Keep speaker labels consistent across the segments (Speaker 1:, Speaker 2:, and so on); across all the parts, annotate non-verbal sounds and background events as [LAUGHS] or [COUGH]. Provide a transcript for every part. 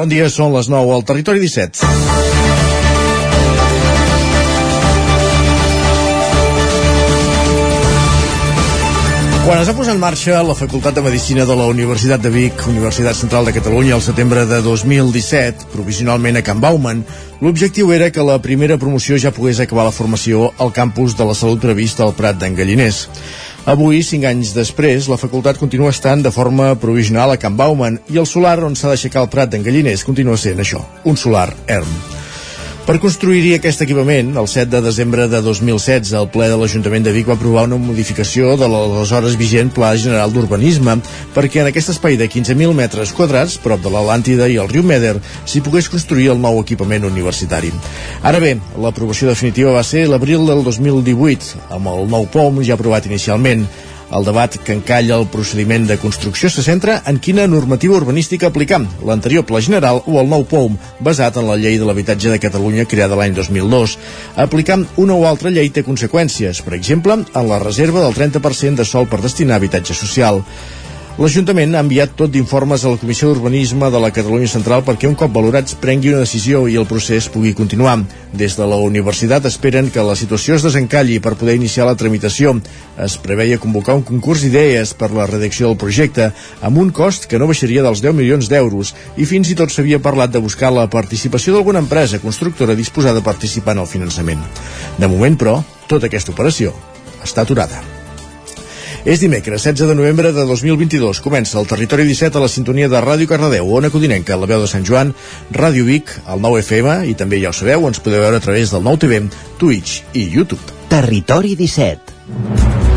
Speaker 1: Bon dia, són les 9 al Territori 17. Quan es va posar en marxa la Facultat de Medicina de la Universitat de Vic, Universitat Central de Catalunya, al setembre de 2017, provisionalment a Can Bauman, l'objectiu era que la primera promoció ja pogués acabar la formació al campus de la salut prevista al Prat d'en Galliners. Avui, cinc anys després, la facultat continua estant de forma provisional a Can Bauman i el solar on s'ha d'aixecar el Prat d'en Galliners continua sent això, un solar erm. Per construir-hi aquest equipament, el 7 de desembre de 2016, el ple de l'Ajuntament de Vic va aprovar una modificació de l'aleshores vigent Pla General d'Urbanisme perquè en aquest espai de 15.000 metres quadrats, prop de l'Atlàntida i el riu Meder, s'hi pogués construir el nou equipament universitari. Ara bé, l'aprovació definitiva va ser l'abril del 2018, amb el nou POM ja aprovat inicialment. El debat que encalla el procediment de construcció se centra en quina normativa urbanística aplicar, l'anterior Pla General o el nou POUM, basat en la llei de l'habitatge de Catalunya creada l'any 2002. Aplicar una o altra llei té conseqüències, per exemple, en la reserva del 30% de sol per destinar a habitatge social. L'Ajuntament ha enviat tot d'informes a la Comissió d'Urbanisme de la Catalunya Central perquè un cop valorats prengui una decisió i el procés pugui continuar. Des de la universitat esperen que la situació es desencalli per poder iniciar la tramitació. Es preveia convocar un concurs d'idees per la redacció del projecte amb un cost que no baixaria dels 10 milions d'euros i fins i tot s'havia parlat de buscar la participació d'alguna empresa constructora disposada a participar en el finançament. De moment, però, tota aquesta operació està aturada. És dimecres, 16 de novembre de 2022. Comença el Territori 17 a la sintonia de Ràdio Cardedeu, Ona Codinenca, la veu de Sant Joan, Ràdio Vic, el 9 FM i també ja ho sabeu, ens podeu veure a través del 9 TV, Twitch i YouTube.
Speaker 2: Territori 17.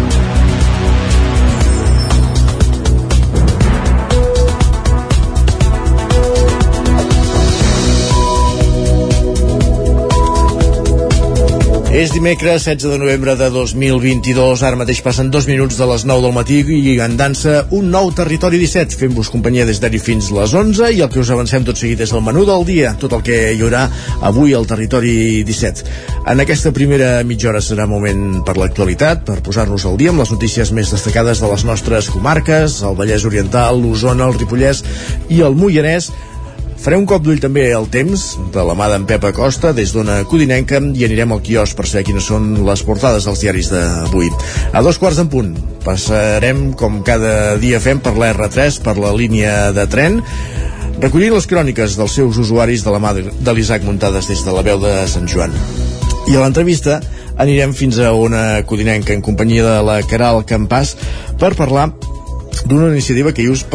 Speaker 1: És dimecres 16 de novembre de 2022, ara mateix passen dos minuts de les 9 del matí i en dansa un nou Territori 17, fent-vos companyia des d'ara fins les 11 i el que us avancem tot seguit és el menú del dia, tot el que hi haurà avui al Territori 17. En aquesta primera mitja hora serà moment per l'actualitat, per posar-nos al dia amb les notícies més destacades de les nostres comarques, el Vallès Oriental, l'Osona, el Ripollès i el Moianès, Farem un cop d'ull també al temps, de la mà d'en Pep Acosta, des d'una codinenca, i anirem al quios per saber quines són les portades dels diaris d'avui. A dos quarts en punt passarem, com cada dia fem, per la R3, per la línia de tren, recollint les cròniques dels seus usuaris de la mà de l'Isaac muntades des de la veu de Sant Joan. I a l'entrevista anirem fins a una codinenca en companyia de la Caral Campàs per parlar d'una iniciativa que us,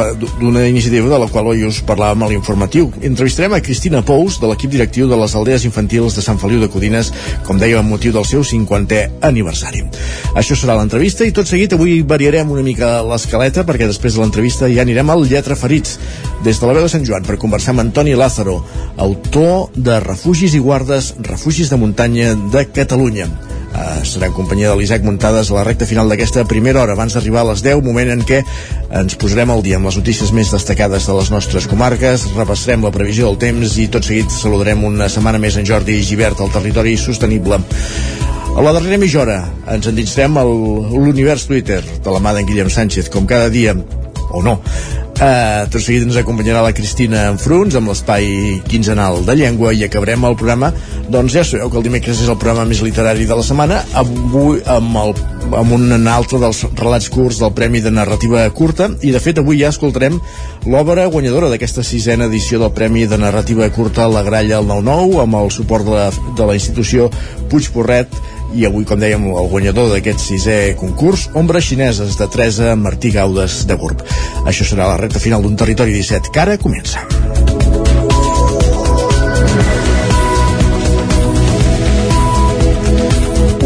Speaker 1: d'una iniciativa de la qual oi us parlàvem a l'informatiu. Entrevistarem a Cristina Pous, de l'equip directiu de les aldees infantils de Sant Feliu de Codines, com dèiem, amb motiu del seu 50è aniversari. Això serà l'entrevista i tot seguit avui variarem una mica l'escaleta perquè després de l'entrevista ja anirem al Lletra Ferits, des de la veu de Sant Joan, per conversar amb Antoni Lázaro, autor de Refugis i Guardes, Refugis de Muntanya de Catalunya eh, serà en companyia de l'Isaac Muntades a la recta final d'aquesta primera hora abans d'arribar a les 10, moment en què ens posarem al dia amb les notícies més destacades de les nostres comarques, repassarem la previsió del temps i tot seguit saludarem una setmana més en Jordi Givert al territori sostenible. A la darrera mitja hora ens endinsarem a l'univers Twitter de la mà d'en Guillem Sánchez, com cada dia o no. Uh, tot seguit ens acompanyarà la Cristina Enfruns amb l'espai quinzenal de llengua i acabarem el programa doncs ja sabeu que el dimecres és el programa més literari de la setmana avui amb, el, amb un altre dels relats curts del Premi de Narrativa Curta i de fet avui ja escoltarem l'obra guanyadora d'aquesta sisena edició del Premi de Narrativa Curta La Gralla al 9-9 amb el suport de la, de la institució Puig Porret i avui, com dèiem, el guanyador d'aquest sisè concurs, Ombres Xineses de Teresa Martí Gaudes de Gurb. Això serà la recta final d'un territori 17 que ara comença.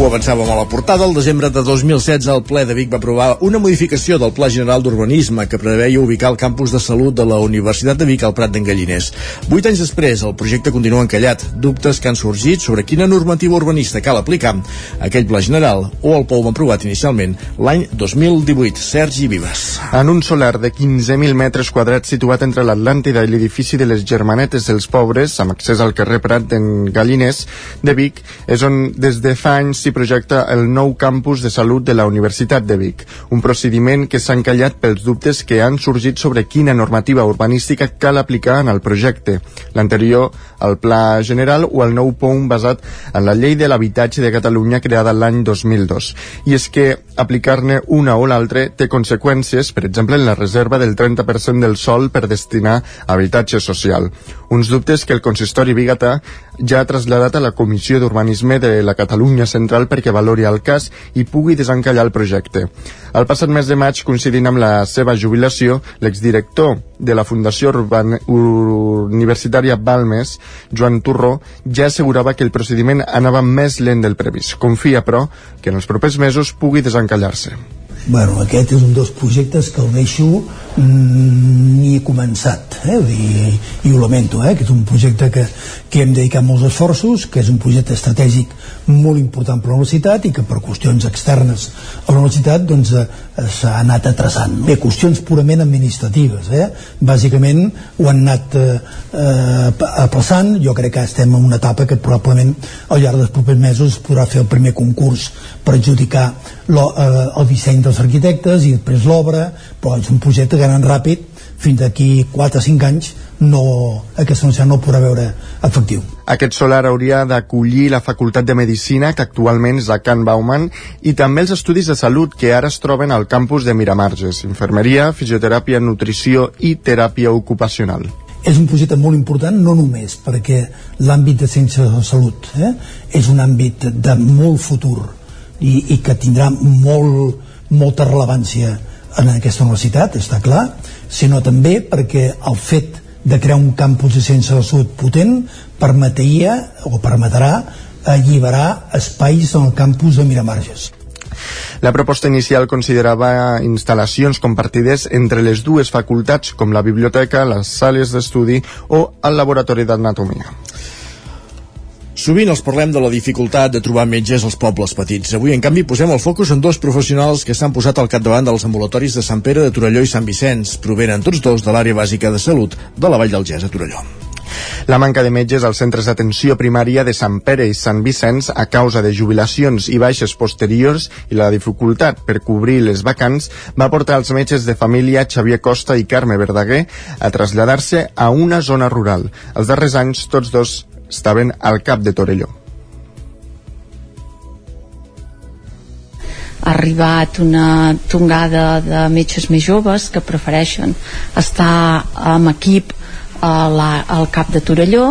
Speaker 1: Ho avançàvem a la portada, el desembre de 2016 el ple de Vic va aprovar una modificació del Pla General d'Urbanisme que preveia ubicar el campus de salut de la Universitat de Vic al Prat d'en Galliners. Vuit anys després, el projecte continua encallat. Dubtes que han sorgit sobre quina normativa urbanista cal aplicar aquell Pla General o el POU aprovat inicialment l'any 2018. Sergi Vives.
Speaker 3: En un solar de 15.000 metres quadrats situat entre l'Atlàntida i l'edifici de les Germanetes dels Pobres, amb accés al carrer Prat d'en Galliners de Vic, és on des de fa anys s'hi projecta el nou campus de salut de la Universitat de Vic, un procediment que s'ha encallat pels dubtes que han sorgit sobre quina normativa urbanística cal aplicar en el projecte. L'anterior, el Pla General o el nou POUM basat en la Llei de l'Habitatge de Catalunya creada l'any 2002. I és que aplicar-ne una o l'altra té conseqüències, per exemple, en la reserva del 30% del sol per destinar a habitatge social. Uns dubtes que el consistori bigatà ja ha traslladat a la Comissió d'Urbanisme de la Catalunya Central perquè valori el cas i pugui desencallar el projecte. El passat mes de maig, coincidint amb la seva jubilació, l'exdirector de la Fundació Urban Universitària Balmes, Joan Turró, ja assegurava que el procediment anava més lent del previst. Confia, però, que en els propers mesos pugui desencallar-se.
Speaker 4: Bueno, aquest és un dels projectes que el deixo mm, ni començat eh? I, i ho lamento eh? que és un projecte que, que hem dedicat molts esforços que és un projecte estratègic molt important per la universitat i que per qüestions externes a la universitat doncs, eh, s'ha anat atrasant bé, qüestions purament administratives eh? bàsicament ho han anat eh, eh, passant jo crec que estem en una etapa que probablement al llarg dels propers mesos es podrà fer el primer concurs per adjudicar lo, eh, el disseny dels arquitectes i després l'obra, però és un projecte que anant ràpid, fins d'aquí 4 o 5 anys no, aquesta universitat no podrà veure efectiu.
Speaker 3: Aquest solar hauria d'acollir la Facultat de Medicina, que actualment és a Can Bauman, i també els estudis de salut que ara es troben al campus de Miramarges, infermeria, fisioteràpia, nutrició i teràpia ocupacional
Speaker 4: és un projecte molt important no només perquè l'àmbit de ciència de salut eh, és un àmbit de molt futur i, i que tindrà molt, molta rellevància en aquesta universitat, està clar, sinó també perquè el fet de crear un campus de ciència de salut potent permetria o permetrà alliberar espais en el campus de Miramarges.
Speaker 3: La proposta inicial considerava instal·lacions compartides entre les dues facultats com la biblioteca, les sales d'estudi o el laboratori d'anatomia.
Speaker 1: Sovint els parlem de la dificultat de trobar metges als pobles petits. Avui, en canvi, posem el focus en dos professionals que s'han posat al capdavant dels ambulatoris de Sant Pere de Torelló i Sant Vicenç. Provenen tots dos de l'àrea bàsica de salut de la Vall del Gès a Torelló.
Speaker 3: La manca de metges als centres d'atenció primària de Sant Pere i Sant Vicenç a causa de jubilacions i baixes posteriors i la dificultat per cobrir les vacants va portar els metges de família Xavier Costa i Carme Verdaguer a traslladar-se a una zona rural. Els darrers anys tots dos estaven al cap de Torelló.
Speaker 5: ha arribat una tongada de metges més joves que prefereixen estar amb equip a la, al cap de Torelló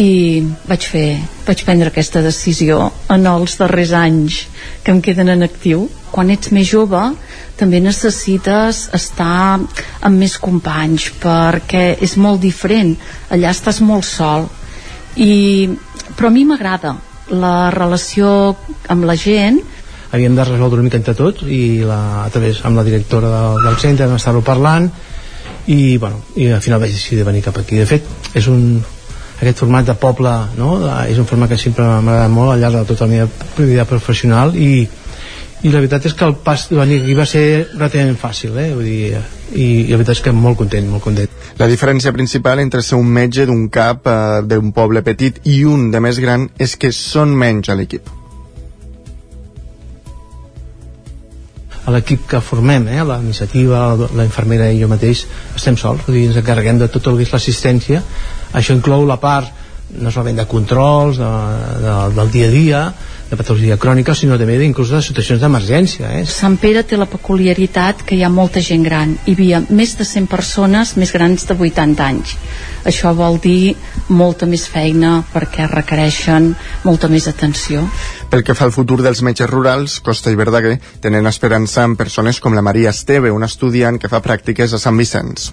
Speaker 5: i vaig fer vaig prendre aquesta decisió en els darrers anys que em queden en actiu. Quan ets més jove també necessites estar amb més companys perquè és molt diferent. Allà estàs molt sol i, però a mi m'agrada la relació amb la gent
Speaker 6: havíem de resoldre una mica entre tots i la, a través amb la directora del, del centre vam estar-ho parlant i, bueno, i al final vaig decidir venir cap aquí de fet és un, aquest format de poble no? és un format que sempre m'ha agradat molt al llarg de tota la meva vida professional i, i la veritat és que el pas de venir aquí va ser relativament fàcil eh? Vull dir, i, i la veritat és que molt content, molt content
Speaker 3: la diferència principal entre ser un metge d'un cap eh, d'un poble petit i un de més gran és que són menys a l'equip
Speaker 6: a l'equip que formem, eh, la iniciativa, la infermera i jo mateix, estem sols, vull dir, ens encarreguem de tot el que és l'assistència. Això inclou la part no solament de controls de, de, del dia a dia, de patologia crònica, sinó també inclús de situacions d'emergència. Eh?
Speaker 5: Sant Pere té la peculiaritat que hi ha molta gent gran. Hi havia més de 100 persones més grans de 80 anys. Això vol dir molta més feina perquè requereixen molta més atenció.
Speaker 3: Pel que fa al futur dels metges rurals, Costa i Verdaguer tenen esperança en persones com la Maria Esteve, una estudiant que fa pràctiques a Sant Vicenç.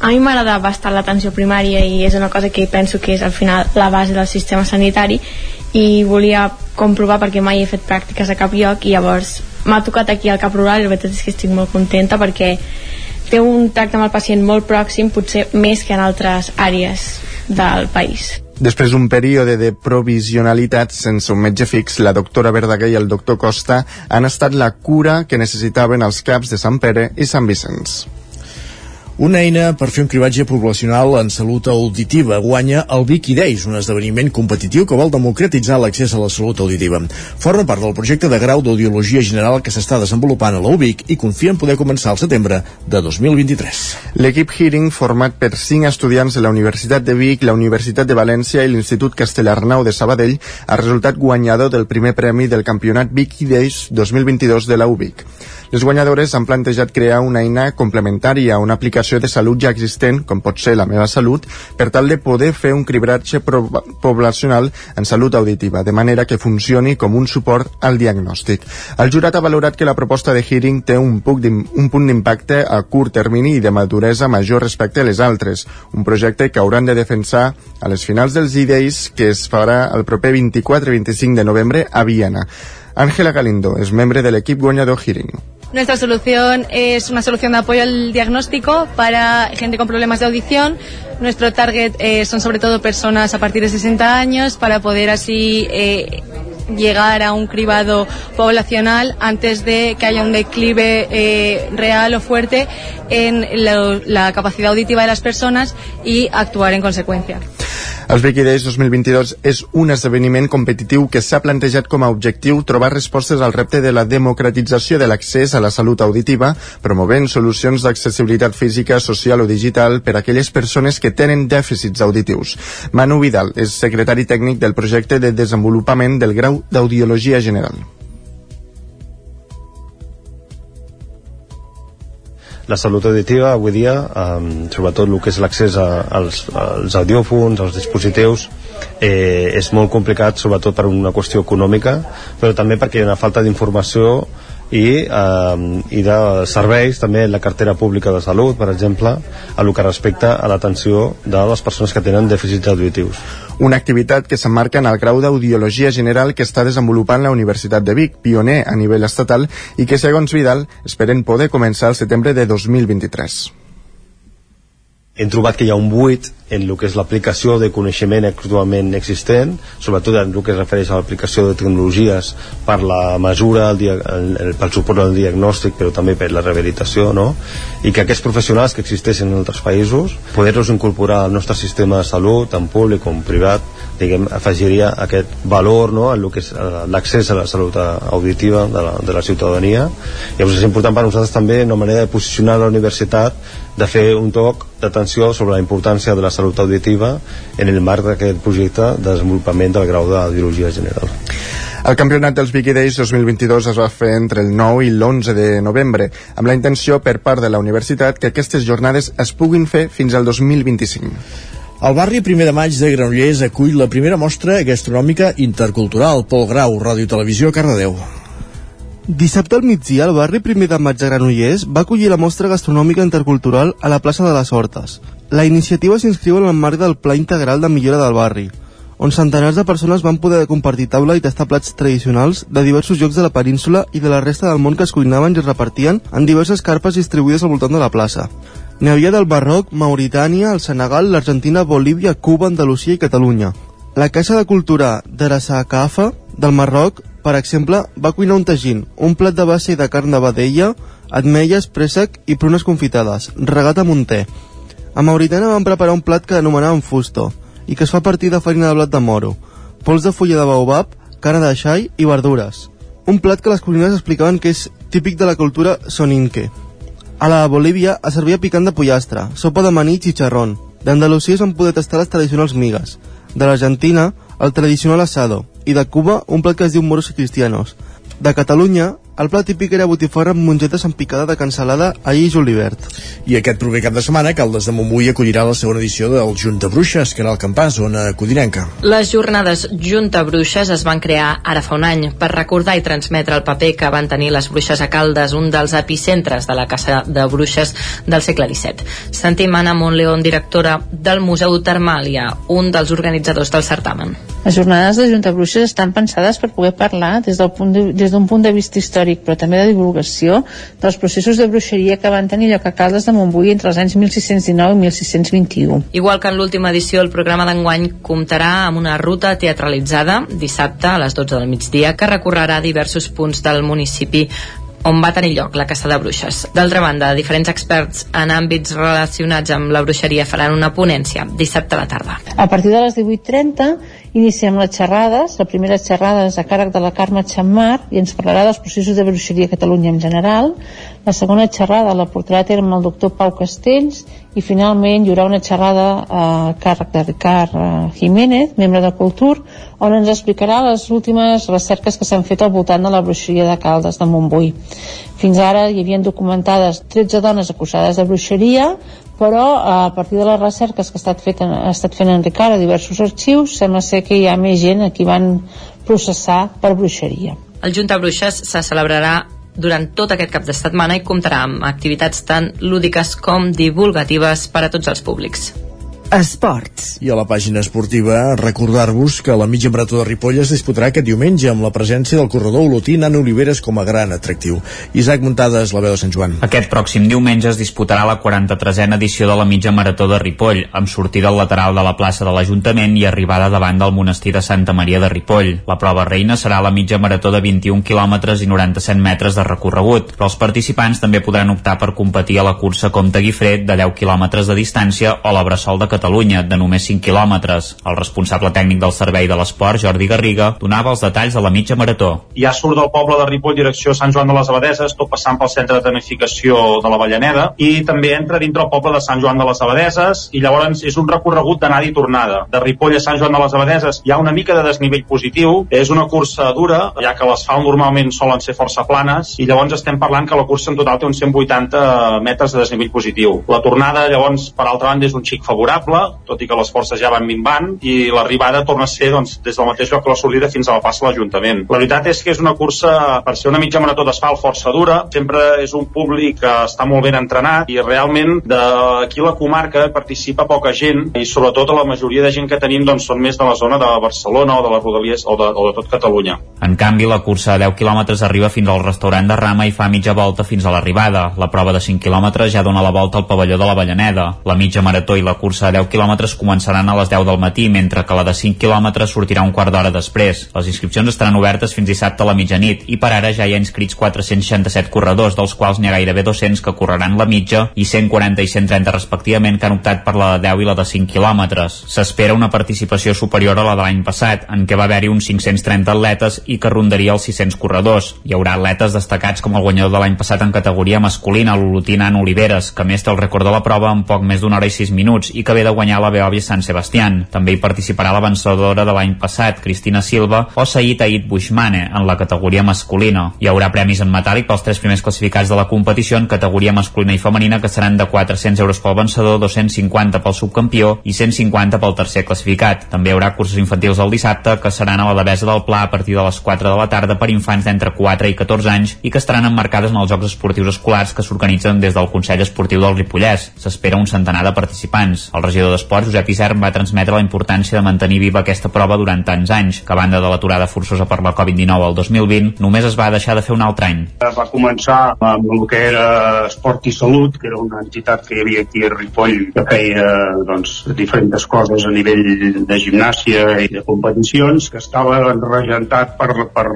Speaker 7: A mi m'agrada bastant l'atenció primària i és una cosa que penso que és al final la base del sistema sanitari i volia comprovar perquè mai he fet pràctiques a cap lloc i llavors m'ha tocat aquí al Cap Rural i la veritat és que estic molt contenta perquè té un tracte amb el pacient molt pròxim potser més que en altres àrees del país.
Speaker 3: Després d'un període de provisionalitat sense un metge fix, la doctora Verdaguer i el doctor Costa han estat la cura que necessitaven els caps de Sant Pere i Sant Vicenç.
Speaker 1: Una eina per fer un cribatge poblacional en salut auditiva guanya el Vicky Days, un esdeveniment competitiu que vol democratitzar l'accés a la salut auditiva. Forma part del projecte de grau d'Audiologia General que s'està desenvolupant a la UBIC i confia en poder començar al setembre de 2023.
Speaker 3: L'equip Hearing, format per cinc estudiants de la Universitat de Vic, la Universitat de València i l'Institut Castellarnau de Sabadell, ha resultat guanyador del primer premi del campionat Vicky Days 2022 de la UBIC. Les guanyadores han plantejat crear una eina complementària a una aplicació de salut ja existent, com pot ser la meva salut, per tal de poder fer un cribratge poblacional en salut auditiva, de manera que funcioni com un suport al diagnòstic. El jurat ha valorat que la proposta de Hearing té un, un punt d'impacte a curt termini i de maduresa major respecte a les altres, un projecte que hauran de defensar a les finals dels IDEIs que es farà el proper 24 i 25 de novembre a Viena. Ángela Galindo és membre de l'equip guanyador Hearing.
Speaker 8: Nuestra solución es una solución de apoyo al diagnóstico para gente con problemas de audición. Nuestro target eh, son sobre todo personas a partir de 60 años para poder así eh, llegar a un cribado poblacional antes de que haya un declive eh, real o fuerte en lo, la capacidad auditiva de las personas y actuar en consecuencia.
Speaker 3: Els Vicky Days 2022 és un esdeveniment competitiu que s'ha plantejat com a objectiu trobar respostes al repte de la democratització de l'accés a la salut auditiva, promovent solucions d'accessibilitat física, social o digital per a aquelles persones que tenen dèficits auditius. Manu Vidal és secretari tècnic del projecte de desenvolupament del grau d'Audiologia General.
Speaker 9: la salut auditiva avui dia, eh, sobretot el que és l'accés als, als audiòfons, als dispositius, eh, és molt complicat, sobretot per una qüestió econòmica, però també perquè hi ha una falta d'informació i, eh, i de serveis també en la cartera pública de salut per exemple, a lo que respecta a l'atenció de les persones que tenen dèficits auditius.
Speaker 3: Una activitat que s'emmarca en el grau d'Audiologia General que està desenvolupant la Universitat de Vic, pioner a nivell estatal i que, segons Vidal, esperen poder començar el setembre de 2023
Speaker 9: hem trobat que hi ha un buit en el que és l'aplicació de coneixement actualment existent, sobretot en el que es refereix a l'aplicació de tecnologies per la mesura, el, el, el, pel suport al diagnòstic, però també per la rehabilitació, no? i que aquests professionals que existeixen en altres països, poder-los incorporar al nostre sistema de salut, tant públic com privat, diguem, afegiria aquest valor no? en que és eh, l'accés a la salut auditiva de la, de la ciutadania. Llavors és important per nosaltres també una manera de posicionar la universitat de fer un toc d'atenció sobre la importància de la salut auditiva en el marc d'aquest projecte de desenvolupament del grau d'audiologia general.
Speaker 3: El campionat dels Big Days 2022 es va fer entre el 9 i l'11 de novembre, amb la intenció per part de la universitat que aquestes jornades es puguin fer fins al 2025.
Speaker 1: El barri Primer de Maig de Granollers acull la primera mostra gastronòmica intercultural. Pol Grau, Ràdio Televisió, Cardedeu.
Speaker 10: Dissabte al migdia, el barri Primer de Maig de Granollers va acollir la mostra gastronòmica intercultural a la plaça de les Hortes. La iniciativa s'inscriu en el marc del Pla Integral de Millora del Barri, on centenars de persones van poder compartir taula i tastar plats tradicionals de diversos llocs de la península i de la resta del món que es cuinaven i es repartien en diverses carpes distribuïdes al voltant de la plaça. N'hi del Barroc, Mauritània, el Senegal, l'Argentina, Bolívia, Cuba, Andalusia i Catalunya. La Caixa de Cultura d'Arasakafa, del Marroc, per exemple, va cuinar un tagín, un plat de base de carn de vedella, ametlles, préssec i prunes confitades, regat amb un té. A Mauritània van preparar un plat que anomenaven fusto i que es fa a partir de farina de blat de moro, pols de fulla de baobab, carn de xai i verdures. Un plat que les cuiners explicaven que és típic de la cultura soninque. A la Bolívia es servia picant de pollastre, sopa de maní i xicharrón. D'Andalusia es van poder tastar les tradicionals migues. De l'Argentina, el tradicional asado, i de Cuba un plat que es diu moros i cristianos. De Catalunya, el plat típic era botifarra amb mongetes amb picada de cansalada, allí i julivert.
Speaker 1: I aquest proper cap de setmana, Caldes de Montbui acollirà la segona edició del Junta Bruixes, que era el campàs, zona codinenca.
Speaker 11: Les jornades Junta Bruixes es van crear ara fa un any per recordar i transmetre el paper que van tenir les bruixes a Caldes, un dels epicentres de la Casa de Bruixes del segle XVII. Sentim Anna Montleón, directora del Museu Termàlia, un dels organitzadors del certamen.
Speaker 12: Les jornades de Junta Bruixes estan pensades per poder parlar des d'un punt, de, des punt de vista històric històric, però també de divulgació dels processos de bruixeria que van tenir lloc a Caldes de Montbui entre els anys 1619 i 1621.
Speaker 11: Igual que en l'última edició, el programa d'enguany comptarà amb una ruta teatralitzada dissabte a les 12 del migdia que recorrerà diversos punts del municipi on va tenir lloc la caça de bruixes. D'altra banda, diferents experts en àmbits relacionats amb la bruixeria faran una ponència dissabte a la tarda.
Speaker 12: A partir de les 18.30 iniciem les xerrades. La primera xerrada és a càrrec de la Carme Xammar i ens parlarà dels processos de bruixeria a Catalunya en general. La segona xerrada la portarà a terme el doctor Pau Castells i finalment hi haurà una xerrada a càrrec de Ricard eh, Jiménez, membre de Cultur, on ens explicarà les últimes recerques que s'han fet al voltant de la bruixeria de Caldes de Montbui. Fins ara hi havien documentades 13 dones acusades de bruixeria, però a partir de les recerques que ha estat, fet, ha estat fent en Ricard a diversos arxius, sembla ser que hi ha més gent a qui van processar per bruixeria.
Speaker 11: El Junta Bruixes se celebrarà durant tot aquest cap de setmana i comptarà amb activitats tan lúdiques com divulgatives per a tots els públics.
Speaker 2: Esports.
Speaker 1: I a la pàgina esportiva recordar-vos que la mitja marató de Ripoll es disputarà aquest diumenge amb la presència del corredor olotí Nano Oliveres com a gran atractiu. Isaac Muntades, la veu de Sant Joan.
Speaker 13: Aquest pròxim diumenge es disputarà la 43a edició de la mitja marató de Ripoll, amb sortida al lateral de la plaça de l'Ajuntament i arribada davant del monestir de Santa Maria de Ripoll. La prova reina serà la mitja marató de 21 quilòmetres i 97 metres de recorregut, però els participants també podran optar per competir a la cursa Comte Guifret de 10 quilòmetres de distància o la Bressol de Catalunya, de només 5 quilòmetres. El responsable tècnic del Servei de l'Esport, Jordi Garriga, donava els detalls de la mitja marató.
Speaker 14: Ja surt del poble de Ripoll direcció Sant Joan de les Abadeses, tot passant pel centre de tecnificació de la Vallaneda, i també entra dintre el poble de Sant Joan de les Abadeses, i llavors és un recorregut d'anada i tornada. De Ripoll a Sant Joan de les Abadeses hi ha una mica de desnivell positiu, és una cursa dura, ja que les fa normalment solen ser força planes, i llavors estem parlant que la cursa en total té uns 180 metres de desnivell positiu. La tornada, llavors, per altra banda, és un xic favorable, tot i que les forces ja van minvant, i l'arribada torna a ser doncs, des del mateix lloc que la sortida fins a la plaça de l'Ajuntament. La veritat és que és una cursa, per ser una mitja marató d'asfalt força dura, sempre és un públic que està molt ben entrenat i realment d'aquí la comarca participa poca gent i sobretot la majoria de gent que tenim doncs, són més de la zona de Barcelona o de les Rodalies o de, o de tot Catalunya.
Speaker 13: En canvi, la cursa a 10 quilòmetres arriba fins al restaurant de Rama i fa mitja volta fins a l'arribada. La prova de 5 quilòmetres ja dona la volta al pavelló de la Vallaneda. La mitja marató i la cursa a 10 quilòmetres començaran a les 10 del matí, mentre que la de 5 quilòmetres sortirà un quart d'hora després. Les inscripcions estaran obertes fins dissabte a la mitjanit i per ara ja hi ha inscrits 467 corredors, dels quals n'hi ha gairebé 200 que correran la mitja i 140 i 130 respectivament que han optat per la de 10 i la de 5 quilòmetres. S'espera una participació superior a la de l'any passat, en què va haver-hi uns 530 atletes i que rondaria els 600 corredors. Hi haurà atletes destacats com el guanyador de l'any passat en categoria masculina, l'Olotinan Oliveres, que més té el rècord de la prova en poc més d'una hora i 6 minuts i que ve de guanyar la Beòvia Sant Sebastián. També hi participarà la vencedora de l'any passat, Cristina Silva, o Said Ait Bushmane, en la categoria masculina. Hi haurà premis en metàl·lic pels tres primers classificats de la competició en categoria masculina i femenina que seran de 400 euros pel vencedor, 250 pel subcampió i 150 pel tercer classificat. També hi haurà cursos infantils el dissabte que seran a la Devesa del Pla a partir de les 4 de la tarda per infants d'entre 4 i 14 anys i que estaran emmarcades en els Jocs Esportius Escolars que s'organitzen des del Consell Esportiu del Ripollès. S'espera un centenar de participants. El regidor d'Esports, Josep Isern, va transmetre la importància de mantenir viva aquesta prova durant tants anys, que a banda de l'aturada forçosa per la Covid-19 el 2020, només es va deixar de fer un altre any.
Speaker 15: Va començar amb el que era Esport i Salut, que era una entitat que hi havia aquí a Ripoll que feia doncs, diferents coses a nivell de gimnàsia i de competicions, que estava regentat per, per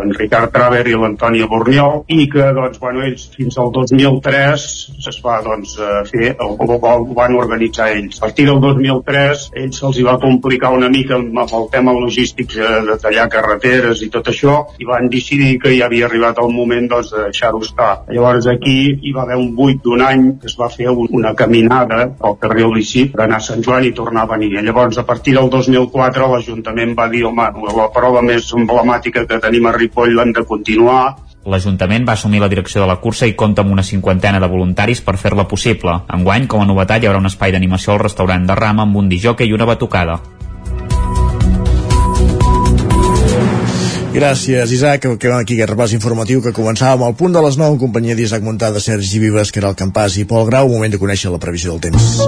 Speaker 15: en Ricard Traver i l'Antònia Borniol i que doncs, bueno, ells fins al 2003 es va doncs, fer, el, el van organitzar ells. Partir del 2003 ells se'ls hi va complicar una mica amb, el tema logístic de, de tallar carreteres i tot això i van decidir que ja havia arribat el moment doncs, de deixar-ho estar. Llavors aquí hi va haver un buit d'un any que es va fer un, una caminada al carrer per anar a Sant Joan i tornar a venir. Llavors a partir del 2004 l'Ajuntament va dir home, la prova més emblemàtica que tenim a Ripoll l'hem de continuar
Speaker 13: L'Ajuntament va assumir la direcció de la cursa i compta amb una cinquantena de voluntaris per fer-la possible. Enguany, com a novetat, hi haurà un espai d'animació al restaurant de Rama amb un dijoc i una batucada.
Speaker 1: Gràcies, Isaac. Acabem aquí aquest repàs informatiu que començàvem al punt de les 9 en companyia d'Isaac Montada, Sergi Vives, que era el Campàs i Pol Grau. Moment de conèixer la previsió del temps.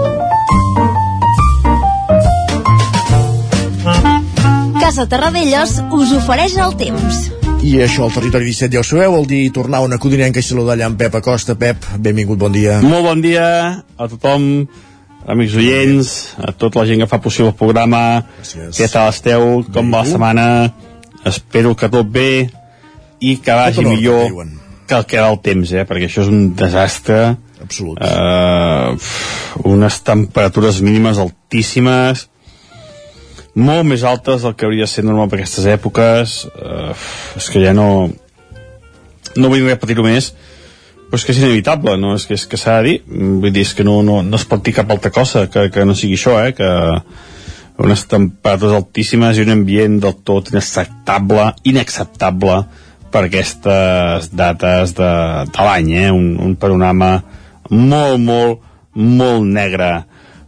Speaker 16: Casa Terradellos us ofereix el temps.
Speaker 1: I això, al territori 17 ja ho sabeu, el dir tornar una codinenca i saludar allà en Pep Acosta. Pep, benvingut, bon dia.
Speaker 17: Molt bon dia a tothom, amics oients, a tota la gent que fa possible el programa.
Speaker 1: Gràcies.
Speaker 17: Què tal esteu? Com va la setmana? Espero que tot bé i que vagi
Speaker 1: Tot
Speaker 17: millor
Speaker 1: diuen.
Speaker 17: que el que va el temps, eh? perquè això és un desastre.
Speaker 1: Absolut.
Speaker 17: Uh, unes temperatures mínimes altíssimes, molt més altes del que hauria de ser normal per aquestes èpoques. Uh, és que ja no... No vull repetir-ho més, però és que és inevitable, no? És que, és que s'ha de dir. Vull dir, és que no, no, no es pot dir cap altra cosa que, que no sigui això, eh? Que unes temperatures altíssimes i un ambient del tot inacceptable, inacceptable per aquestes dates de, de l'any, eh? Un, un panorama molt, molt, molt negre.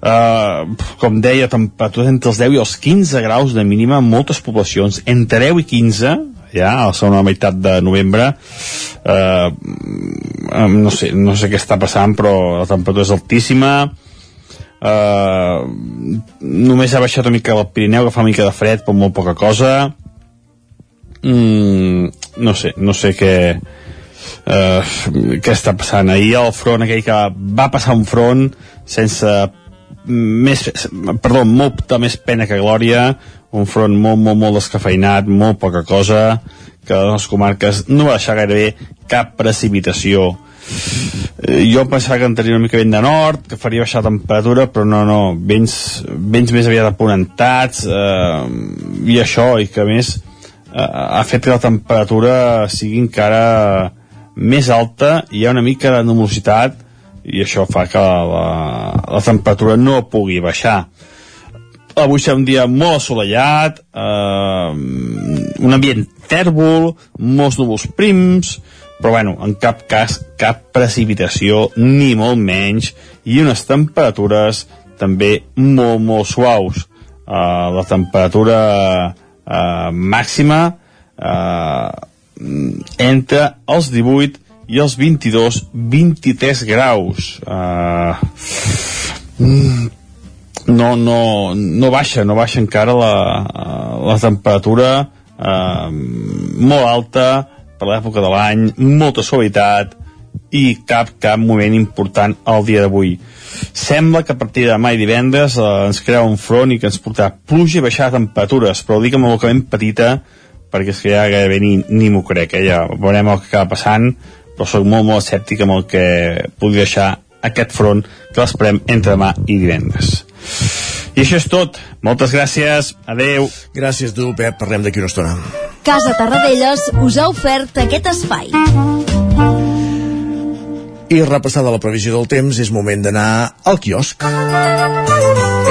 Speaker 17: Uh, com deia, temperatures entre els 10 i els 15 graus de mínima en moltes poblacions, entre 10 i 15 ja a la segona meitat de novembre uh, no sé, no sé què està passant però la temperatura és altíssima. Uh, només ha baixat una mica el Pirineu que fa una mica de fred però molt poca cosa. Mm, no sé, no sé què uh, què està passant. Ahir el front aquell que va passar un front sense més, perdó, molta més pena que glòria un front molt, molt, molt descafeinat, molt poca cosa, que a les comarques no va deixar gairebé cap precipitació. Eh, jo pensava que entraria una mica vent de nord, que faria baixar la temperatura, però no, no, vents, vents més aviat aponentats, eh, i això, i que més eh, ha fet que la temperatura sigui encara més alta, hi ha una mica de numositat, i això fa que la, la, temperatura no pugui baixar avui serà un dia molt assolellat, eh, un ambient tèrbol, molts núvols prims, però bueno, en cap cas cap precipitació, ni molt menys, i unes temperatures també molt, molt suaus. Eh, la temperatura eh, màxima eh, entre els 18 i els 22-23 graus. Eh, no, no, no baixa, no baixa encara la, la temperatura eh, molt alta per l'època de l'any, molta suavitat i cap, cap moment important al dia d'avui. Sembla que a partir de demà i divendres eh, ens crea un front i que ens portarà pluja i baixar temperatures, però ho dic amb ben petita perquè és que ja gairebé ni, ni m'ho crec, eh? ja veurem el que acaba passant, però sóc molt, molt escèptic amb el que pugui deixar aquest front que l'esperem entre demà i divendres. I això és tot. Moltes gràcies. Adeu.
Speaker 1: Gràcies tu, Pep. Parlem d'aquí una estona.
Speaker 16: Casa Tarradellas us ha ofert aquest espai.
Speaker 1: I repassada la previsió del temps, és moment d'anar al quiosc.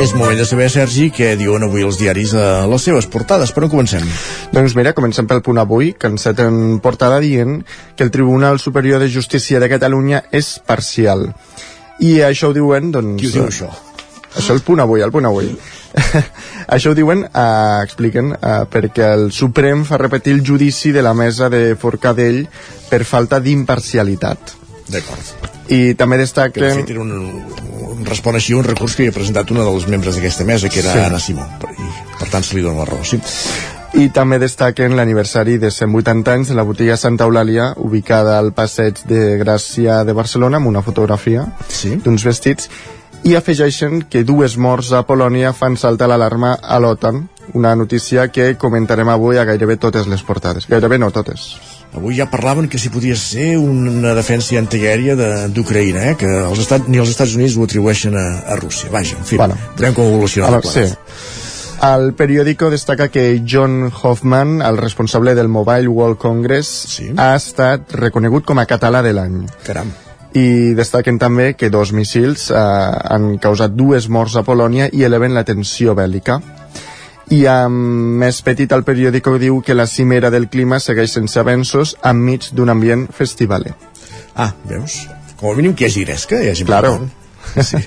Speaker 1: És moment de saber, Sergi, què diuen avui els diaris a les seves portades. Per on comencem?
Speaker 3: Doncs mira, comencem pel punt avui, que encet en portada dient que el Tribunal Superior de Justícia de Catalunya és parcial. I això ho diuen, doncs...
Speaker 1: Qui ho diu, això?
Speaker 3: Això el punt avui, el punt avui. [LAUGHS] Això ho diuen, eh, expliquen, eh, perquè el Suprem fa repetir el judici de la mesa de Forcadell per falta d'imparcialitat.
Speaker 1: D'acord.
Speaker 3: I també destaquen...
Speaker 1: Que de fet era un, un, respon així un recurs que havia presentat una dels membres d'aquesta mesa, que era
Speaker 3: Sí.
Speaker 1: Anna Simó. I, per tant, se li dona la raó, sí.
Speaker 3: I també destaquen l'aniversari de 180 anys de la botiga Santa Eulàlia, ubicada al passeig de Gràcia de Barcelona, amb una fotografia
Speaker 1: sí.
Speaker 3: d'uns vestits, i afegeixen que dues morts a Polònia fan saltar l'alarma a l'OTAN, una notícia que comentarem avui a gairebé totes les portades. Gairebé no totes.
Speaker 1: Avui ja parlaven que si podia ser una defensa antiaèria de- d'Ucraïna, eh? que els Estats, ni els Estats Units ho atribueixen a, a Rússia. Vaja, en fi,
Speaker 3: Bueno.
Speaker 1: veurem com evoluciona
Speaker 3: sí. El periòdico destaca que John Hoffman, el responsable del Mobile World Congress, sí. ha estat reconegut com a català de l'any.
Speaker 1: Caram.
Speaker 3: I destaquen també que dos míssils eh, han causat dues morts a Polònia i eleven la tensió bèl·lica. I amb més petit el periòdico diu que la cimera del clima segueix sense avenços enmig d'un ambient festivaler.
Speaker 1: Ah, veus? Com a mínim que hi hagi gresca, ja és
Speaker 3: Claro.
Speaker 1: important. [LAUGHS] Sí.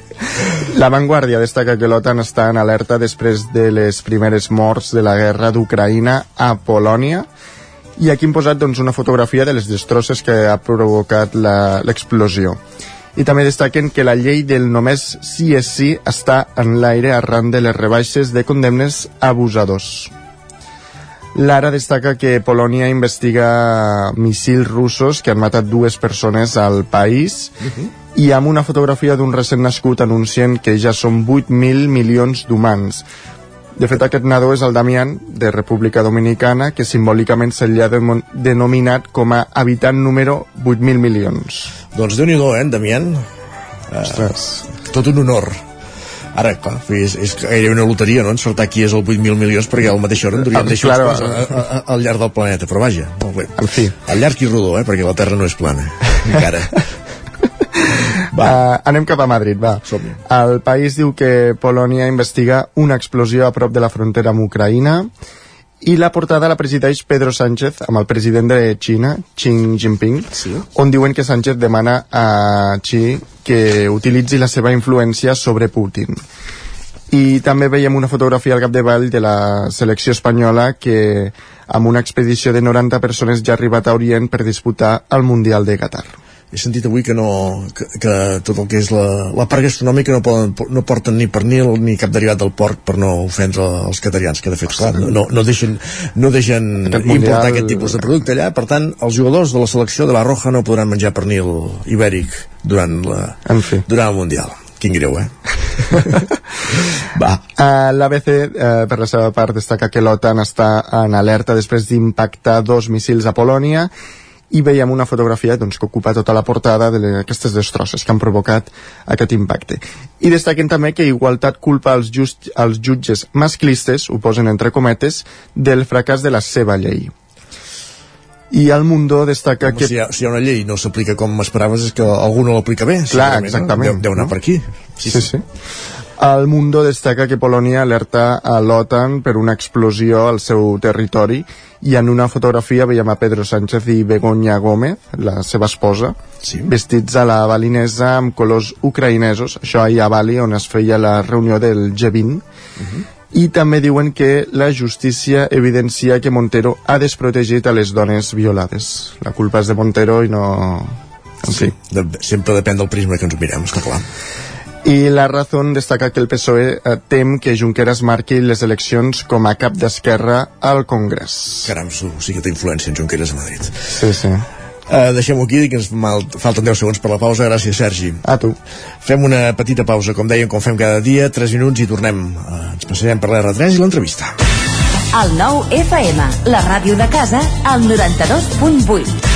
Speaker 3: La Vanguardia destaca que l'OTAN està en alerta després de les primeres morts de la guerra d'Ucraïna a Polònia i aquí hem posat doncs, una fotografia de les destrosses que ha provocat la- l'explosió. I també destaquen que la llei del només sí és sí està en l'aire arran de les rebaixes de condemnes abusadors. L'Ara destaca que Polònia investiga missils russos que han matat dues persones al país i amb una fotografia d'un recent nascut anuncien que ja són 8.000 milions d'humans. De fet, aquest nadó és el Damián, de República Dominicana, que simbòlicament se li ha de denominat com a habitant número 8.000 milions.
Speaker 1: Doncs déu nhi eh, en Damián?
Speaker 3: Ostres.
Speaker 1: Uh, tot un honor. Ara, clar, és, és gairebé una loteria, no?, encertar qui és el 8.000 milions, perquè al mateix hora en durien
Speaker 3: Ah,
Speaker 1: deixar
Speaker 3: claro.
Speaker 1: al llarg del planeta, però vaja, molt bé.
Speaker 3: En fi.
Speaker 1: Al llarg i rodó, eh?, perquè la Terra no és plana, [LAUGHS] encara.
Speaker 3: Va. Uh, anem cap a Madrid, va. El país diu que Polònia investiga una explosió a prop de la frontera amb Ucraïna i la portada la presideix Pedro Sánchez amb el president de Xina, Xi Jinping, sí. on diuen que Sánchez demana a Xi que utilitzi la seva influència sobre Putin. I també veiem una fotografia al capdavall de la selecció espanyola que amb una expedició de 90 persones ja ha arribat a Orient per disputar el Mundial de Qatar
Speaker 1: he sentit avui que no que, que tot el que és la, la part gastronòmica no, poden, no porten ni pernil ni cap derivat del porc per no ofendre els catarians que de fet clar, no, no deixen, no deixen
Speaker 3: Aquest
Speaker 1: importar
Speaker 3: mundial-
Speaker 1: aquest tipus de producte allà per tant els jugadors de la selecció de la Roja no podran menjar pernil ibèric durant, la,
Speaker 3: en fi.
Speaker 1: durant el Mundial quin greu, eh? [LAUGHS] Va.
Speaker 3: Uh, L'ABC, uh, per la seva part, destaca que l'OTAN està en alerta després d'impactar dos míssils a Polònia i veiem una fotografia doncs, que ocupa tota la portada d'aquestes destrosses que han provocat aquest impacte. I destaquen també que Igualtat culpa els, just, els jutges masclistes, ho posen entre cometes, del fracàs de la seva llei. I el Mundo destaca
Speaker 1: Home,
Speaker 3: que...
Speaker 1: si, hi ha, si hi ha una llei no s'aplica com esperaves és que algú no l'aplica bé
Speaker 3: Clar, exactament.
Speaker 1: no? deu, deu anar
Speaker 3: No?
Speaker 1: per aquí
Speaker 3: Sí, sí. sí. El Mundo destaca que Polònia alerta a l'OTAN per una explosió al seu territori i en una fotografia veiem a Pedro Sánchez i Begoña Gómez, la seva esposa,
Speaker 1: sí.
Speaker 3: vestits a la balinesa amb colors ucraïnesos, això ahir a Bali on es feia la reunió del G20,
Speaker 1: Uh -huh.
Speaker 3: i també diuen que la justícia evidencia que Montero ha desprotegit a les dones violades. La culpa és de Montero i no... En
Speaker 1: sí, de, sempre depèn del prisma que ens mirem, està clar
Speaker 3: i la Razón destaca que el PSOE eh, tem que Junqueras marqui les eleccions com a cap d'esquerra al Congrés.
Speaker 1: Caram, sí que té influència en Junqueras a Madrid.
Speaker 3: Sí, sí.
Speaker 1: Uh, deixem-ho aquí, que ens mal, falten 10 segons per la pausa. Gràcies, Sergi.
Speaker 3: A tu.
Speaker 1: Fem una petita pausa, com dèiem, com fem cada dia, 3 minuts i tornem. Uh, ens passarem per l'R3 i l'entrevista.
Speaker 16: El nou FM, la ràdio de casa, al 92.8.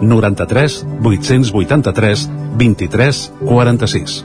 Speaker 18: 93 883 23 46.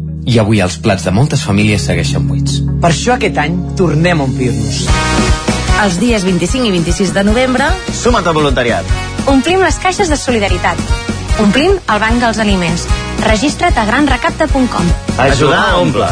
Speaker 19: i avui els plats de moltes famílies segueixen buits.
Speaker 20: Per això aquest any tornem a omplir-nos.
Speaker 16: Els dies 25 i 26 de novembre
Speaker 20: Suma't al voluntariat.
Speaker 21: Omplim les caixes de solidaritat. Omplim el banc dels aliments. Registra't a granrecapta.com.
Speaker 20: Ajudar a omple.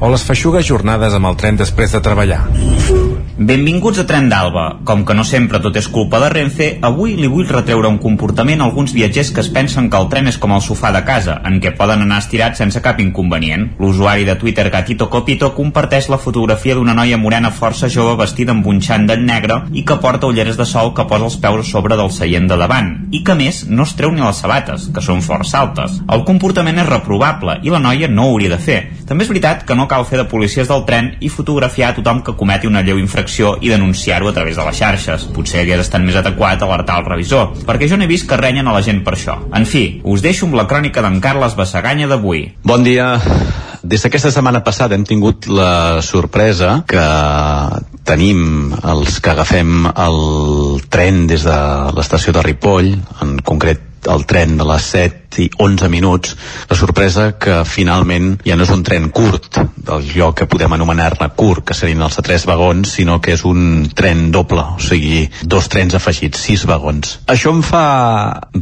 Speaker 22: o les feixugues jornades amb el tren després de treballar.
Speaker 13: Benvinguts a Tren d'Alba. Com que no sempre tot és culpa de Renfe, avui li vull retreure un comportament a alguns viatgers que es pensen que el tren és com el sofà de casa, en què poden anar estirats sense cap inconvenient. L'usuari de Twitter Gatito Copito comparteix la fotografia d'una noia morena força jove vestida amb un xandall negre i que porta ulleres de sol que posa els peus sobre del seient de davant i que, més, no es treu ni les sabates, que són força altes. El comportament és reprovable i la noia no ho hauria de fer. També és veritat que no cal fer de policies del tren i fotografiar a tothom que cometi una lleu infracció i denunciar-ho a través de les xarxes. Potser hagués estat més adequat alertar el revisor, perquè jo n'he vist que renyen a la gent per això. En fi, us deixo amb la crònica d'en Carles Bassaganya d'avui.
Speaker 23: Bon dia. Des d'aquesta setmana passada hem tingut la sorpresa que tenim els que agafem el tren des de l'estació de Ripoll, en concret el tren de les 7 i 11 minuts, la sorpresa que finalment ja no és un tren curt, del lloc que podem anomenar-ne curt, que serien els de 3 vagons, sinó que és un tren doble, o sigui, dos trens afegits, 6 vagons. Això em fa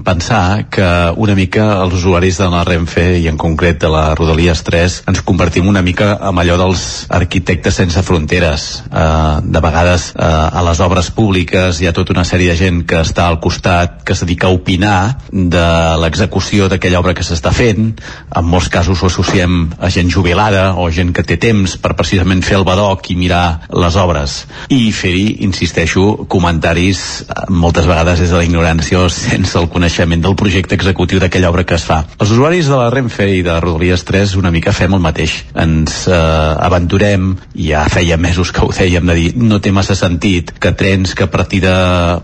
Speaker 23: pensar que una mica els usuaris de la Renfe, i en concret de la Rodalies 3, ens convertim una mica en allò dels arquitectes sense fronteres. Eh, de vegades eh, a les obres públiques hi ha tota una sèrie de gent que està al costat, que es dedica a opinar de l'execució d'aquella obra que s'està fent. En molts casos ho associem a gent jubilada o gent que té temps per precisament fer el badoc i mirar les obres. I fer-hi, insisteixo, comentaris eh, moltes vegades des de la ignorància o sense el coneixement del projecte executiu d'aquella obra que es fa. Els usuaris de la Renfe i de Rodalies 3 una mica fem el mateix. Ens eh, aventurem, ja feia mesos que ho dèiem, de dir no té massa sentit que trens que a partir de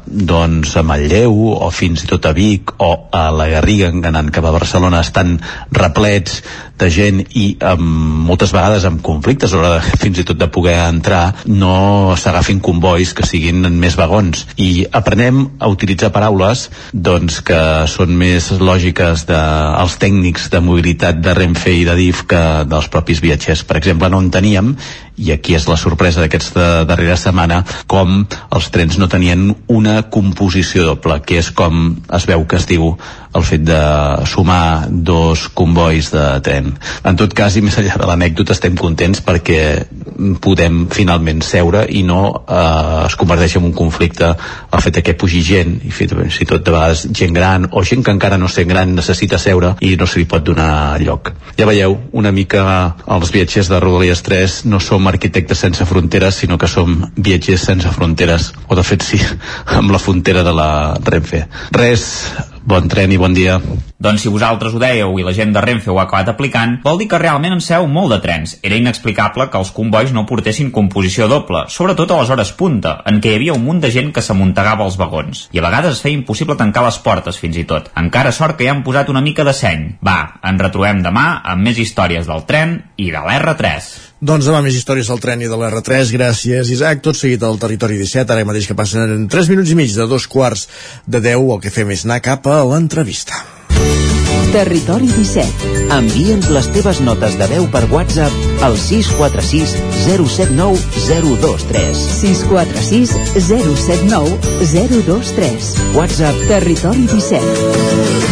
Speaker 23: doncs, a Manlleu o fins i tot a Vic o a la Garriga anant cap a Barcelona estan replets de gent i amb, moltes vegades amb conflictes a l'hora fins i tot de poder entrar no s'agafin convois que siguin en més vagons i aprenem a utilitzar paraules doncs que són més lògiques de, tècnics de mobilitat de Renfe i de DIF que dels propis viatgers per exemple no en teníem i aquí és la sorpresa d'aquesta darrera setmana com els trens no tenien una composició doble que és com es veu que es diu el fet de sumar dos convois de tren. En tot cas, i més enllà de l'anècdota, estem contents perquè podem finalment seure i no eh, es converteix en un conflicte el fet que pugi gent i fins i tot de vegades gent gran o gent que encara no sent gran necessita seure i no se li pot donar lloc. Ja veieu, una mica els viatgers de Rodalies 3 no som arquitectes sense fronteres, sinó que som viatgers sense fronteres, o de fet sí, [LAUGHS] amb la frontera de la Renfe. Res, Bon tren i bon dia.
Speaker 13: Doncs si vosaltres ho dèieu i la gent de Renfe ho ha acabat aplicant, vol dir que realment en seu molt de trens. Era inexplicable que els convois no portessin composició doble, sobretot a les hores punta, en què hi havia un munt de gent que s'amuntegava als vagons. I a vegades es feia impossible tancar les portes, fins i tot. Encara sort que hi han posat una mica de seny. Va, ens retrobem demà amb més històries del tren i de l'R3.
Speaker 1: Doncs demà més històries del tren i de l'R3. Gràcies, Isaac. Tot seguit al Territori 17, ara mateix que passen en 3 minuts i mig de dos quarts de 10, el que fem és anar cap a l'entrevista.
Speaker 2: Territori 17.
Speaker 24: Envia'ns les teves notes de veu per WhatsApp al 646 079 023.
Speaker 2: 646 079 023.
Speaker 24: WhatsApp
Speaker 2: Territori 17.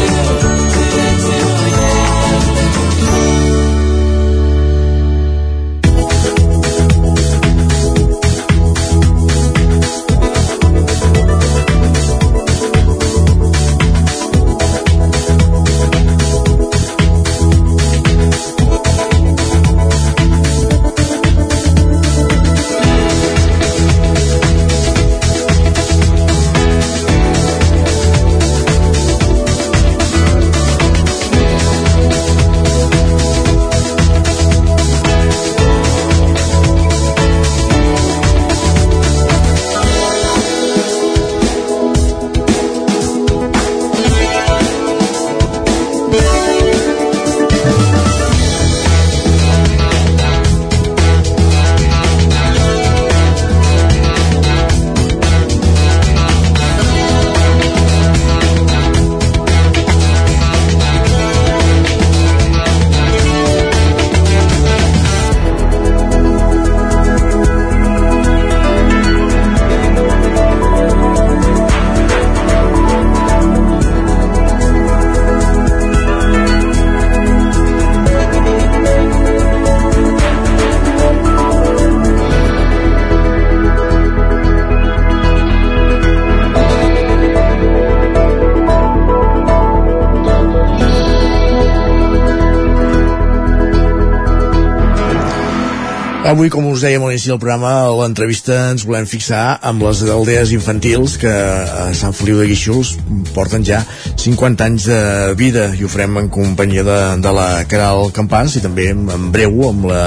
Speaker 1: Avui, com us dèiem a l'inici del programa, a l'entrevista ens volem fixar amb les aldees infantils que a Sant Feliu de Guíxols porten ja 50 anys de vida i ho farem en companyia de, de la Caral Campàs i també en breu amb la,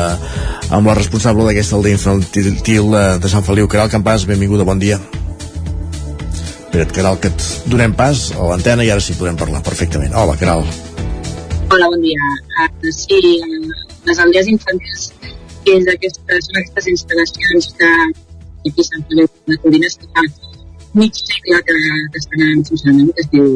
Speaker 1: amb la responsable d'aquesta aldea infantil de, Sant Feliu. Caral Campàs, benvinguda, bon dia. Espera't, Caral, que et donem pas a l'antena i ara sí podem parlar perfectament. Hola, Caral.
Speaker 25: Hola, bon dia. Uh, sí, uh, les aldees infantils és aquestes, són aquestes instal·lacions que aquí Sant Feliu de Codines que fa mig segle que, que estan en funcionament, que es diu,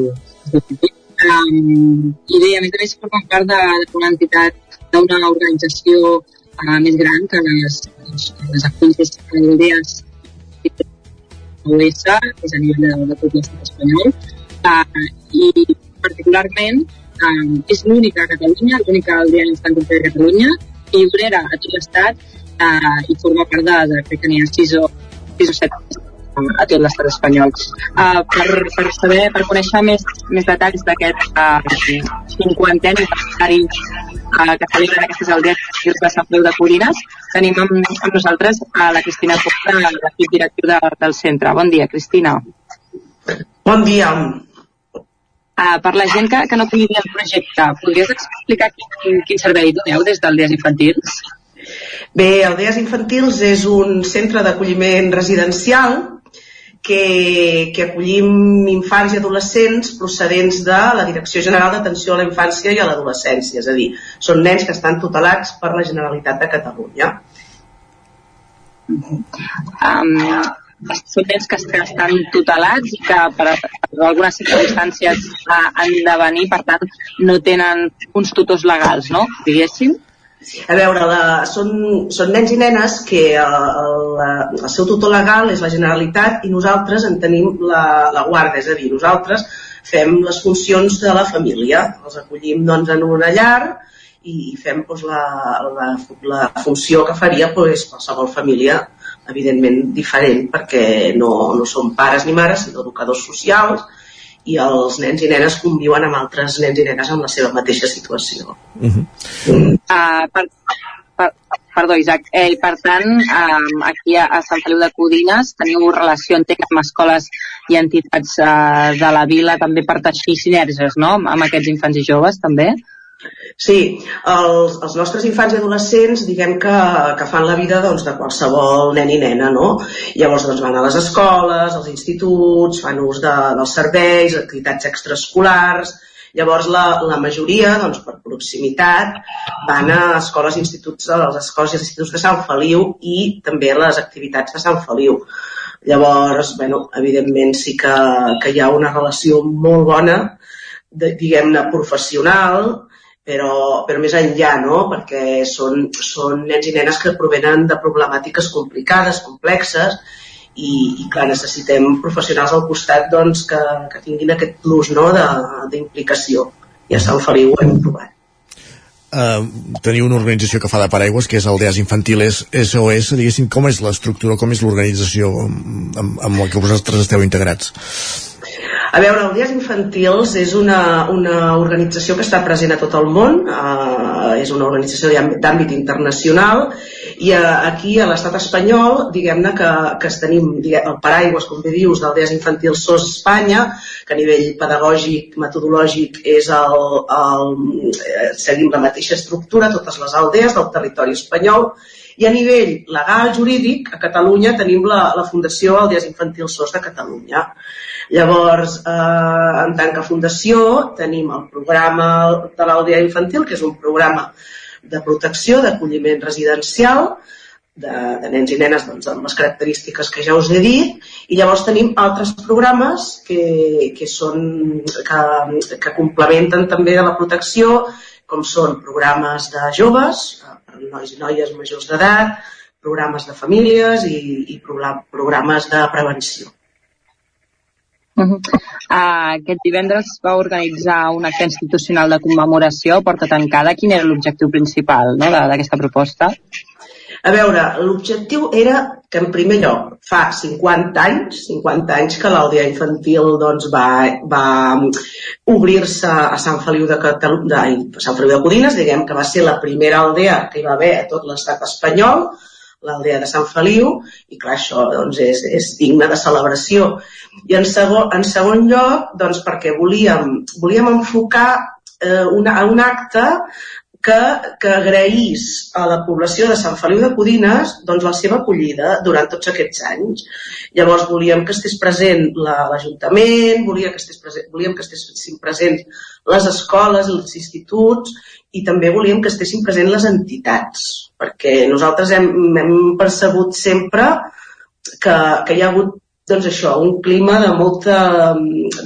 Speaker 25: es diu Feliu. Um, I bé, a més a més, formen part d'una entitat, d'una organització uh, més gran que les, les, les actuals aldees OS, és a nivell de, de tot l'estat espanyol, uh, i particularment um, és l'única a Catalunya, l'única aldea infantil de Catalunya, i a tot l'estat eh, i forma part de, de crec que n'hi ha 6 o, 6 o 7 a tot l'estat espanyol. Uh, per, per saber, per conèixer més, més detalls d'aquest uh, 50è aniversari uh, que celebren aquestes aldees de Sant Feliu de Codines, tenim amb, amb nosaltres a la Cristina Porta, l'equip directiu de, del centre. Bon dia, Cristina.
Speaker 26: Bon dia.
Speaker 25: Uh, per la gent que, que no conegui el projecte, podries explicar quin, quin servei doneu des d'Aldees Infantils?
Speaker 26: Bé, Aldees Infantils és un centre d'acolliment residencial que, que acollim infants i adolescents procedents de la Direcció General d'Atenció a la Infància i a l'Adolescència, és a dir, són nens que estan tutelats per la Generalitat de Catalunya.
Speaker 25: Um, són nens que, estan tutelats i que per, per algunes circumstàncies uh, han de venir, per tant, no tenen uns tutors legals, no? Diguéssim.
Speaker 26: A veure, la, són, són nens i nenes que el, el, el seu tutor legal és la Generalitat i nosaltres en tenim la, la guarda, és a dir, nosaltres fem les funcions de la família, els acollim doncs, en una llar i fem doncs, la, la, la funció que faria doncs, qualsevol família evidentment diferent perquè no, no són pares ni mares sinó educadors socials i els nens i nenes conviuen amb altres nens i nenes en la seva mateixa situació.
Speaker 1: Uh -huh.
Speaker 25: uh, per, per, perdó, Isaac. Eh, per tant, um, aquí a, a Sant Feliu de Codines teniu relació, entenc, amb escoles i entitats uh, de la vila també per teixir sinergies, no?, amb aquests infants i joves, també?
Speaker 26: Sí, els, els nostres infants i adolescents diguem que, que fan la vida doncs, de qualsevol nen i nena, no? Llavors doncs, van a les escoles, als instituts, fan ús de, dels serveis, activitats extraescolars, Llavors la, la majoria, doncs, per proximitat, van a escoles i instituts, a les escoles i instituts de Sant Feliu i també a les activitats de Sant Feliu. Llavors, bueno, evidentment sí que, que hi ha una relació molt bona, diguem-ne, professional, però, però més enllà, no? perquè són, són nens i nenes que provenen de problemàtiques complicades, complexes, i, i clar, necessitem professionals al costat doncs, que, que tinguin aquest plus no? d'implicació. I a Sant Feliu ho hem trobat.
Speaker 1: Uh, teniu una organització que fa de paraigües que és Aldeas Infantiles SOS diguéssim, com és l'estructura, com és l'organització amb, amb, amb la que vosaltres esteu integrats?
Speaker 26: A veure, el Dies Infantils és una, una organització que està present a tot el món, eh, és una organització d'àmbit internacional i eh, aquí a l'estat espanyol, diguem-ne que, que tenim diguem, el paraigües, com bé dius, d'Aldees Infantils SOS Espanya, que a nivell pedagògic, metodològic, és el, el, eh, seguim la mateixa estructura, totes les aldees del territori espanyol, i a nivell legal, jurídic, a Catalunya tenim la, la Fundació Aldees Infantils SOS de Catalunya. Llavors, eh, en tant que fundació, tenim el programa de l'Aldea Infantil, que és un programa de protecció, d'acolliment residencial, de, de nens i nenes doncs, amb les característiques que ja us he dit, i llavors tenim altres programes que, que, són, que, que complementen també de la protecció, com són programes de joves, nois i noies majors d'edat, programes de famílies i, i programes de prevenció.
Speaker 25: Uh -huh. uh, aquest divendres va organitzar un acte institucional de commemoració a porta tancada. Quin era l'objectiu principal no, d'aquesta proposta?
Speaker 26: A veure, l'objectiu era que en primer lloc fa 50 anys, 50 anys que l'aldea infantil doncs, va, va obrir-se a Sant Feliu de, Catalunya, Sant Feliu de Codines, diguem que va ser la primera aldea que hi va haver a tot l'estat espanyol, l'aldea de Sant Feliu, i clar, això doncs, és, és digne de celebració. I en segon, en segon lloc, doncs, perquè volíem, volíem enfocar eh, una, un acte que, que agraís a la població de Sant Feliu de Codines doncs, la seva acollida durant tots aquests anys. Llavors volíem que estés present l'Ajuntament, volia que estés present, volíem que estessin presents les escoles, els instituts i també volíem que estessin presents les entitats, perquè nosaltres hem, hem percebut sempre que, que hi ha hagut doncs això, un clima de molta,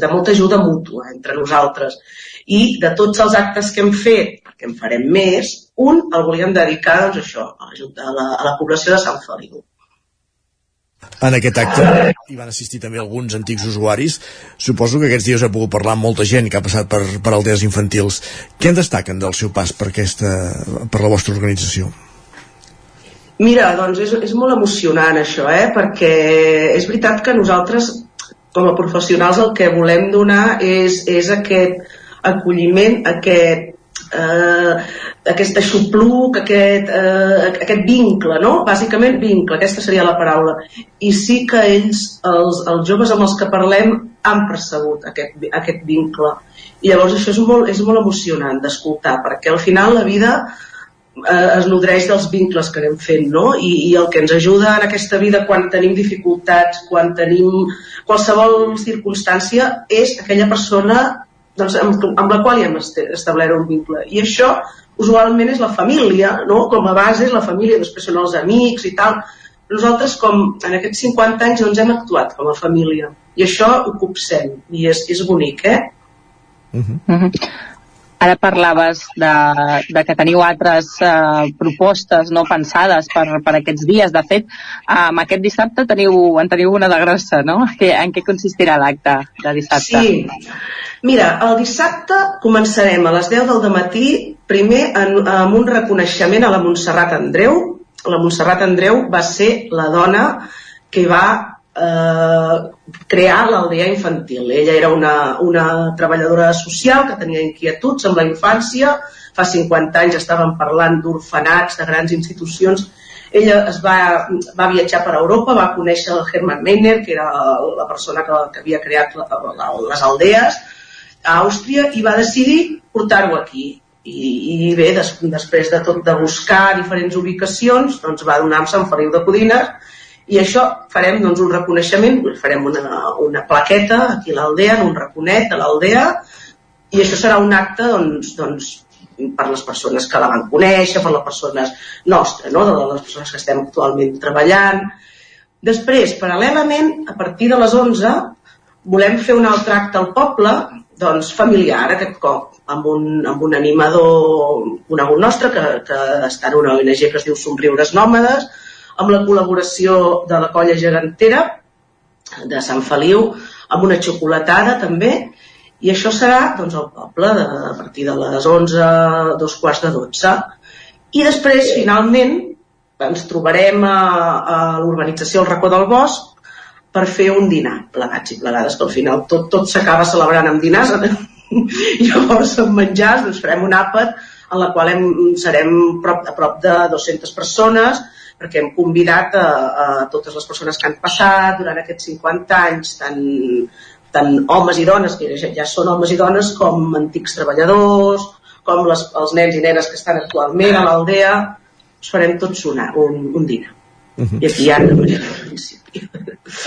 Speaker 26: de molta ajuda mútua entre nosaltres i de tots els actes que hem fet, perquè en farem més, un el volíem dedicar doncs, això, a, la, a, la, a la població de Sant Feliu.
Speaker 1: En aquest acte hi van assistir també alguns antics usuaris. Suposo que aquests dies ha pogut parlar amb molta gent que ha passat per, per aldees infantils. Què en destaquen del seu pas per, aquesta, per la vostra organització?
Speaker 26: Mira, doncs és, és molt emocionant això, eh? perquè és veritat que nosaltres com a professionals el que volem donar és, és aquest, acolliment, aquest, eh, aquest aixopluc, aquest, eh, aquest vincle, no? Bàsicament vincle, aquesta seria la paraula. I sí que ells, els, els joves amb els que parlem, han percebut aquest, aquest vincle. I llavors això és molt, és molt emocionant d'escoltar, perquè al final la vida eh, es nodreix dels vincles que anem fent, no? I, I el que ens ajuda en aquesta vida quan tenim dificultats, quan tenim qualsevol circumstància, és aquella persona doncs, amb, amb la qual ja hem establert un vincle. I això usualment és la família, no? com a base és la família, després són els amics i tal. Nosaltres, com en aquests 50 anys, doncs hem actuat com a família. I això ho copsem, i és, és bonic, eh?
Speaker 27: Uh -huh. Uh -huh. Ara parlaves de, de que teniu altres uh, propostes no pensades per, per aquests dies. De fet, um, aquest dissabte teniu, en teniu una de grossa, no? Que, en què consistirà l'acte de dissabte?
Speaker 26: Sí. Mira, el dissabte començarem a les 10 del matí primer en, amb un reconeixement a la Montserrat Andreu. La Montserrat Andreu va ser la dona que va eh, crear l'aldea infantil. Ella era una, una treballadora social que tenia inquietuds amb la infància. Fa 50 anys estàvem parlant d'orfenats, de grans institucions. Ella es va, va viatjar per Europa, va conèixer el Hermann Meiner, que era la persona que, que havia creat la, la, les aldees, a Àustria i va decidir portar-ho aquí. I, i bé, des, després de tot de buscar diferents ubicacions, doncs va donar amb Sant Feliu de Codines i això farem doncs, un reconeixement, farem una, una plaqueta aquí a l'aldea, un raconet de l'aldea i això serà un acte doncs, doncs, per les persones que la van conèixer, per les persones nostres, no? de les persones que estem actualment treballant. Després, paral·lelament, a partir de les 11, volem fer un altre acte al poble doncs, familiar aquest cop, amb un, amb un animador conegut nostre que, que està en una ONG que es diu Somriures Nòmades, amb la col·laboració de la colla gegantera de Sant Feliu, amb una xocolatada també, i això serà doncs, al poble de, a partir de les 11, dos quarts de 12. I després, finalment, ens trobarem a, a l'urbanització El Racó del Bosc per fer un dinar, plegats i plegades, que al final tot, tot s'acaba celebrant amb dinars. [LAUGHS] Llavors, amb menjars, doncs farem un àpat en la qual hem, serem prop, a prop de 200 persones, perquè hem convidat a, a totes les persones que han passat durant aquests 50 anys, tant, tant homes i dones, que ja, ja són homes i dones, com antics treballadors, com les, els nens i nenes que estan actualment a l'aldea, farem tots una, un, un dinar. Uh -huh. I aquí hi ha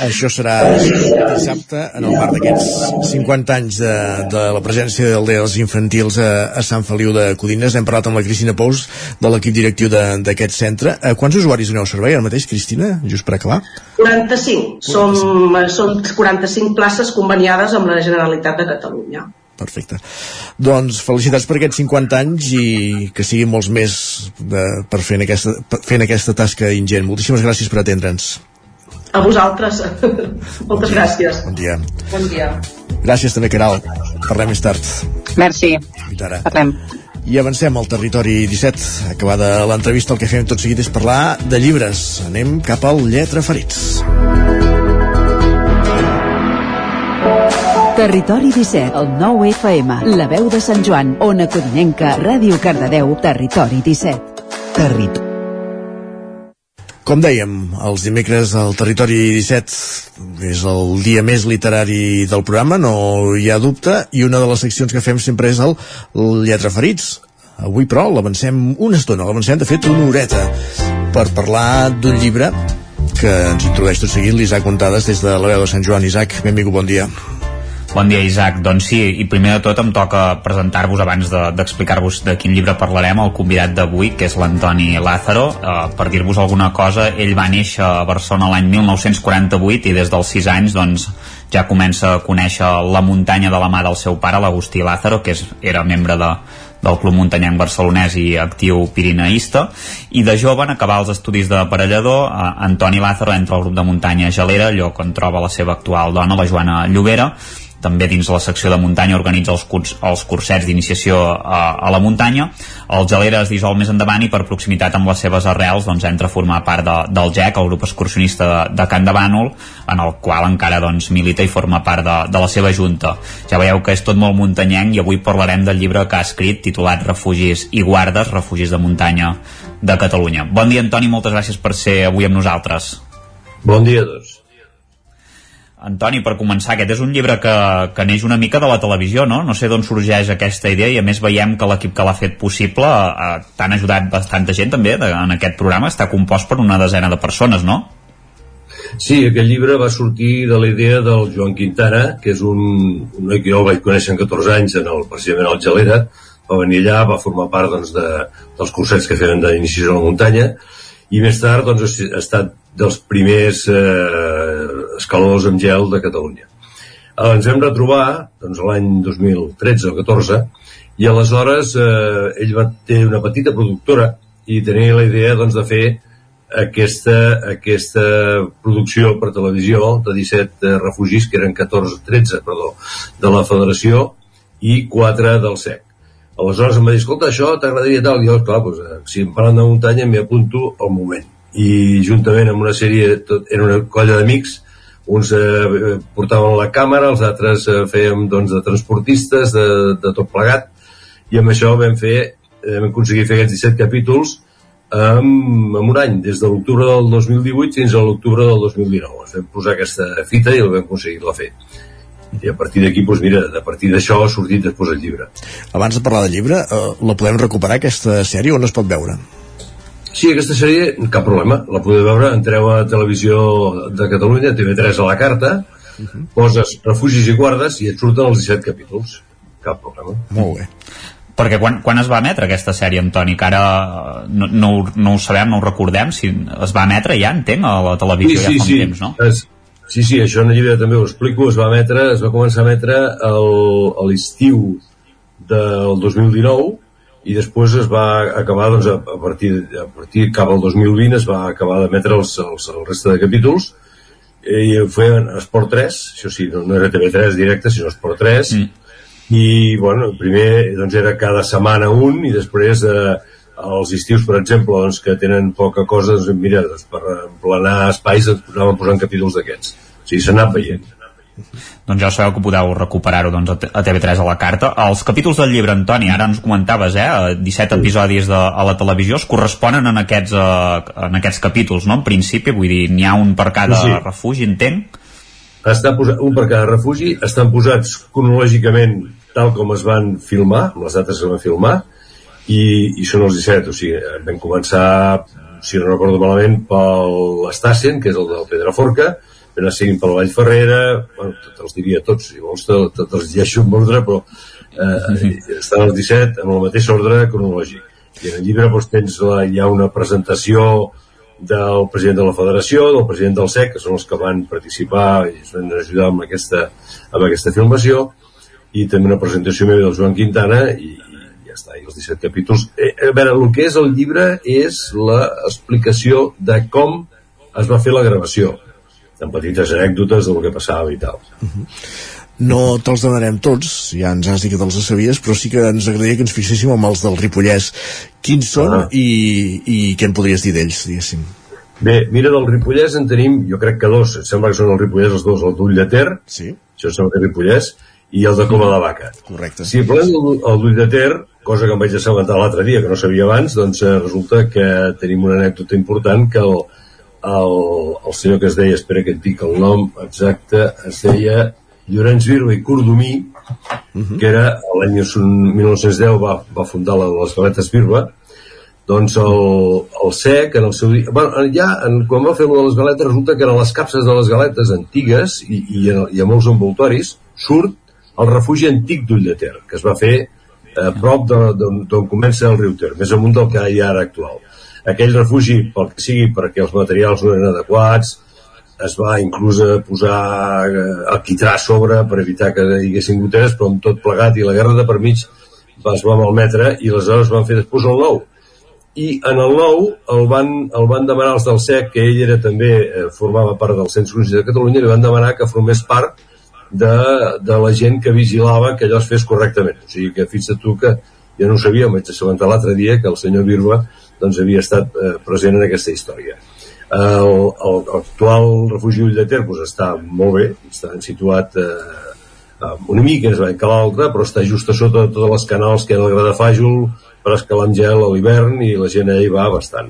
Speaker 1: això serà dissabte en el marc d'aquests 50 anys de, de la presència d'aldees infantils a, a Sant Feliu de Codines. Hem parlat amb la Cristina Pous de l'equip directiu d'aquest centre. A quants usuaris doneu servei ara mateix, Cristina, just per acabar?
Speaker 26: 45. 45. Som, som 45 places conveniades amb la Generalitat de Catalunya.
Speaker 1: Perfecte. Doncs felicitats per aquests 50 anys i que siguin molts més de, per fent aquesta, per fent aquesta tasca ingent. Moltíssimes gràcies per atendre'ns.
Speaker 26: A vosaltres. [LAUGHS] Moltes bon gràcies.
Speaker 1: Bon dia.
Speaker 26: Bon dia.
Speaker 1: Gràcies també, Caral. Parlem més tard.
Speaker 27: Merci.
Speaker 1: ara.
Speaker 27: Parlem.
Speaker 1: I avancem al territori 17. Acabada l'entrevista, el que fem tot seguit és parlar de llibres. Anem cap al Lletra Ferits.
Speaker 2: Territori 17, el 9 FM, la veu de Sant Joan, Ona Codinenca, Ràdio Cardedeu, Territori 17.
Speaker 1: Territori Com dèiem, els dimecres al Territori 17 és el dia més literari del programa, no hi ha dubte, i una de les seccions que fem sempre és el Lletra Ferits. Avui, però, l'avancem una estona, l'avancem, de fet, una horeta, per parlar d'un llibre que ens introdueix tot seguit l'Isaac Contades des de la veu de Sant Joan. Isaac, benvingut, bon dia.
Speaker 13: Bon dia, Isaac. Doncs sí, i primer de tot em toca presentar-vos abans d'explicar-vos de, de quin llibre parlarem, el convidat d'avui, que és l'Antoni Lázaro. Eh, per dir-vos alguna cosa, ell va néixer a Barcelona l'any 1948 i des dels 6 anys doncs, ja comença a conèixer la muntanya de la mà del seu pare, l'Agustí Lázaro, que és, era membre de, del Club Muntanyenc Barcelonès i actiu pirineïsta i de jove en acabar els estudis d'aparellador eh, Antoni Lázaro entra al grup de muntanya Gelera, lloc on troba la seva actual dona, la Joana Llobera també dins la secció de muntanya organitza els, curs, els cursets d'iniciació a, a la muntanya. El Gelera es dissol més endavant i per proximitat amb les seves arrels doncs, entra a formar part de, del GEC, el grup excursionista de, de Can de Bànol, en el qual encara doncs, milita i forma part de, de la seva junta. Ja veieu que és tot molt muntanyenc i avui parlarem del llibre que ha escrit titulat Refugis i guardes, refugis de muntanya de Catalunya. Bon dia, Antoni, moltes gràcies per ser avui amb nosaltres.
Speaker 28: Bon dia a tots.
Speaker 13: Antoni, per començar, aquest és un llibre que, que neix una mica de la televisió, no? No sé d'on sorgeix aquesta idea i a més veiem que l'equip que l'ha fet possible eh, t'han ajudat bastanta gent també de, en aquest programa, està compost per una desena de persones, no?
Speaker 28: Sí, aquest llibre va sortir de la idea del Joan Quintana, que és un, un noi que jo el vaig conèixer en 14 anys en el, precisament al Gelera, va venir allà, va formar part doncs, de, dels cursets que feien d'inici a la muntanya, i més tard doncs, ha estat dels primers eh, escaladors amb gel de Catalunya. Eh, ens vam retrobar doncs, l'any 2013 o 14 i aleshores eh, ell va ter una petita productora i tenia la idea doncs, de fer aquesta, aquesta producció per televisió de 17 eh, refugis, que eren 14, 13, perdó, de la Federació i 4 del SEC. Aleshores em va dir, escolta, això t'agradaria tal? I jo, clar, doncs, eh, si em parlen de muntanya m'hi apunto al moment i juntament amb una sèrie, tot, era una colla d'amics, uns eh, portaven la càmera, els altres eh, fèiem doncs, de transportistes, de, de tot plegat, i amb això vam fer, eh, vam aconseguir fer aquests 17 capítols amb, amb un any, des de l'octubre del 2018 fins a l'octubre del 2019. Ens vam posar aquesta fita i el vam aconseguir-la fer. I a partir d'aquí, doncs mira, a partir d'això ha sortit després el llibre.
Speaker 1: Abans de parlar del llibre, eh, la podem recuperar aquesta sèrie o no es pot veure?
Speaker 28: Sí, aquesta sèrie, cap problema, la podeu veure, entreu a Televisió de Catalunya, TV3 a la carta, uh -huh. poses refugis i guardes i et surten els 17 capítols. Cap problema.
Speaker 1: Molt bé.
Speaker 13: Perquè quan, quan es va emetre aquesta sèrie, Antoni, que ara no, no, no ho sabem, no ho recordem, si es va emetre ja, entenc, a la televisió
Speaker 28: sí, sí,
Speaker 13: ja fa
Speaker 28: sí.
Speaker 13: temps, no?
Speaker 28: Es, sí, sí, això en el llibre també ho explico, es va emetre, es va començar a emetre el, a l'estiu del 2019 i després es va acabar doncs, a, partir, a partir cap al 2020 es va acabar d'emetre els, els, el reste de capítols. I ho feien a Esport 3 això sí, no, no era TV3 directe sinó Esport 3 mm. i bueno, primer doncs, era cada setmana un i després eh, els estius per exemple doncs, que tenen poca cosa doncs, mira, doncs, per emplenar espais ens posàvem posant capítols d'aquests. O sigui, s'ha anat veient
Speaker 13: doncs ja sabeu que podeu recuperar-ho doncs, a TV3 a la carta. Els capítols del llibre, Antoni, ara ens comentaves, eh, 17 episodis de, a la televisió, es corresponen en aquests, eh, en aquests capítols, no? En principi, vull dir, n'hi ha un per cada sí. refugi, entenc?
Speaker 28: Està posat, un per cada refugi, estan posats cronològicament tal com es van filmar, les dates que van filmar, i, i són els 17, o sigui, vam començar, si no recordo malament, pel Estassen, que és el del Pedraforca, anar seguint pel Vall Ferrera, bueno, te els diria tots, si vols te, te, te llegeixo en ordre, però eh, estan els 17 amb el mateix ordre cronològic. I en el llibre doncs, tens la, hi ha una presentació del president de la federació, del president del SEC, que són els que van participar i ens van ajudar amb aquesta, amb aquesta filmació, i també una presentació meva del Joan Quintana, i, i ja està, i els 17 capítols. Eh, a veure, el que és el llibre és l'explicació de com es va fer la gravació amb petites anècdotes del que passava i tal. Uh -huh.
Speaker 1: No te'ls donarem tots, ja ens has dit que te'ls sabies, però sí que ens agradaria que ens fixéssim amb els del Ripollès. Quins són ah. i, i què en podries dir d'ells, diguéssim?
Speaker 28: Bé, mira, del Ripollès en tenim, jo crec que dos, em sembla que són el Ripollès els dos, el d'Ull de Ter,
Speaker 1: sí.
Speaker 28: això sembla que Ripollès, i el de Coma de Vaca.
Speaker 1: Correcte.
Speaker 28: Si parlem del, el d'Ull de Ter, cosa que em vaig assabentar l'altre dia, que no sabia abans, doncs eh, resulta que tenim una anècdota important que el, el, el senyor que es deia, espera que et dic el nom exacte, es deia Llorenç Virba i Cordomí, que era l'any 1910 va, va fundar la, les galetes Virba, doncs el, el SEC en el seu dia, bueno, ja en, quan va fer de les galetes resulta que en les capses de les galetes antigues i, i, a, i a molts envoltoris surt el refugi antic d'Ull de Ter que es va fer a prop d'on comença el riu Ter, més amunt del que hi ha ara actual aquell refugi, pel que sigui, perquè els materials no eren adequats, es va inclús a posar eh, el quitrà a sobre per evitar que hi haguessin goteres, però amb tot plegat i la guerra de per mig es va malmetre i aleshores van fer després el nou i en el nou el van, el van demanar els del SEC, que ell era també eh, formava part del Cens Crucis de Catalunya, li van demanar que formés part de, de la gent que vigilava que allò es fes correctament. O sigui que fins tu que jo no ho sabia, vaig assabentar l'altre dia que el senyor Virba doncs, havia estat eh, present en aquesta història. El, el, el actual refugi Ull de Ter doncs, està molt bé, està situat eh, una mica més que l'altre, però està just a sota de totes les canals que ha del Gradafàjol, per escalar amb gel a l'hivern i la gent hi va bastant.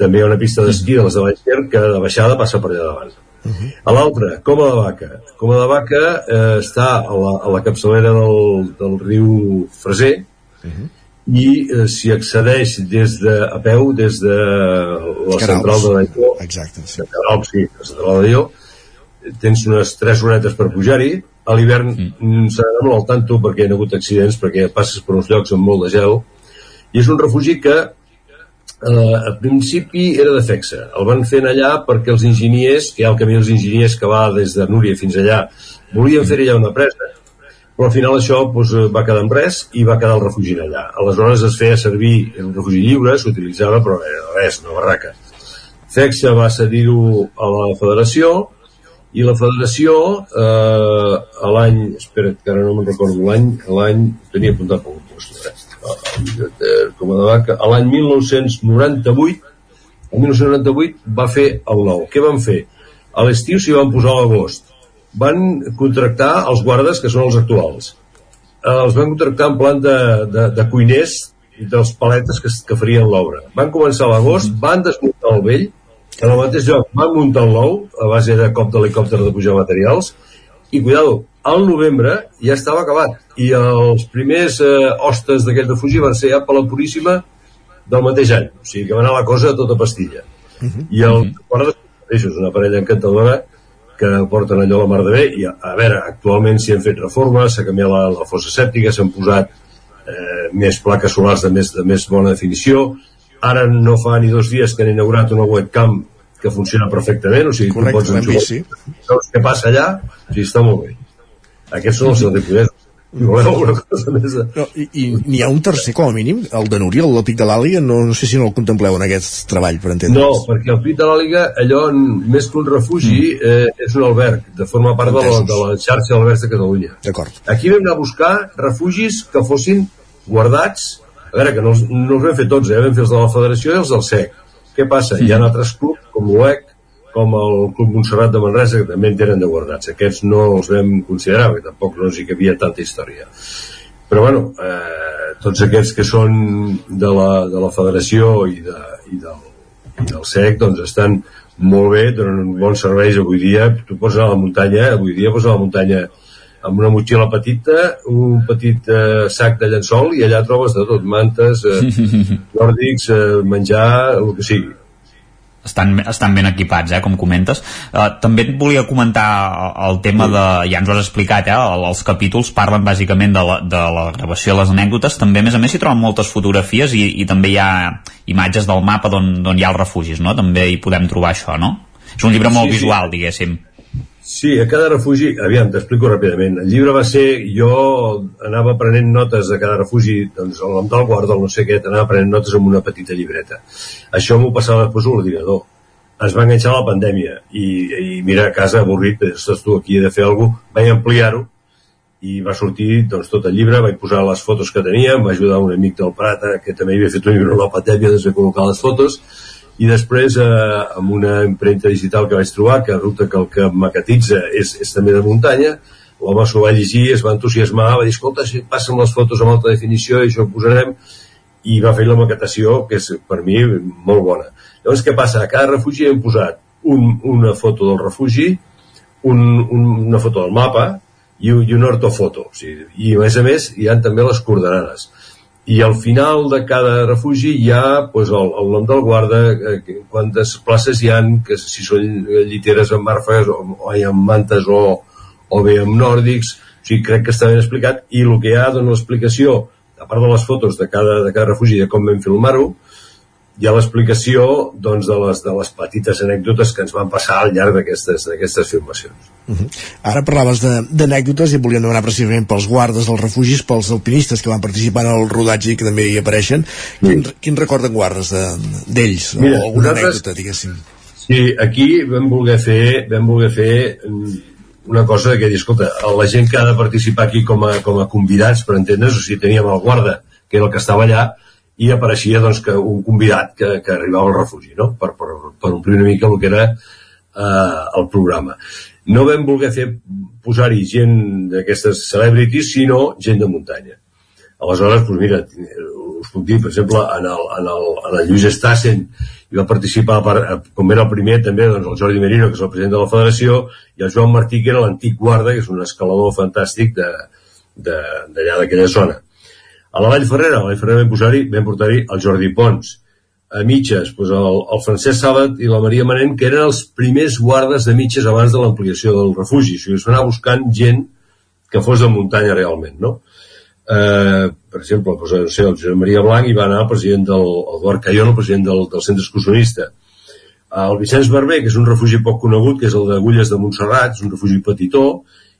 Speaker 28: També hi ha una pista d'esquí de les de Vallcer que de baixada passa per allà davant. Uh -huh. A l'altra, Coma de Vaca. Coma de Vaca eh, està a la, a la capçalera del, del riu Freser uh -huh. I eh, s'hi accedeix des de, a peu des de la
Speaker 1: Carals.
Speaker 28: central de Daió.
Speaker 1: Exacte, sí.
Speaker 28: De Carals, sí, la central de. Tens unes 3 horetes per pujar-hi. A l'hivern mm. s'ha d'anar molt al tanto perquè hi ha hagut accidents, perquè passes per uns llocs amb molt de gel i és un refugi que eh, al principi era de Fexa el van fent allà perquè els enginyers que hi ha el camí dels enginyers que va des de Núria fins allà volien fer allà una presa però al final això doncs, va quedar en res i va quedar el refugi allà aleshores es feia servir el refugi lliure s'utilitzava però era res, una barraca Fexa va cedir-ho a la federació i la federació eh, a l'any espera't que ara no me'n recordo l'any l'any tenia apuntat per un post eh? com a de vaca, a l'any 1998 el 1998 va fer el nou. Què van fer? A l'estiu s'hi van posar l'agost. Van contractar els guardes, que són els actuals. Eh, els van contractar en plan de, de, de cuiners i dels paletes que, que farien l'obra. Van començar a l'agost, van desmuntar el vell, en el mateix lloc van muntar el nou, a base de cop d'helicòpter de pujar materials, i cuidado, al novembre ja estava acabat i els primers eh, hostes d'aquest refugi van ser ja per la Puríssima del mateix any, o sigui que va anar la cosa a tota pastilla uh -huh. i el guarda és una parella encantadora que porten allò a la mar de bé i a, a veure, actualment s'hi han fet reformes s'ha canviat la, la fossa sèptica s'han posat eh, més plaques solars de més, de més bona definició ara no fa ni dos dies que han inaugurat una webcam que funciona perfectament, o sigui,
Speaker 1: Correcte,
Speaker 28: tu pots
Speaker 1: vist, sí.
Speaker 28: què passa allà, o sigui, està molt bé. Aquests són els seus diputats. Si voleu alguna cosa més...
Speaker 1: No, I, i n'hi ha un tercer, com a mínim, el de Núria, el del Pic de l'Àliga, no, no sé si no el contempleu en aquest treball, per entendre's.
Speaker 28: No, perquè el Pit de l'Àliga, allò, més que un refugi, eh, és un alberg, de forma part de la, de la xarxa d'albergs de Catalunya.
Speaker 1: D'acord.
Speaker 28: Aquí vam anar a buscar refugis que fossin guardats, a veure, que no, els- no els vam fer tots, eh? vam fer els de la Federació i els del SEC. Què passa? Hi ha altres clubs, com l'UEC, com el Club Montserrat de Manresa, que també en tenen de guardats. Aquests no els vam considerar, perquè tampoc no hi havia tanta història. Però, bueno, eh, tots aquests que són de la, de la Federació i, de, i, del, i del SEC, doncs estan molt bé, donen bons serveis avui dia. Tu pots anar a la muntanya, avui dia pots anar a la muntanya amb una motxilla petita, un petit eh, sac de llençol i allà trobes de tot, mantes, eh, [LAUGHS] nòrdics, eh, menjar, el que sigui.
Speaker 13: Estan, estan ben equipats, eh, com comentes. Uh, també et volia comentar el tema de, ja ens ho has explicat, eh, el- els capítols parlen bàsicament de la, de la gravació de les anècdotes, també a més a més s'hi troben moltes fotografies i, i també hi ha imatges del mapa d'on d'on hi ha els refugis, no? També hi podem trobar això, no? És un llibre molt
Speaker 28: Sí, sí.
Speaker 13: visual, diguéssim.
Speaker 28: Sí, a cada refugi, aviam, t'explico ràpidament. El llibre va ser, jo anava prenent notes de cada refugi, doncs el nom del guarda, el no sé què, anava prenent notes amb una petita llibreta. Això m'ho passava després a l'ordinador. Es va enganxar la pandèmia i, i mira, a casa avorrit, estàs tu aquí, he de fer alguna cosa, vaig ampliar-ho i va sortir doncs, tot el llibre, vaig posar les fotos que tenia, em va ajudar un amic del Prata que també havia fet un llibre a la pandèmia, doncs vaig col·locar les fotos i després eh, amb una impremta digital que vaig trobar que resulta que el que maquetitza és, és també de muntanya l'home s'ho va llegir, es va entusiasmar va dir, escolta, si passen les fotos amb alta definició i això ho posarem i va fer la maquetació que és per mi molt bona llavors què passa? a cada refugi hem posat un, una foto del refugi un, un, una foto del mapa i, i una ortofoto o sigui, i a més a més hi ha també les coordenades i al final de cada refugi hi ha pues, el, el nom del guarda, eh, quantes places hi han, que si són lliteres amb marfes o, o ha mantes o, o bé amb nòrdics, o sigui, crec que està ben explicat, i el que hi ha dona l'explicació, a part de les fotos de cada, de cada refugi de com vam filmar-ho, hi ha l'explicació doncs, de, les, de les petites anècdotes que ens van passar al llarg d'aquestes filmacions.
Speaker 1: Uh -huh. Ara parlaves d'anècdotes i volíem demanar precisament pels guardes dels refugis, pels alpinistes que van participar en el rodatge i que també hi apareixen. Sí. Quin, quin recorden guardes d'ells? De, o alguna anècdota, diguéssim?
Speaker 28: Sí, aquí vam voler fer, vam voler fer mm, una cosa que dir, escolta, la gent que ha de participar aquí com a, com a convidats, per entendre's, o sigui, teníem el guarda, que era el que estava allà, i apareixia doncs, que un convidat que, que arribava al refugi no? per, per, per omplir una mica el que era eh, el programa. No vam voler fer posar-hi gent d'aquestes celebrities sinó gent de muntanya. Aleshores, doncs mira, us puc dir per exemple, en el, en el, en el Lluís Estassen hi va participar per, com era el primer també doncs, el Jordi Merino que és el president de la federació i el Joan Martí que era l'antic guarda que és un escalador fantàstic d'allà d'aquella zona a la Vall Ferrera, a la Vall Ferrera vam, posar vam portar-hi el Jordi Pons. A mitges, doncs el, el Francesc Sàbat i la Maria Manent, que eren els primers guardes de mitges abans de l'ampliació del refugi. O sigui, es va anar buscant gent que fos de muntanya realment, no? Eh, per exemple, doncs, no sé, el Josep Maria Blanc i va anar el president del el Eduard Cayón, el president del, del centre excursionista. El Vicenç Barber, que és un refugi poc conegut, que és el d'Agulles de Montserrat, és un refugi petitó,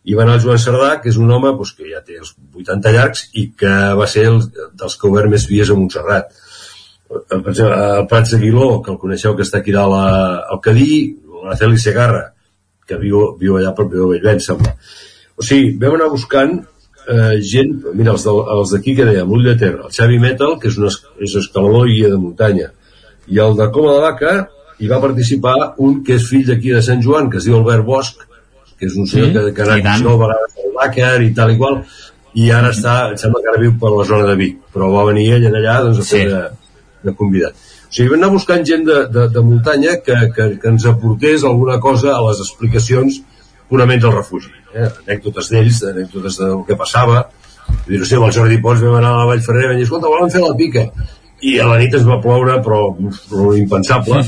Speaker 28: i va anar el Joan Cerdà, que és un home doncs, que ja té els 80 llargs i que va ser el, dels que obert més vies a Montserrat. Per exemple, el Prats Aguiló, que el coneixeu que està aquí dalt a, al Cadí, la Celi Segarra, que viu, viu allà per Viu Bellvent, sembla. O sigui, vam anar buscant eh, gent, mira, els d'aquí que dèiem, l'Ull de Terra, el Xavi Metal, que és un, és escalador i guia de muntanya, i el de Coma de Vaca hi va participar un que és fill d'aquí de Sant Joan, que es diu Albert Bosch, que és un senyor sí, que, que ha anat nou vegades al Dakar i tal i qual, i ara està, em sembla que ara viu per la zona de Vic, però va venir ell allà doncs, a fer sí. de, de convidat. O sigui, vam anar buscant gent de, de, de muntanya que, que, que ens aportés alguna cosa a les explicacions purament del refugi. Eh? Anècdotes d'ells, anècdotes del que passava. Dir, no sé, amb el Jordi Pons vam anar a la Vall Ferrer i vam dir, escolta, volen fer la pica. I a la nit es va ploure, però, però impensable.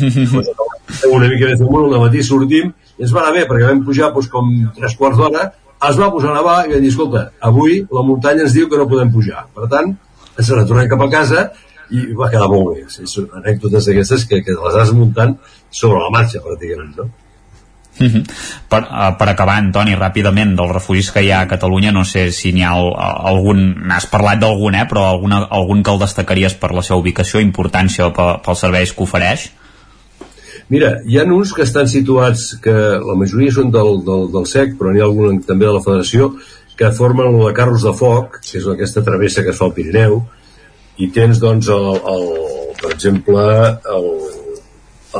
Speaker 28: [LAUGHS] una mica de fumul, al matí sortim i ens va anar bé perquè vam pujar doncs, com tres quarts d'hora es va posar a nevar i vam dir, escolta, avui la muntanya ens diu que no podem pujar. Per tant, ens n'ha cap a casa i va quedar molt bé. Sí, són anècdotes d'aquestes que, que les has muntant sobre la marxa, pràcticament, no?
Speaker 13: -hmm. per, uh, per acabar, Antoni, ràpidament dels refugis que hi ha a Catalunya, no sé si n'hi ha algun, n'has parlat d'algun, eh, però alguna, algun que el destacaries per la seva ubicació, importància o pels serveis que ofereix?
Speaker 28: Mira, hi ha uns que estan situats, que la majoria són del, del, del SEC, però n'hi ha algun també de la Federació, que formen el de Carros de Foc, que és aquesta travessa que es fa al Pirineu, i tens, doncs, el, el, per exemple, el,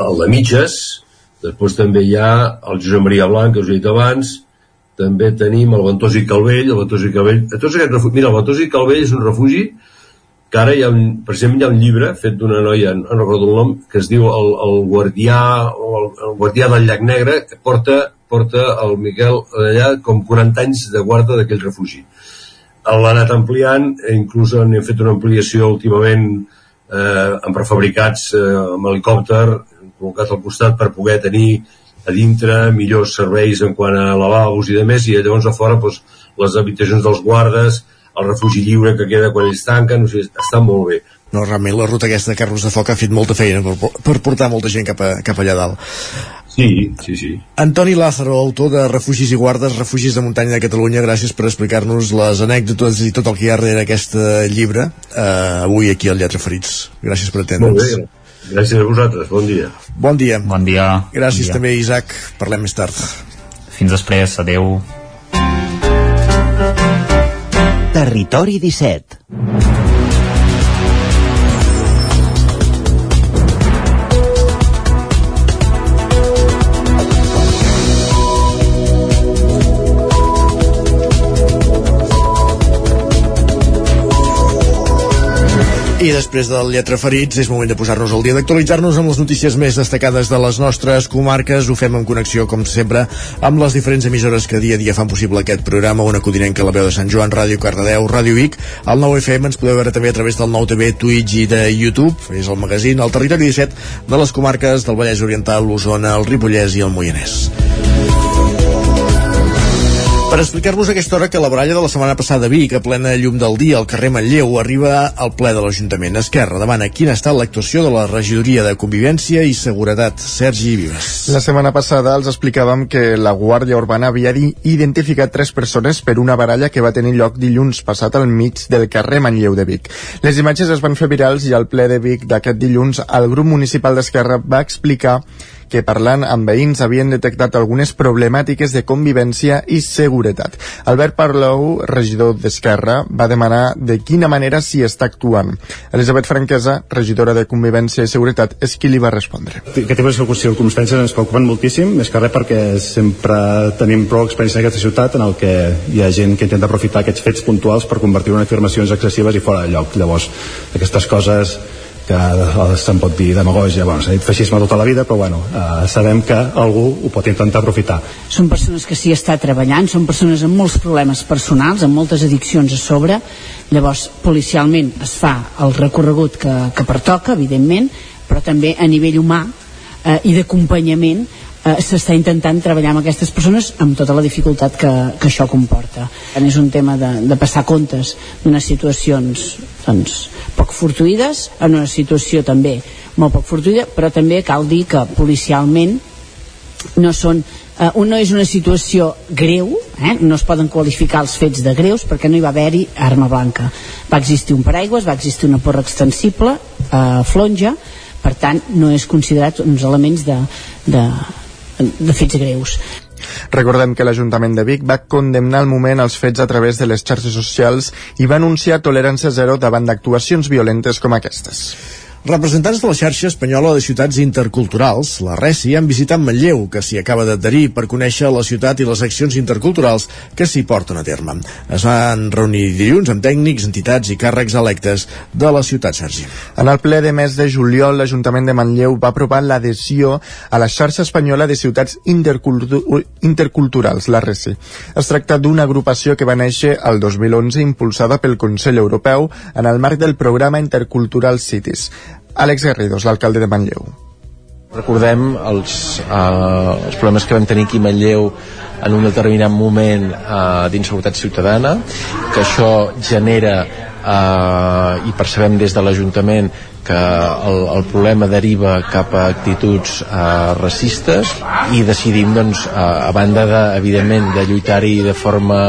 Speaker 28: el de Mitges, després també hi ha el Josep Maria Blanc, que us he dit abans, també tenim el Ventós i Calvell, el Ventós i Calvell, tots aquests mira, el Ventós i Calvell és un refugi que ara hi ha un, exemple, hi ha un llibre fet d'una noia, no recordo el nom, que es diu El, el guardià o el, el guardià del llac Negre, que porta, porta el Miquel allà com 40 anys de guarda d'aquell refugi. L'ha anat ampliant, eh, inclús han fet una ampliació últimament eh, amb prefabricats eh, amb helicòpter, col·locat al costat per poder tenir a dintre millors serveis en quant a lavabos i de més, i llavors a fora doncs, les habitacions dels guardes, el refugi lliure que queda quan ells tanquen, o sigui, està molt bé.
Speaker 1: No, realment la ruta aquesta de Carros de Foc ha fet molta feina per, per portar molta gent cap, a, cap allà dalt.
Speaker 28: Sí, sí, sí.
Speaker 1: Antoni Lázaro, autor de Refugis i Guardes, Refugis de Muntanya de Catalunya, gràcies per explicar-nos les anècdotes i tot el que hi ha darrere aquest llibre, eh, avui aquí al Lletra Ferits. Gràcies per atendre'ns.
Speaker 28: Molt bé, gràcies a vosaltres, bon dia.
Speaker 1: Bon dia.
Speaker 13: Bon dia.
Speaker 1: Gràcies
Speaker 13: bon dia.
Speaker 1: també, Isaac. Parlem més tard.
Speaker 13: Fins després, adeu.
Speaker 24: Territori 17
Speaker 1: I després del Lletra Ferits és moment de posar-nos al dia d'actualitzar-nos amb les notícies més destacades de les nostres comarques. Ho fem en connexió, com sempre, amb les diferents emissores que dia a dia fan possible aquest programa. Una a la veu de Sant Joan, Ràdio Cardedeu, Ràdio Vic. Al 9FM ens podeu veure també a través del 9TV, Twitch i de YouTube. És el magazín El Territori 17 de les comarques del Vallès Oriental, l'Osona, el Ripollès i el Moianès. Per explicar-vos aquesta hora que la baralla de la setmana passada a Vic, a plena llum del dia, al carrer Manlleu, arriba al ple de l'Ajuntament. Esquerra demana quina ha estat l'actuació de la regidoria de Convivència i Seguretat. Sergi Vives.
Speaker 3: La setmana passada els explicàvem que la Guàrdia Urbana havia identificat tres persones per una baralla que va tenir lloc dilluns passat al mig del carrer Manlleu de Vic. Les imatges es van fer virals i al ple de Vic d'aquest dilluns el grup municipal d'Esquerra va explicar que parlant amb veïns havien detectat algunes problemàtiques de convivència i seguretat. Albert Parlou, regidor d'Esquerra, va demanar de quina manera s'hi està actuant. Elisabet Franquesa, regidora de Convivència i Seguretat, és qui li va respondre.
Speaker 29: Aquest tipus de circumstàncies ens preocupen moltíssim, més que res perquè sempre tenim prou experiència en aquesta ciutat en el que hi ha gent que intenta aprofitar aquests fets puntuals per convertir-ho en afirmacions excessives i fora de lloc. Llavors, aquestes coses que se'n pot dir demagogia, bueno, s'ha dit feixisme tota la vida, però bueno, eh, sabem que algú ho pot intentar aprofitar.
Speaker 30: Són persones que s'hi està treballant, són persones amb molts problemes personals, amb moltes addiccions a sobre, llavors policialment es fa el recorregut que, que pertoca, evidentment, però també a nivell humà eh, i d'acompanyament eh, s'està intentant treballar amb aquestes persones amb tota la dificultat que, que això comporta. És un tema de, de passar comptes d'unes situacions doncs, poc fortuïdes, en una situació també molt poc fortuïda, però també cal dir que policialment no són eh, no és una situació greu, eh? no es poden qualificar els fets de greus perquè no hi va haver-hi arma blanca. Va existir un paraigües, va existir una porra extensible, eh, flonja, per tant no és considerat uns elements de, de, de fets greus.
Speaker 3: Recordem que l'Ajuntament de Vic va condemnar el moment els fets a través de les xarxes socials i va anunciar tolerància zero davant d'actuacions violentes com aquestes.
Speaker 1: Representants de la xarxa espanyola de ciutats interculturals, la RECI, han visitat Manlleu, que s'hi acaba d'adherir per conèixer la ciutat i les accions interculturals que s'hi porten a terme. Es van reunir dilluns amb tècnics, entitats i càrrecs electes de la ciutat, Sergi.
Speaker 3: En el ple de mes de juliol, l'Ajuntament de Manlleu va aprovar l'adhesió a la xarxa espanyola de ciutats intercultu interculturals, la RECI. Es tracta d'una agrupació que va néixer el 2011 impulsada pel Consell Europeu en el marc del programa Intercultural Cities. Àlex Garridos, l'alcalde de Manlleu.
Speaker 31: Recordem els, eh, els problemes que vam tenir aquí a Manlleu en un determinat moment eh, d'inseguretat ciutadana, que això genera eh, i percebem des de l'Ajuntament que el, el problema deriva cap a actituds eh, racistes i decidim doncs, eh, a banda de, evidentment de lluitar-hi de forma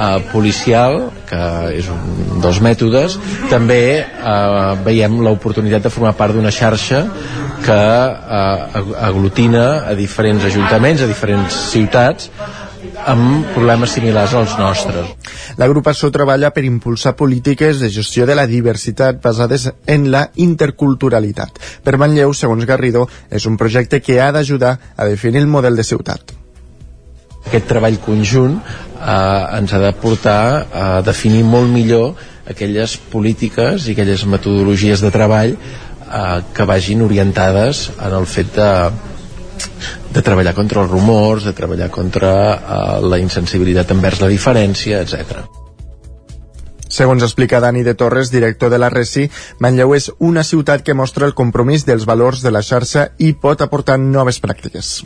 Speaker 31: eh, policial, que és un dels mètodes, també eh, veiem l'oportunitat de formar part d'una xarxa que eh, aglutina a diferents ajuntaments, a diferents ciutats, amb problemes similars als nostres.
Speaker 3: L'agrupació treballa per impulsar polítiques de gestió de la diversitat basades en la interculturalitat. Per Manlleu, segons Garrido, és un projecte que ha d'ajudar a definir el model de ciutat.
Speaker 31: Aquest treball conjunt eh, ens ha de portar a definir molt millor aquelles polítiques i aquelles metodologies de treball eh, que vagin orientades en el fet de, de treballar contra els rumors, de treballar contra eh, la insensibilitat envers la diferència, etc.
Speaker 3: Segons explica Dani de Torres, director de la RECI, Manlleu és una ciutat que mostra el compromís dels valors de la xarxa i pot aportar noves pràctiques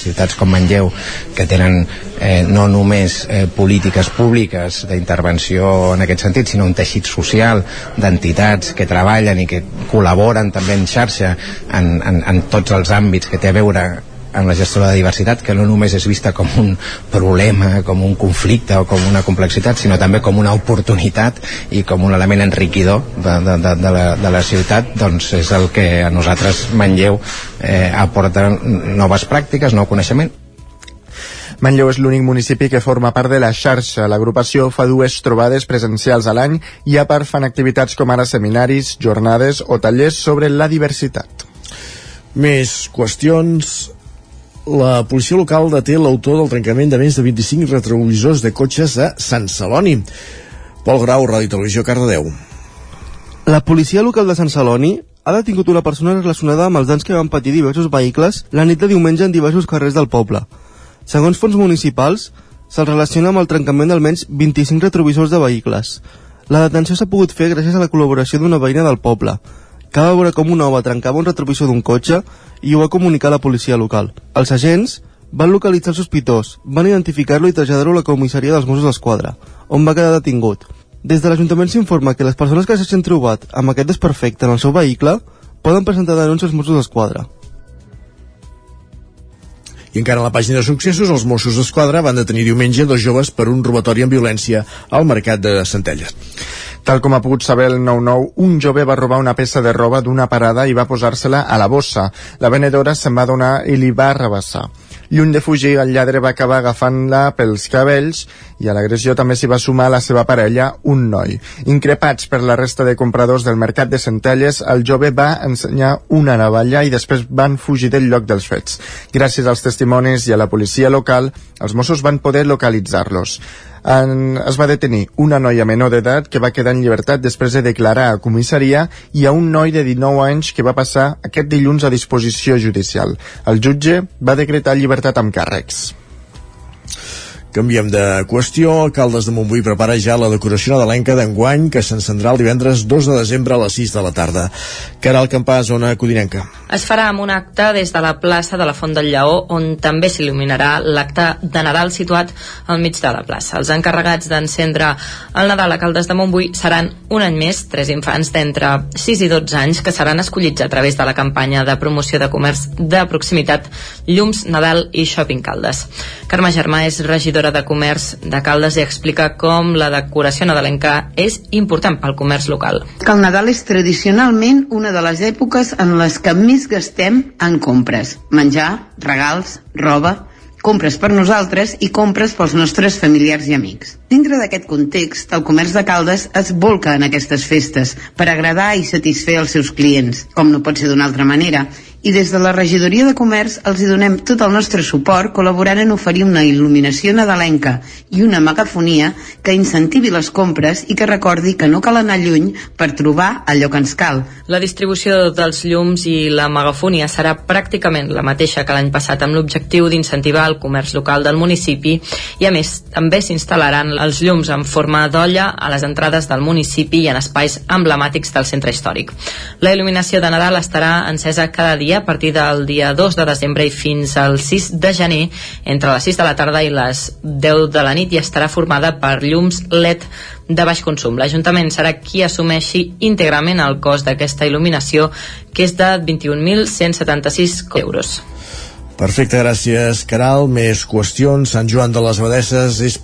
Speaker 32: ciutats com Manlleu que tenen eh, no només eh, polítiques públiques d'intervenció en aquest sentit, sinó un teixit social d'entitats que treballen i que col·laboren també en xarxa en, en, en tots els àmbits que té a veure en la gestió de la diversitat, que no només és vista com un problema, com un conflicte o com una complexitat, sinó també com una oportunitat i com un element enriquidor de, de, de, de, la, de la ciutat, doncs és el que a nosaltres Manlleu eh, aporta noves pràctiques, nou coneixement.
Speaker 3: Manlleu és l'únic municipi que forma part de la xarxa. L'agrupació fa dues trobades presencials a l'any i a part fan activitats com ara seminaris, jornades o tallers sobre la diversitat.
Speaker 1: Més qüestions la policia local deté l'autor del trencament de més de 25 retrovisors de cotxes a Sant Celoni. Pol Grau, Ràdio Televisió, Cardedeu.
Speaker 10: La policia local de Sant Celoni ha detingut una persona relacionada amb els danys que van patir diversos vehicles la nit de diumenge en diversos carrers del poble. Segons fons municipals, se'l relaciona amb el trencament d'almenys 25 retrovisors de vehicles. La detenció s'ha pogut fer gràcies a la col·laboració d'una veïna del poble, que va veure com un home trencava un retrovisor d'un cotxe i ho va comunicar a la policia local. Els agents van localitzar el sospitós, van identificar-lo i traslladar-lo a la comissaria dels Mossos d'Esquadra, on va quedar detingut. Des de l'Ajuntament s'informa que les persones que s'hagin trobat amb aquest desperfecte en el seu vehicle poden presentar denúncies als Mossos d'Esquadra.
Speaker 1: I encara a la pàgina de successos, els Mossos d'Esquadra van detenir diumenge dos joves per un robatori amb violència al mercat de Centelles.
Speaker 3: Tal com ha pogut saber el 9-9, un jove va robar una peça de roba d'una parada i va posar-se-la a la bossa. La venedora se'n va donar i li va arrabassar. Lluny de fugir, el lladre va acabar agafant-la pels cabells i a l'agressió també s'hi va sumar la seva parella, un noi. Increpats per la resta de compradors del mercat de Centelles, el jove va ensenyar una navalla i després van fugir del lloc dels fets. Gràcies als testimonis i a la policia local, els Mossos van poder localitzar-los en, es va detenir una noia menor d'edat que va quedar en llibertat després de declarar a comissaria i a un noi de 19 anys que va passar aquest dilluns a disposició judicial. El jutge va decretar llibertat amb càrrecs.
Speaker 1: Canviem de qüestió. Caldes de Montbui prepara ja la decoració nadalenca d'enguany que s'encendrà el divendres 2 de desembre a les 6 de la tarda. Caral Campà, zona codinenca.
Speaker 33: Es farà amb un acte des de la plaça de la Font del Lleó, on també s'il·luminarà l'acte de Nadal situat al mig de la plaça. Els encarregats d'encendre el Nadal a Caldes de Montbui seran un any més tres infants d'entre 6 i 12 anys que seran escollits a través de la campanya de promoció de comerç de proximitat Llums, Nadal i Shopping Caldes. Carme Germà és regidora de Comerç de Caldes i explica com la decoració nadalenca és important pel comerç local.
Speaker 34: Que el Nadal és tradicionalment una de les èpoques en les que més gastem en compres. Menjar, regals, roba, compres per nosaltres i compres pels nostres familiars i amics. Dintre d'aquest context, el comerç de Caldes es volca en aquestes festes per agradar i satisfer els seus clients, com no pot ser d'una altra manera, i des de la regidoria de comerç els hi donem tot el nostre suport col·laborant en oferir una il·luminació nadalenca i una megafonia que incentivi les compres i que recordi que no cal anar lluny per trobar allò que ens cal.
Speaker 33: La distribució dels llums i la megafonia serà pràcticament la mateixa que l'any passat amb l'objectiu d'incentivar el comerç local del municipi i a més també s'instal·laran els llums en forma d'olla a les entrades del municipi i en espais emblemàtics del centre històric. La il·luminació de Nadal estarà encesa cada dia a partir del dia 2 de desembre i fins al 6 de gener entre les 6 de la tarda i les 10 de la nit i estarà formada per llums LED de baix consum. L'Ajuntament serà qui assumeixi íntegrament el cost d'aquesta il·luminació que és de 21.176 euros.
Speaker 1: Perfecte, gràcies, Caral. Més qüestions. Sant Joan de les Abadesses és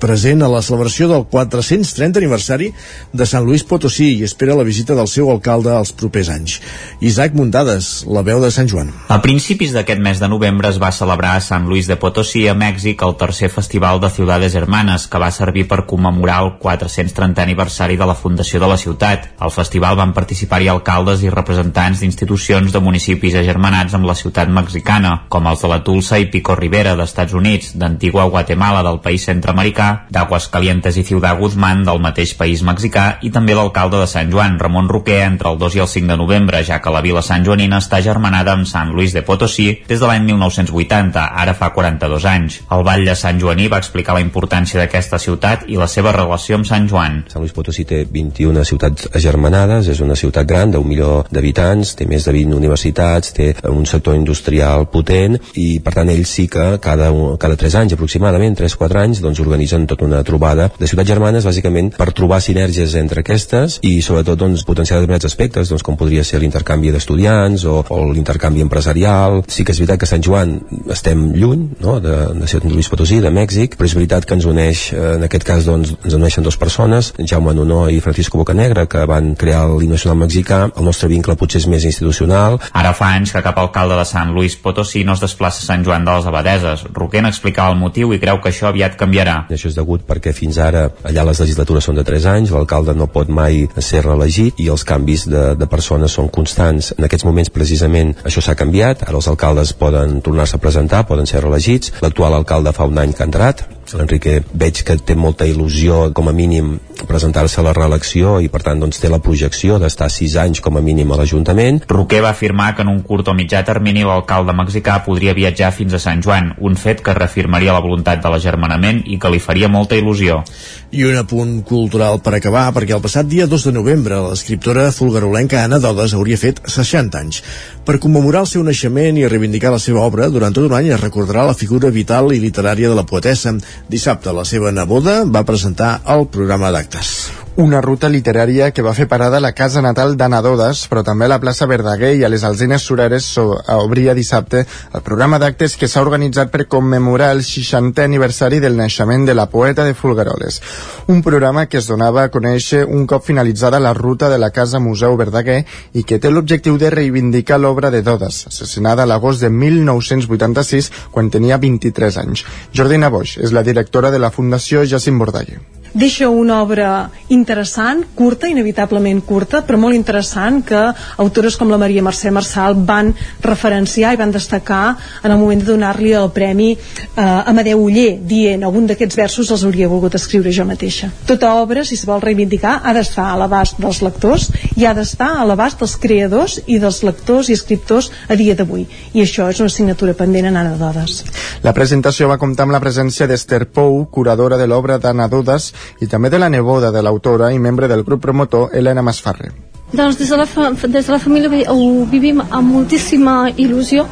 Speaker 1: present a la celebració del 430 aniversari de Sant Luís Potosí i espera la visita del seu alcalde els propers anys. Isaac Muntades, la veu de Sant Joan.
Speaker 13: A principis d'aquest mes de novembre es va celebrar a Sant Luís de Potosí, a Mèxic, el tercer festival de Ciudades Hermanes, que va servir per commemorar el 430 aniversari de la fundació de la ciutat. Al festival van participar-hi alcaldes i representants d'institucions de municipis agermanats amb la ciutat mexicana, com els de la Tulsa i Pico Rivera d'Estats Units, d'Antigua Guatemala del país centroamericà d'Aguas Calientes i Ciudad Guzmán del mateix país mexicà i també l'alcalde de Sant Joan, Ramon Roquer, entre el 2 i el 5 de novembre, ja que la vila Sant Joanina està germanada amb Sant Luis de Potosí des de l'any 1980, ara fa 42 anys. El Vall de Sant Joaní va explicar la importància d'aquesta ciutat i la seva relació amb Sant Joan.
Speaker 35: Sant Luis Potosí té 21 ciutats agermanades, és una ciutat gran d'un milió d'habitants, té més de 20 universitats, té un sector industrial potent i per tant ells sí que cada, cada 3 anys aproximadament, 3-4 anys, doncs organitzen tota una trobada de ciutats germanes bàsicament per trobar sinergies entre aquestes i sobretot doncs, potenciar determinats aspectes doncs, com podria ser l'intercanvi d'estudiants o, o l'intercanvi empresarial. Sí que és veritat que Sant Joan estem lluny no? de, de Ciutat Luis Potosí, de Mèxic però és veritat que ens uneix, eh, en aquest cas doncs, ens uneixen dues persones, Jaume Nonó i Francisco Bocanegra que van crear l'himne nacional mexicà el nostre vincle potser és més institucional.
Speaker 13: Ara fa anys que cap alcalde de Sant Luis Potosí no es desplaça a Sant Joan de les Abadeses. Roquer n'explicava el motiu i creu que això aviat canviarà.
Speaker 35: Això és degut perquè fins ara allà les legislatures són de 3 anys, l'alcalde no pot mai ser reelegit i els canvis de, de persones són constants. En aquests moments precisament això s'ha canviat, ara els alcaldes poden tornar-se a presentar, poden ser reelegits. L'actual alcalde fa un any que ha entrat, l'Enrique veig que té molta il·lusió com a mínim presentar-se a la reelecció i per tant doncs té la projecció d'estar sis anys com a mínim a l'Ajuntament.
Speaker 13: Roquer va afirmar que en un curt o mitjà termini l'alcalde mexicà podria viatjar fins a Sant Joan, un fet que reafirmaria la voluntat de l'agermanament i que li faria molta il·lusió.
Speaker 1: I un apunt cultural per acabar, perquè el passat dia 2 de novembre l'escriptora fulgarolenca Anna Dodes hauria fet 60 anys. Per commemorar el seu naixement i reivindicar la seva obra, durant tot un any es recordarà la figura vital i literària de la poetessa. Dissabte la seva neboda va presentar el programa d'actes
Speaker 3: una ruta literària que va fer parada a la casa natal d'Anna Dodes, però també a la plaça Verdaguer i a les Alzines Sureres obria dissabte el programa d'actes que s'ha organitzat per commemorar el 60è aniversari del naixement de la poeta de Fulgaroles. Un programa que es donava a conèixer un cop finalitzada la ruta de la Casa Museu Verdaguer i que té l'objectiu de reivindicar l'obra de Dodes, assassinada l'agost de 1986 quan tenia 23 anys. Jordina Boix és la directora de la Fundació Jacint Bordalle
Speaker 36: deixa una obra interessant, curta, inevitablement curta, però molt interessant, que autores com la Maria Mercè Marçal van referenciar i van destacar en el moment de donar-li el premi eh, Amadeu Uller, dient algun d'aquests versos els hauria volgut escriure jo mateixa. Tota obra, si se vol reivindicar, ha d'estar a l'abast dels lectors i ha d'estar a l'abast dels creadors i dels lectors i escriptors a dia d'avui. I això és una assignatura pendent en Anna Dodes.
Speaker 3: La presentació va comptar amb la presència d'Esther Pou, curadora de l'obra d'Anna Dodes, i també de la neboda de l'autora i membre del grup promotor Helena Masfarre.
Speaker 37: Doncs des de la, fa des de la família ho vivim amb moltíssima il·lusió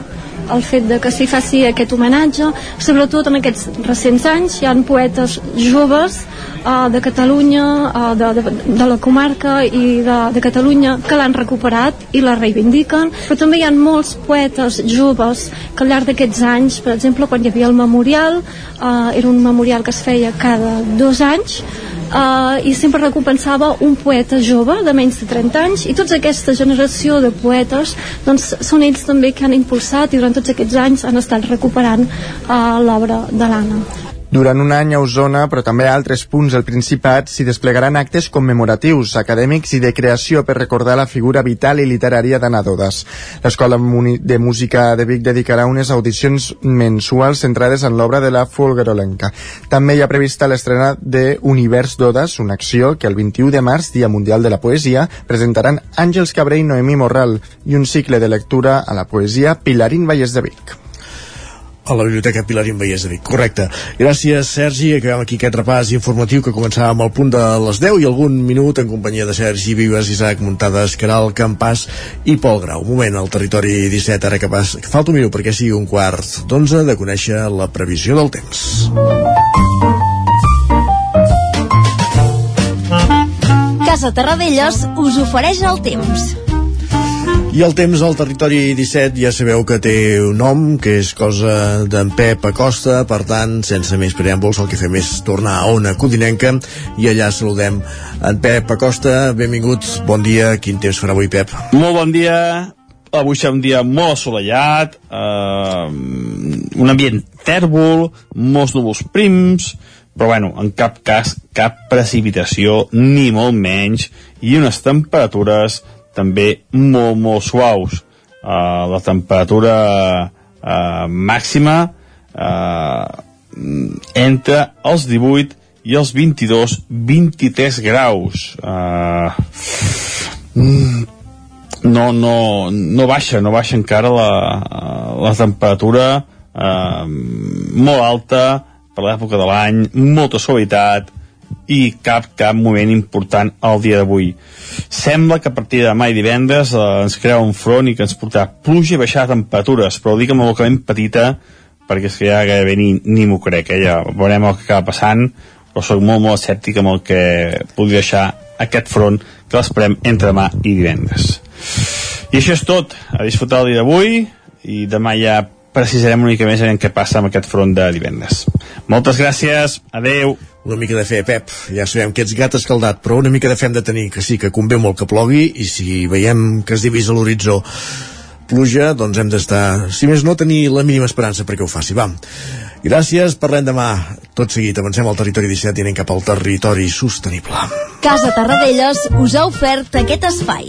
Speaker 37: el fet de que s'hi faci aquest homenatge sobretot en aquests recents anys hi ha poetes joves uh, de Catalunya uh, de, de, de la comarca i de, de Catalunya que l'han recuperat i la reivindiquen però també hi ha molts poetes joves que al llarg d'aquests anys per exemple quan hi havia el memorial uh, era un memorial que es feia cada dos anys uh, i sempre recompensava un poeta jove de menys de 30 anys i tota aquesta generació de poetes doncs són ells també que han impulsat i durant tots aquests anys han estat recuperant uh, l'obra de l'Anna.
Speaker 3: Durant un any a Osona, però també a altres punts del Principat, s'hi desplegaran actes commemoratius, acadèmics i de creació per recordar la figura vital i literària d'Anna Dodes. L'Escola de Música de Vic dedicarà unes audicions mensuals centrades en l'obra de la Folguerolenca. També hi ha prevista l'estrena de Univers Dodes, una acció que el 21 de març, Dia Mundial de la Poesia, presentaran Àngels Cabré i Noemí Morral i un cicle de lectura a la poesia Pilarín Vallès de Vic
Speaker 1: a la Biblioteca Pilarín Vallès de Vic. Correcte. Gràcies, Sergi. Acabem aquí aquest repàs informatiu que començava amb el punt de les 10 i algun minut en companyia de Sergi Vives, Isaac Muntades, Caral, Campàs i Pol Grau. Un moment al territori 17, ara que, pas, falta un minut perquè sigui un quart d'onze de conèixer la previsió del temps.
Speaker 38: Casa Terradellos us ofereix el temps.
Speaker 1: I el temps al territori 17 ja sabeu que té un nom, que és cosa d'en Pep Acosta, per tant, sense més preàmbuls, el que fem és tornar a Ona Codinenca i allà saludem en Pep Acosta. Benvinguts, bon dia, quin temps farà avui, Pep?
Speaker 17: Molt bon dia, avui serà un dia molt assolellat, eh, un ambient tèrbol, molts núvols prims, però bueno, en cap cas cap precipitació, ni molt menys, i unes temperatures també molt, molt suaus. Uh, la temperatura uh, màxima uh, entre els 18 i els 22-23 graus. Uh, no, no, no baixa, no baixa encara la, la temperatura uh, molt alta per l'època de l'any, molta suavitat, i cap, cap moment important al dia d'avui. Sembla que a partir de demà i divendres eh, ens crea un front i que ens portarà pluja i baixar temperatures, però ho dic amb ben petita perquè és que ja gairebé ni, ni m'ho crec, eh? ja veurem el que acaba passant, però soc molt, molt escèptic amb el que pugui deixar aquest front que l'esperem entre demà i divendres. I això és tot, a disfrutar el dia d'avui i demà ja precisarem una mica més en què passa amb aquest front de divendres. Moltes gràcies, adeu
Speaker 1: una mica de fe, Pep, ja sabem que ets gat escaldat, però una mica de fe hem de tenir, que sí, que convé molt que plogui, i si veiem que es divisa l'horitzó pluja, doncs hem d'estar, si més no, tenir la mínima esperança perquè ho faci. Va. Gràcies, parlem demà. Tot seguit, avancem al territori 17 i anem cap al territori sostenible.
Speaker 38: Casa Tarradellas us ha ofert aquest espai.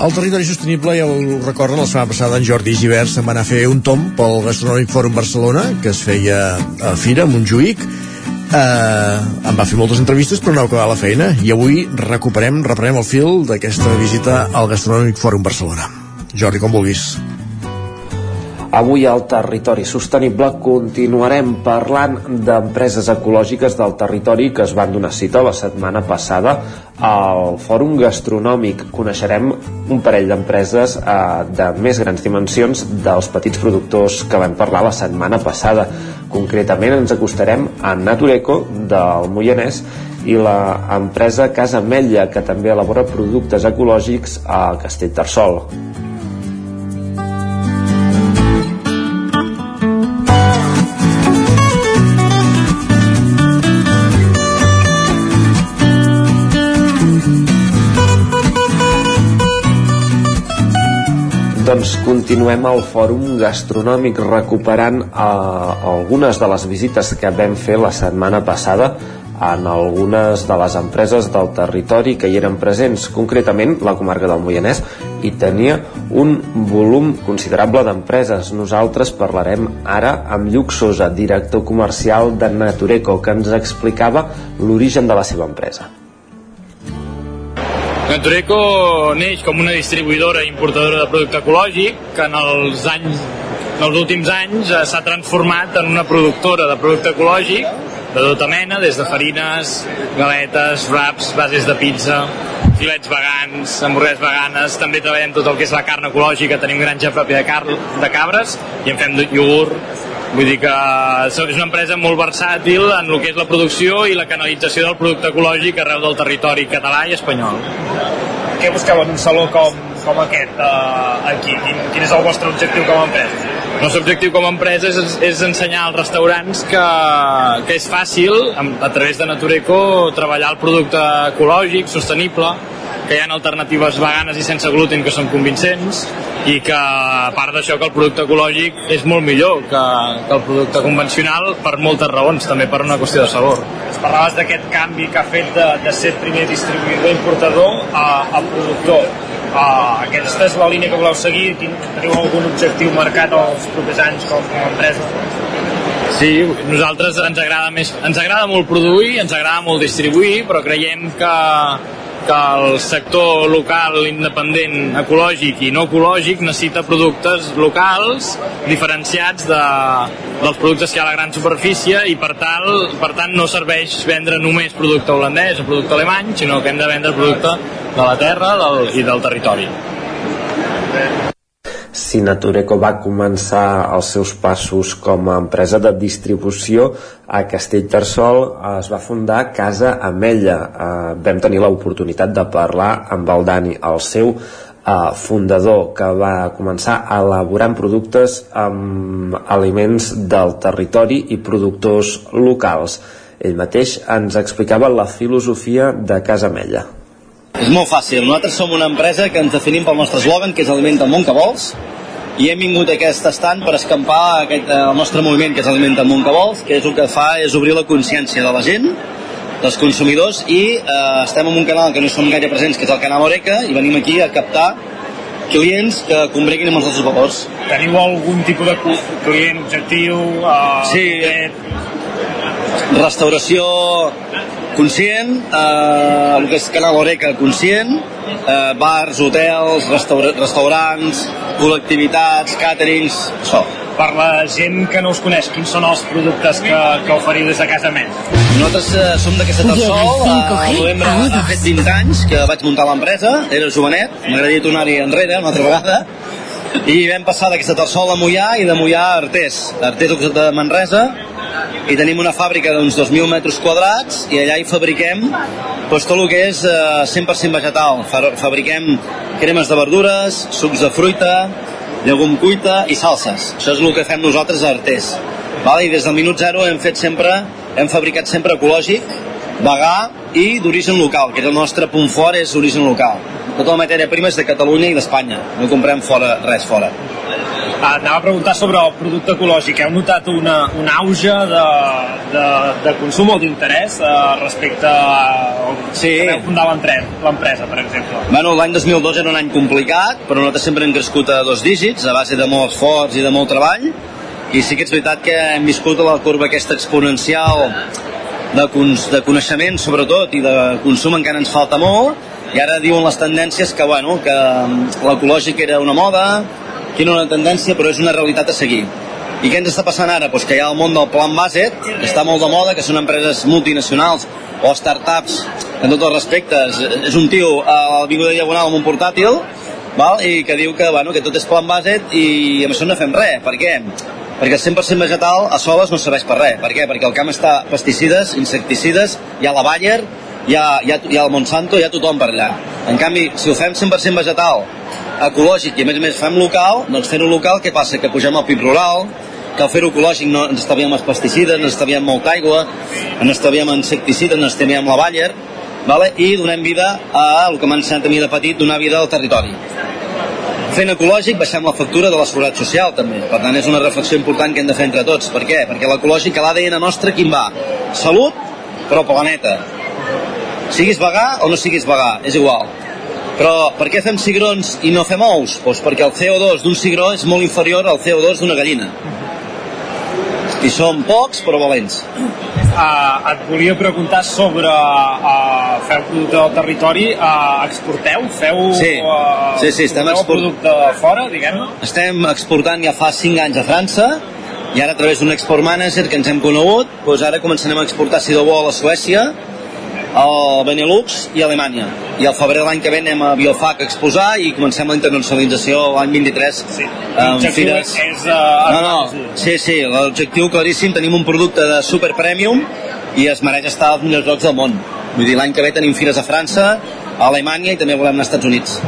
Speaker 1: El territori sostenible, ja ho recorden, la setmana passada en Jordi Givert se'n va anar a fer un tom pel Gastronòmic Fòrum Barcelona, que es feia a Fira, a Montjuïc. Eh, em va fer moltes entrevistes, però no acabar la feina. I avui recuperem, reprenem el fil d'aquesta visita al Gastronòmic Fòrum Barcelona. Jordi, com vulguis.
Speaker 39: Avui al Territori Sostenible continuarem parlant d'empreses ecològiques del territori que es van donar cita la setmana passada al Fòrum Gastronòmic. Coneixerem un parell d'empreses eh, de més grans dimensions dels petits productors que vam parlar la setmana passada. Concretament ens acostarem a Natureco del Moianès i la empresa Casa Mella, que també elabora productes ecològics a Castellterçol. Doncs continuem al fòrum gastronòmic recuperant eh, algunes de les visites que vam fer la setmana passada en algunes de les empreses del territori que hi eren presents, concretament la comarca del Moianès, i tenia un volum considerable d'empreses. Nosaltres parlarem ara amb Lluc Sosa, director comercial de Natureco, que ens explicava l'origen de la seva empresa.
Speaker 40: Natureco neix com una distribuïdora i importadora de producte ecològic que en els anys en els últims anys eh, s'ha transformat en una productora de producte ecològic de tota mena, des de farines, galetes, wraps, bases de pizza, filets vegans, hamburgueses veganes, també treballem tot el que és la carn ecològica, tenim granja pròpia de, car de cabres i en fem iogurt, vull dir que és una empresa molt versàtil en el que és la producció i la canalització del producte ecològic arreu del territori català i espanyol.
Speaker 41: Què busqueu en un saló com, com aquest uh, aquí? Quin, quin és el vostre objectiu com a empresa?
Speaker 40: El nostre objectiu com a empresa és, és ensenyar als restaurants que, que és fàcil, a través de Natureco, treballar el producte ecològic, sostenible, que hi ha alternatives veganes i sense gluten que són convincents i que a part d'això que el producte ecològic és molt millor que, que el producte convencional per moltes raons, també per una qüestió de sabor.
Speaker 41: Parlaves d'aquest canvi que ha fet de, de ser primer distribuïdor importador a, a productor. Uh, aquesta és la línia que voleu seguir? Teniu algun objectiu marcat als propers anys com a empresa?
Speaker 40: Sí, nosaltres ens agrada més, ens agrada molt produir, ens agrada molt distribuir, però creiem que, que el sector local independent ecològic i no ecològic necessita productes locals diferenciats de, dels productes que hi ha a la gran superfície i per, tal, per tant no serveix vendre només producte holandès o producte alemany, sinó que hem de vendre producte de la terra del, i del territori.
Speaker 39: Si Natureco va començar els seus passos com a empresa de distribució a Castellterçol, es va fundar Casa Amella. Eh, vam tenir l'oportunitat de parlar amb el Dani, el seu eh, fundador, que va començar elaborant productes amb aliments del territori i productors locals. Ell mateix ens explicava la filosofia de Casa Amella.
Speaker 42: És molt fàcil. Nosaltres som una empresa que ens definim pel nostre eslògan, que és Alimenta el món que vols, i hem vingut a aquest estant per escampar aquest, el nostre moviment, que és Alimenta el món que vols, que és el que fa és obrir la consciència de la gent, dels consumidors, i eh, estem en un canal que no som gaire presents, que és el canal Oreca, i venim aquí a captar clients que combreguin amb els nostres valors.
Speaker 41: Teniu algun tipus de client objectiu? Uh,
Speaker 42: sí, restauració conscient, eh, el que és Canal Oreca conscient, eh, bars, hotels, restaura restaurants, col·lectivitats, càterings, això.
Speaker 41: Per la gent que no us coneix, quins són els productes que, que oferiu des de casa més?
Speaker 42: Nosaltres eh, som d'aquesta Tarsol, a novembre ha fet 20 anys que vaig muntar l'empresa, era jovenet, m'agradaria tornar-hi enrere una altra vegada, i vam passar d'aquesta Tarsol a Mollà i de Mollà a Artés. Artés de Manresa, i tenim una fàbrica d'uns 2.000 metres quadrats i allà hi fabriquem doncs, tot el que és eh, 100% vegetal. Fa- Fabriquem cremes de verdures, sucs de fruita, llegum cuita i salses. Això és el que fem nosaltres a Artés. Vale? I des del minut zero hem fet sempre, hem fabricat sempre ecològic, vegà i d'origen local, que és el nostre punt fort, és origen local. Tota la matèria prima és de Catalunya i d'Espanya, no comprem fora, res fora.
Speaker 41: Ah, anava a preguntar sobre el producte ecològic. Heu notat una, un auge de, de, de consum o d'interès eh, respecte a
Speaker 42: sí.
Speaker 41: que veu fundar l'empre- l'empresa, per exemple?
Speaker 42: Bueno, l'any 2002 era un any complicat, però nosaltres sempre hem crescut a dos dígits, a base de molt esforç i de molt treball, i sí que és veritat que hem viscut a la curva aquesta exponencial de, cons de coneixement, sobretot, i de consum encara ens falta molt, i ara diuen les tendències que, bueno, que mm, l'ecològic era una moda, que era una tendència, però és una realitat a seguir. I què ens està passant ara? Pues que hi ha el món del plan Basset, que està molt de moda, que són empreses multinacionals o startups, en tots els respectes. És un tio a l'Avinguda Diagonal amb un portàtil, val? i que diu que, bueno, que tot és plan Basset i amb això no fem res. Per què? Perquè el 100% vegetal a soles no serveix per res. Per què? Perquè el camp està pesticides, insecticides, hi ha la Bayer, hi ha, hi ha, hi ha el Monsanto, hi ha tothom per allà. En canvi, si ho fem 100% vegetal, ecològic i a més a més fem local, doncs fent-ho local què passa? Que pugem el PIB rural, que al fer-ho ecològic no ens estalviem els pesticides, ens estalviem molta aigua, ens estalviem insecticides, ens estalviem la Bayer, vale? i donem vida a el que m'ha ensenyat a mi de petit, donar vida al territori. Fent ecològic baixem la factura de la seguretat social també. Per tant, és una reflexió important que hem de fer entre tots. Per què? Perquè l'ecològic a l'ADN nostre quin va? Salut, però planeta. Siguis vegà o no siguis vegà, és igual. Però per què fem cigrons i no fem ous? Doncs perquè el CO2 d'un cigró és molt inferior al CO2 d'una gallina. I som pocs però valents.
Speaker 41: Uh, et volia preguntar sobre uh, feu producte del territori, uh, exporteu? Feu
Speaker 42: Sí.
Speaker 41: uh,
Speaker 42: Sí, sí, estem export-
Speaker 41: producte fora, diguem-ne?
Speaker 42: Estem exportant ja fa 5 anys a França i ara a través d'un export manager que ens hem conegut, doncs ara començarem a exportar si de bo a la Suècia, al Benelux i a Alemanya. I al febrer de l'any que ve anem a Biofac a exposar i comencem la internacionalització l'any 23 sí. amb
Speaker 41: L'objectiu
Speaker 42: fires...
Speaker 41: és... Uh,
Speaker 42: No, no, sí, sí, l'objectiu claríssim, tenim un producte de super premium i es mereix estar als millors llocs del món. Vull dir, l'any que ve tenim fires a França, a Alemanya i també volem anar als Estats Units.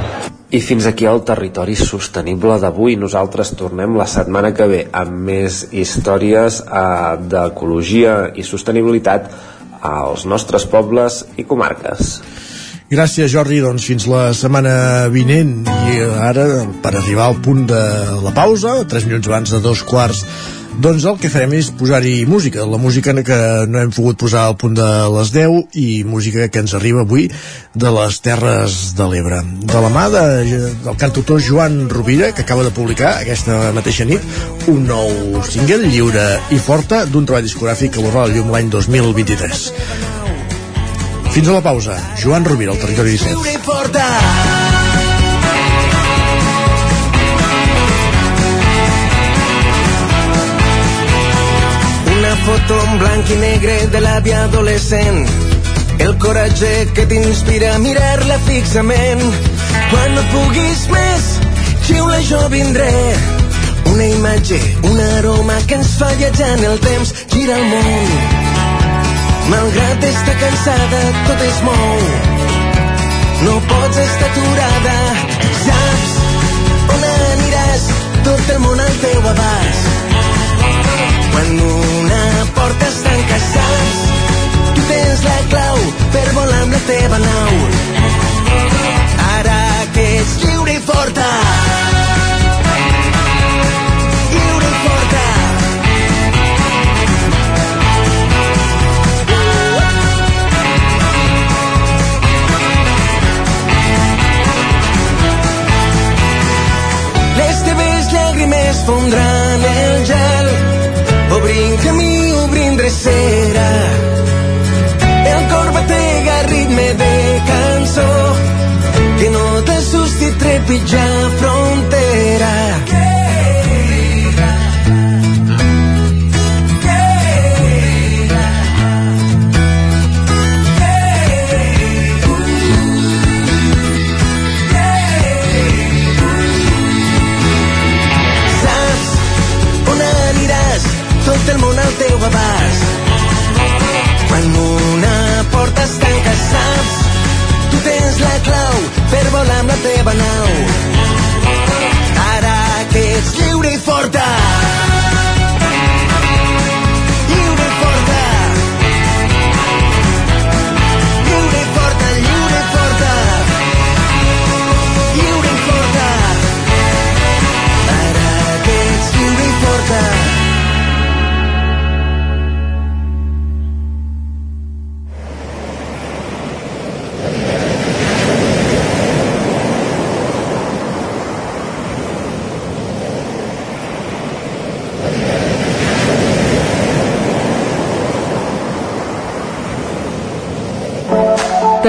Speaker 39: I fins aquí el territori sostenible d'avui. Nosaltres tornem la setmana que ve amb més històries eh, d'ecologia i sostenibilitat als nostres pobles i comarques.
Speaker 1: Gràcies, Jordi. Doncs fins la setmana vinent. I ara, per arribar al punt de la pausa, 3 minuts abans de dos quarts, doncs el que farem és posar-hi música. La música que no hem pogut posar al punt de les 10 i música que ens arriba avui de les Terres de l'Ebre. De la mà de, del cantautor Joan Rovira, que acaba de publicar aquesta mateixa nit un nou single lliure i forta d'un treball discogràfic que veurà la llum l'any 2023. Fins a la pausa. Joan Rovira, al Territori 17.
Speaker 43: Foto en blanc i negre de l'àvia adolescent. El coratge que t'inspira a mirar-la fixament. Quan no puguis més, xiula jo vindré. Una imatge, un aroma que ens fa viatjar en el temps, gira el món. Malgrat estar cansada, tot es mou. No pots estar aturada, saps on aniràs, tot el món al teu abast. Quan una tanca, saps, tu tens la clau per volar amb la teva nau. Ara que ets lliure i forta, i forta. Llàgrimes fondran el gel obrint camí, obrint drecera. El cor batega a ritme de cançó que no t'assusti trepitjar frontera. Saps on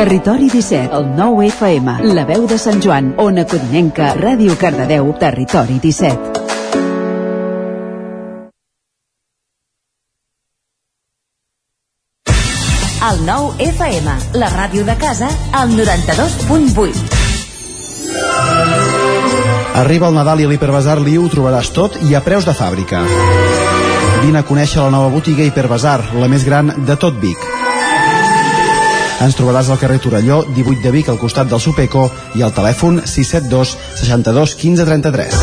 Speaker 2: Territori 17, el 9 FM, la veu de Sant Joan, Ona Codinenca, Ràdio Cardedeu, Territori 17.
Speaker 33: El 9 FM, la ràdio de casa, al 92.8.
Speaker 44: Arriba el Nadal i a l'Hiperbasar Liu ho trobaràs tot i a preus de fàbrica. Vine a conèixer la nova botiga Hiperbasar, la més gran de tot Vic. Ens trobaràs al carrer Torelló, 18 de Vic, al costat del Supeco, i al telèfon 672 62 15 33.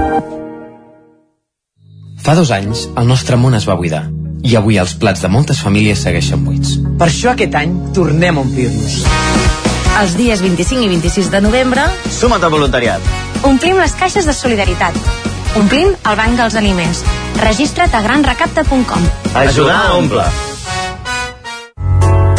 Speaker 22: Fa dos anys, el nostre món es va buidar i avui els plats de moltes famílies segueixen buits.
Speaker 45: Per això aquest any tornem a omplir-nos.
Speaker 33: Els dies 25 i 26 de novembre
Speaker 45: Suma't al voluntariat.
Speaker 46: Omplim les caixes de solidaritat. Omplim el banc dels aliments. Registra't a granrecapta.com.
Speaker 45: Ajudar a omple.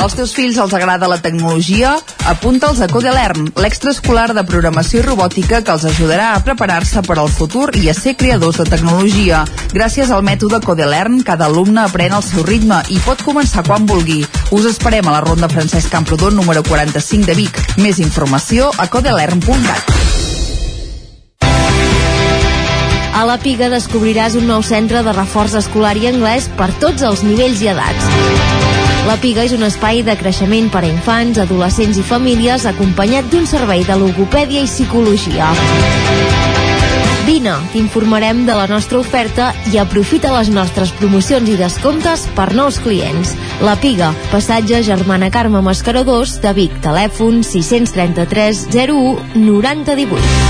Speaker 47: Als teus fills els agrada la tecnologia? Apunta'ls a Codelern, l'extraescolar de programació i robòtica que els ajudarà a preparar-se per al futur i a ser creadors de tecnologia. Gràcies al mètode Codelern, cada alumne aprèn al seu ritme i pot començar quan vulgui. Us esperem a la Ronda Francesc Camprodon número 45 de Vic. Més informació a codelern.cat.
Speaker 38: A la Piga descobriràs un nou centre de reforç escolar i anglès per tots els nivells i edats. La Piga és un espai de creixement per a infants, adolescents i famílies acompanyat d'un servei de logopèdia i psicologia. Vine, t'informarem de la nostra oferta i aprofita les nostres promocions i descomptes per nous clients. La Piga, passatge Germana Carme Mascaró 2 de Vic, telèfon 633 01 9018.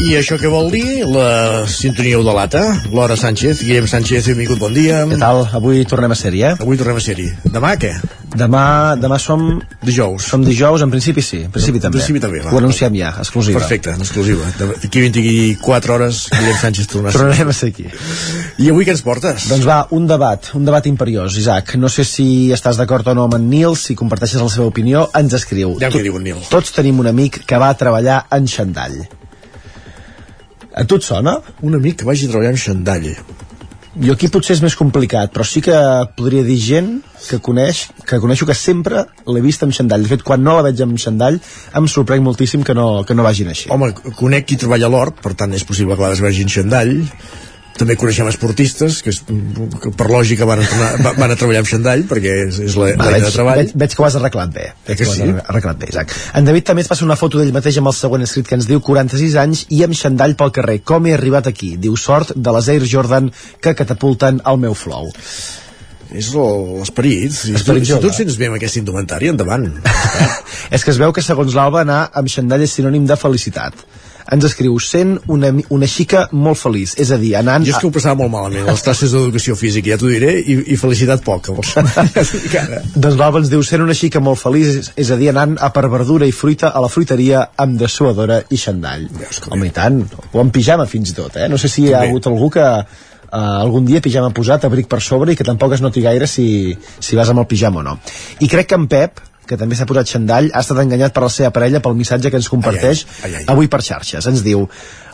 Speaker 1: I això què vol dir? La sintonia ho delata. Laura Sánchez, Guillem Sánchez, benvingut, bon dia.
Speaker 48: Què tal? Avui tornem a ser-hi, eh?
Speaker 1: Avui tornem a ser-hi. Demà què?
Speaker 48: Demà, demà som...
Speaker 1: Dijous.
Speaker 48: Som dijous, en principi sí, en principi també.
Speaker 1: En principi també, va.
Speaker 48: Ho anunciem ja, exclusiva.
Speaker 1: Perfecte, en exclusiva. D'aquí 24 hores, Guillem Sánchez tornarà a ser.
Speaker 48: Tornarem a ser aquí.
Speaker 1: I avui què ens portes?
Speaker 48: Doncs va, un debat, un debat imperiós, Isaac. No sé si estàs d'acord o no amb en Nil, si comparteixes la seva opinió, ens escriu.
Speaker 1: Ja què diu en Nil.
Speaker 48: Tots tenim un amic que va treballar en xandall. A tu et sona?
Speaker 1: Un amic que vagi a treballar en xandall.
Speaker 48: Jo aquí potser és més complicat, però sí que podria dir gent que coneix, que coneixo que sempre l'he vist amb xandall. De fet, quan no la veig amb xandall, em sorprèn moltíssim que no, que no vagin així.
Speaker 1: Home, conec qui treballa a l'hort, per tant és possible que la vegin xandall, també coneixem esportistes que, és, que per lògica van a, tornar, van a treballar amb xandall perquè és, és la,
Speaker 48: Va, veig,
Speaker 1: de treball
Speaker 48: veig, veig que ho has arreglat bé. Veig
Speaker 1: que
Speaker 48: has
Speaker 1: sí?
Speaker 48: arreglat bé, Isaac. En David també ens passa una foto d'ell mateix amb el següent escrit que ens diu 46 anys i amb xandall pel carrer. Com he arribat aquí? Diu sort de les Air Jordan que catapulten el meu flow.
Speaker 1: és l'esperit si, tu, si tu et sents bé amb aquesta indumentària endavant [LAUGHS]
Speaker 48: És que es veu que segons l'Alba anar amb xandall és sinònim de felicitat. Ens escriu sent una, una xica molt feliç, és a dir, anant...
Speaker 1: jo és que ho passava molt malament les classes d'educació física ja t'ho diré i, i felicitat poca. [LAUGHS]
Speaker 48: Doncs l'Alba ens diu sent una xica molt feliç, és, a dir, anant a per verdura i fruita a la fruiteria amb dessuadora i xandall. Home, i tant, o amb pijama fins i tot, eh? No sé si hi ha
Speaker 1: També.
Speaker 48: hagut algú que uh, algun dia pijama posat, abric per sobre i que tampoc es noti gaire si, si vas amb el pijama o no. I crec que en Pep, que també s'ha posat xandall, ha estat enganyat per la seva parella pel missatge que ens comparteix
Speaker 1: Ai, ai, ai.
Speaker 48: avui per xarxes. Ens diu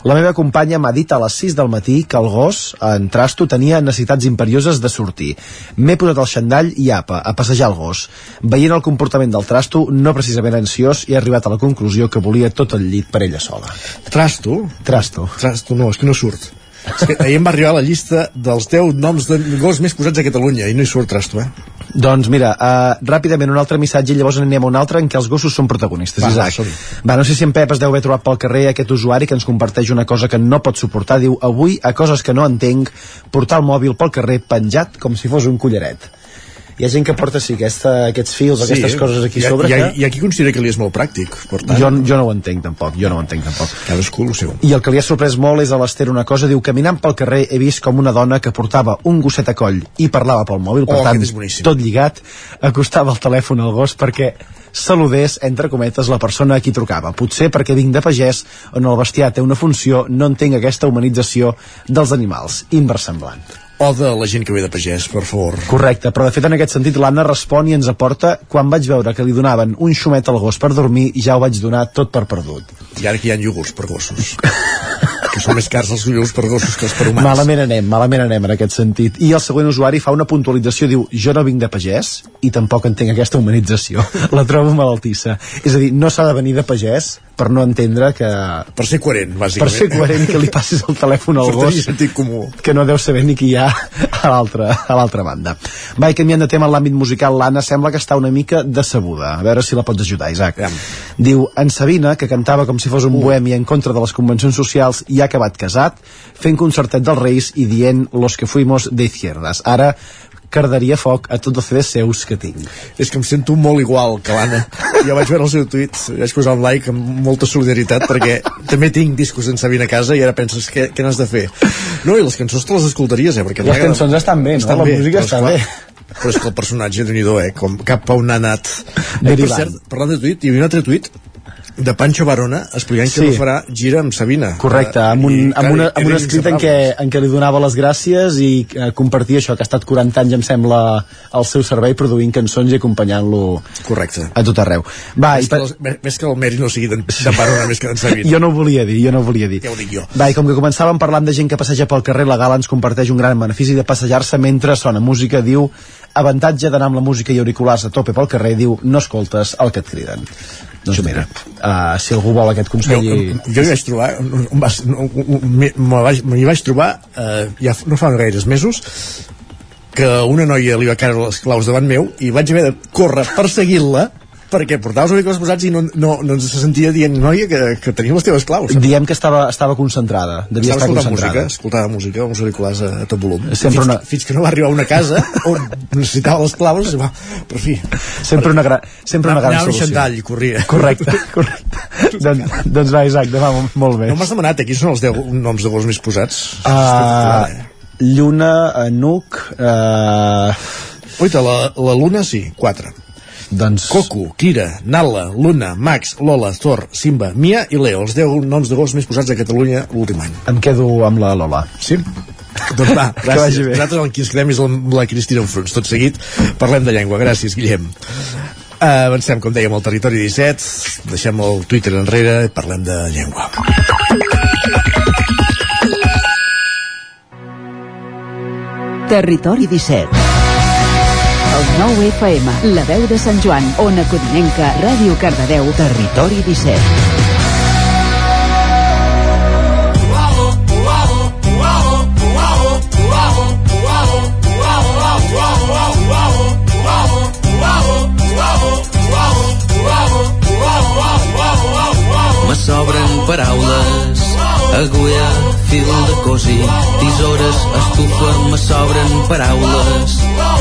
Speaker 48: la meva companya m'ha dit a les 6 del matí que el gos, en Trasto, tenia necessitats imperioses de sortir. M'he posat el xandall i apa, a passejar el gos. Veient el comportament del Trasto, no precisament ansiós, he arribat a la conclusió que volia tot el llit per ella sola.
Speaker 1: Trasto?
Speaker 48: Trasto.
Speaker 1: Trasto no, és que no surt és que ahir em va arribar la llista dels 10 noms de gos més posats a Catalunya i no hi surt Trasto, eh?
Speaker 48: Doncs mira, uh, ràpidament un altre missatge i llavors anem a un altre en què els gossos són protagonistes,
Speaker 1: Va,
Speaker 48: Isaac.
Speaker 1: som-hi.
Speaker 48: Va, no sé si en Pep es deu haver trobat pel carrer aquest usuari que ens comparteix una cosa que no pot suportar. Diu, avui, a coses que no entenc, portar el mòbil pel carrer penjat com si fos un collaret. Hi ha gent que porta, sí, aquesta, aquests fils, sí, aquestes coses aquí
Speaker 1: hi ha,
Speaker 48: sobre
Speaker 1: hi ha,
Speaker 48: que...
Speaker 1: hi ha qui considera que li és molt pràctic per tant,
Speaker 48: Jo, jo no ho entenc tampoc, jo no ho entenc tampoc.
Speaker 1: cadascú el seu.
Speaker 48: I el que li ha sorprès molt és a l'Ester una cosa, diu, caminant pel carrer he vist com una dona que portava un gosset a coll i parlava pel mòbil, per
Speaker 1: Oh,
Speaker 48: tant, tot lligat, acostava el telèfon al gos perquè saludés, entre cometes, la persona a qui trucava. Potser perquè vinc de pagès, on el bestiar té una funció, no entenc aquesta humanització dels animals. Inversemblant.
Speaker 1: o de la gent que ve de pagès, per favor
Speaker 48: Correcte, però de fet en aquest sentit l'Anna respon i ens aporta quan vaig veure que li donaven un xumet al gos per dormir ja ho vaig donar tot per perdut.
Speaker 1: i ara que hi ha iogurts per gossos [LAUGHS] que són més cars els iogurts per gossos que els per humans
Speaker 48: Malament anem, malament anem en aquest sentit. I el següent usuari fa una puntualització, diu, jo no vinc de pagès i tampoc entenc aquesta humanització. [LAUGHS] La trobo malaltissa. És a dir, no s'ha de venir de pagès per no entendre que...
Speaker 1: per ser coherent,
Speaker 48: Per
Speaker 1: bàsicament
Speaker 48: ser coherent que li passis el telèfon al gos
Speaker 1: sentit comú
Speaker 48: que no deu saber ni qui hi ha a l'altra banda. Va, i canviant de tema en l'àmbit musical, l'Anna sembla que està una mica decebuda. A veure si la pots ajudar, Isaac. Diu, en Sabina, que cantava com si fos un bohemi en contra de les convencions socials i ha acabat casat, fent concertet dels Reis i dient los que fuimos de izquierdas. Ara cardaria foc a tots els CDs seus que tinc.
Speaker 1: és que em sento molt igual que l'Anna jo vaig veure el seu tuit, vaig posar un like amb molta solidaritat perquè també tinc discos en Sabina a casa i ara penses què, què n'has de fer no, i les cançons te les escoltaries eh, perquè
Speaker 48: Les cançons estan bé, no?
Speaker 1: estan
Speaker 48: La música
Speaker 1: però
Speaker 48: està bé.
Speaker 1: però és que el personatge de nhi eh? com cap a on ha anat eh, per cert, parlant de tuit, hi havia un altre tuit de Pancho Barona explicant que
Speaker 48: Sí.
Speaker 1: no farà gira amb Sabina
Speaker 48: Correcte,
Speaker 1: Eh,
Speaker 48: amb un, amb una, amb un escrit en què, en què li donava les gràcies i eh, compartia això, que ha estat 40 anys, em sembla, al seu servei produint cançons i acompanyant-lo
Speaker 1: Correcte.
Speaker 48: a tot arreu. Va,
Speaker 1: Ves
Speaker 48: i
Speaker 1: que,
Speaker 48: per...
Speaker 1: les, ves que el mèrit no sigui d'en de Barona més que d'en Sabina
Speaker 48: Jo no ho volia dir, jo no ho volia dir.
Speaker 1: ja ho dic jo
Speaker 48: Va, i com que començàvem parlant de gent que passeja pel carrer, la Gala ens comparteix un gran benefici de passejar-se mentre sona música, diu avantatge d'anar amb la música i auriculars a tope pel carrer, diu no escoltes el que et criden. Doncs mira, uh, si algú vol aquest consell...
Speaker 1: jo, jo hi vaig trobar m'hi vaig, vaig trobar eh, ja no fa gaires mesos que una noia li va caure les claus davant meu i vaig haver de córrer per seguir-la perquè portava els auriculars posats i no, no, no ens se sentia dient noia que, que tenia les teves claus
Speaker 48: Diem que estava, estava concentrada, devia
Speaker 1: Estava
Speaker 48: estar concentrada.
Speaker 1: música, escoltava música amb els auriculars a, a tot volum
Speaker 48: Sempre
Speaker 1: fins,
Speaker 48: una-
Speaker 1: fins que no va arribar a una casa [LAUGHS] on necessitava les claus va, per fi
Speaker 48: Sempre una, gra sempre una gran
Speaker 1: Anava amb
Speaker 48: solució.
Speaker 1: xandall i corria
Speaker 48: Correcte, [LAUGHS] correcte. doncs, doncs va, Isaac, demà molt bé.
Speaker 1: no m'has demanat, aquí són els 10 noms de gos més posats
Speaker 48: Uh, Lluna, Nuc... Uh...
Speaker 1: Oita, la, la Luna sí, 4
Speaker 48: doncs...
Speaker 1: Coco, Kira, Nala, Luna, Max, Lola, Thor, Simba, Mia i Leo, els 10 noms de gos més posats a Catalunya l'últim any.
Speaker 48: Em quedo amb la Lola.
Speaker 1: Sí? Doncs va, [LAUGHS]
Speaker 48: Que
Speaker 1: gràcies.
Speaker 48: vagi bé.
Speaker 1: Nosaltres el que ens quedem és amb la Cristina Enfruns. Tot seguit parlem de llengua. Gràcies, Guillem. Uh, avancem, com dèiem, al territori 17, deixem el Twitter enrere i parlem de llengua.
Speaker 2: Territori 17. El nou FM, la veu de Sant Joan, Ona Codinenca, Ràdio Cardedeu, Territori 17.
Speaker 49: Sobren paraules, agulla, fil de cosi, tisores, estufa, me sobren paraules,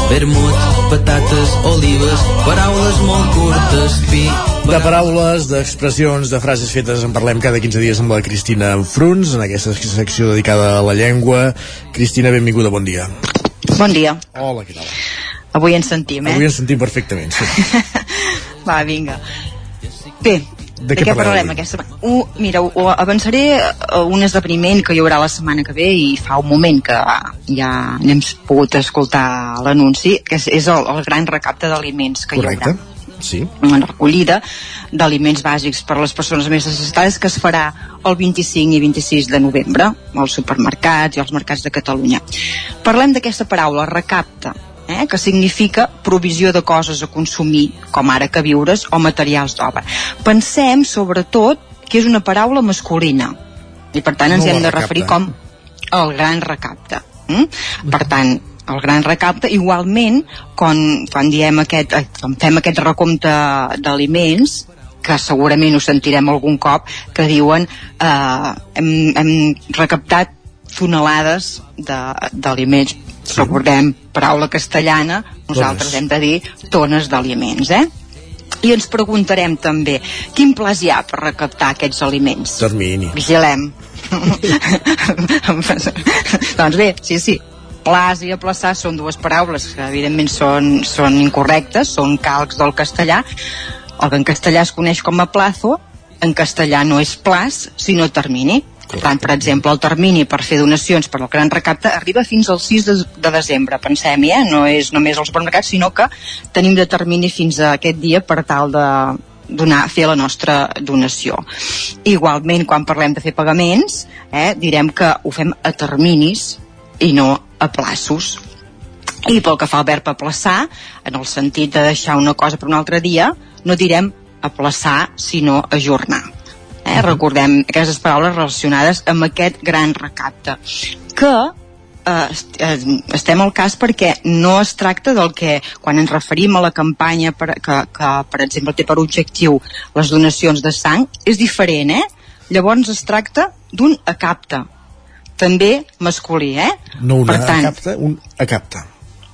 Speaker 49: vermut, patates, olives, paraules molt curtes, pi,
Speaker 1: De paraules, d'expressions, de frases fetes en parlem cada 15 dies amb la Cristina Fruns, en aquesta secció dedicada a la llengua. Cristina, benvinguda, bon dia.
Speaker 50: Bon dia.
Speaker 1: Hola, què tal?
Speaker 50: Avui ens sentim, eh?
Speaker 1: Avui ens sentim perfectament, sí. [LAUGHS]
Speaker 50: Va, vinga. Bé,
Speaker 1: De
Speaker 50: de,
Speaker 1: què
Speaker 50: què
Speaker 1: avui?
Speaker 50: aquesta setmana? Uh, mira, uh, avançaré uh, un esdeveniment que hi haurà la setmana que ve i fa un moment que ja n'hem pogut escoltar l'anunci, que és, és el, el gran recapte d'aliments que
Speaker 1: Correcte,
Speaker 50: hi haurà.
Speaker 1: sí.
Speaker 50: Una recollida d'aliments bàsics per a les persones més necessitades que es farà el 25 i 26 de novembre als supermercats i als mercats de Catalunya. Parlem d'aquesta paraula, recapte, eh, que significa provisió de coses a consumir, com ara que viures o materials d'obra. Pensem, sobretot, que és una paraula masculina i per tant ens
Speaker 51: No
Speaker 50: hem de referir com el gran recapte. Mm? Per tant, el gran recapte, igualment, quan, quan diem aquest, eh, quan fem aquest recompte d'aliments, que segurament ho sentirem algun cop, que diuen eh, hem, hem recaptat tonelades de- d'aliments sí. recordem, paraula castellana nosaltres
Speaker 51: Tones.
Speaker 50: hem de dir tones d'aliments, eh? I ens preguntarem també, quin plaç hi ha per recaptar aquests aliments?
Speaker 1: Termini.
Speaker 50: Vigilem. [LAUGHS] doncs bé, sí, sí, plaç i aplaçar són dues paraules que evidentment són, són incorrectes, són calcs del castellà. El que en castellà es coneix com a plazo, en castellà no és plaç, sinó termini. Per tant, per exemple, el termini per fer donacions per al gran recapte arriba fins al 6 de, de desembre, pensem-hi, eh? no és només als supermercats, sinó que tenim de termini fins a aquest dia per tal de donar, fer la nostra donació. Igualment, quan parlem de fer pagaments, eh, direm que ho fem a terminis i no a plaços. I pel que fa al verb aplaçar, en el sentit de deixar una cosa per un altre dia, no direm aplaçar, sinó ajornar. Eh? Recordem aquestes paraules relacionades amb aquest gran recapte. Que eh, eh, estem al cas perquè no es tracta del que, quan ens referim a la campanya per, que, que, per exemple, té per objectiu les donacions de sang, és diferent, eh? Llavors es tracta d'un acapte, també masculí, eh?
Speaker 1: No una
Speaker 50: Per tant,
Speaker 1: acapta, un acapta.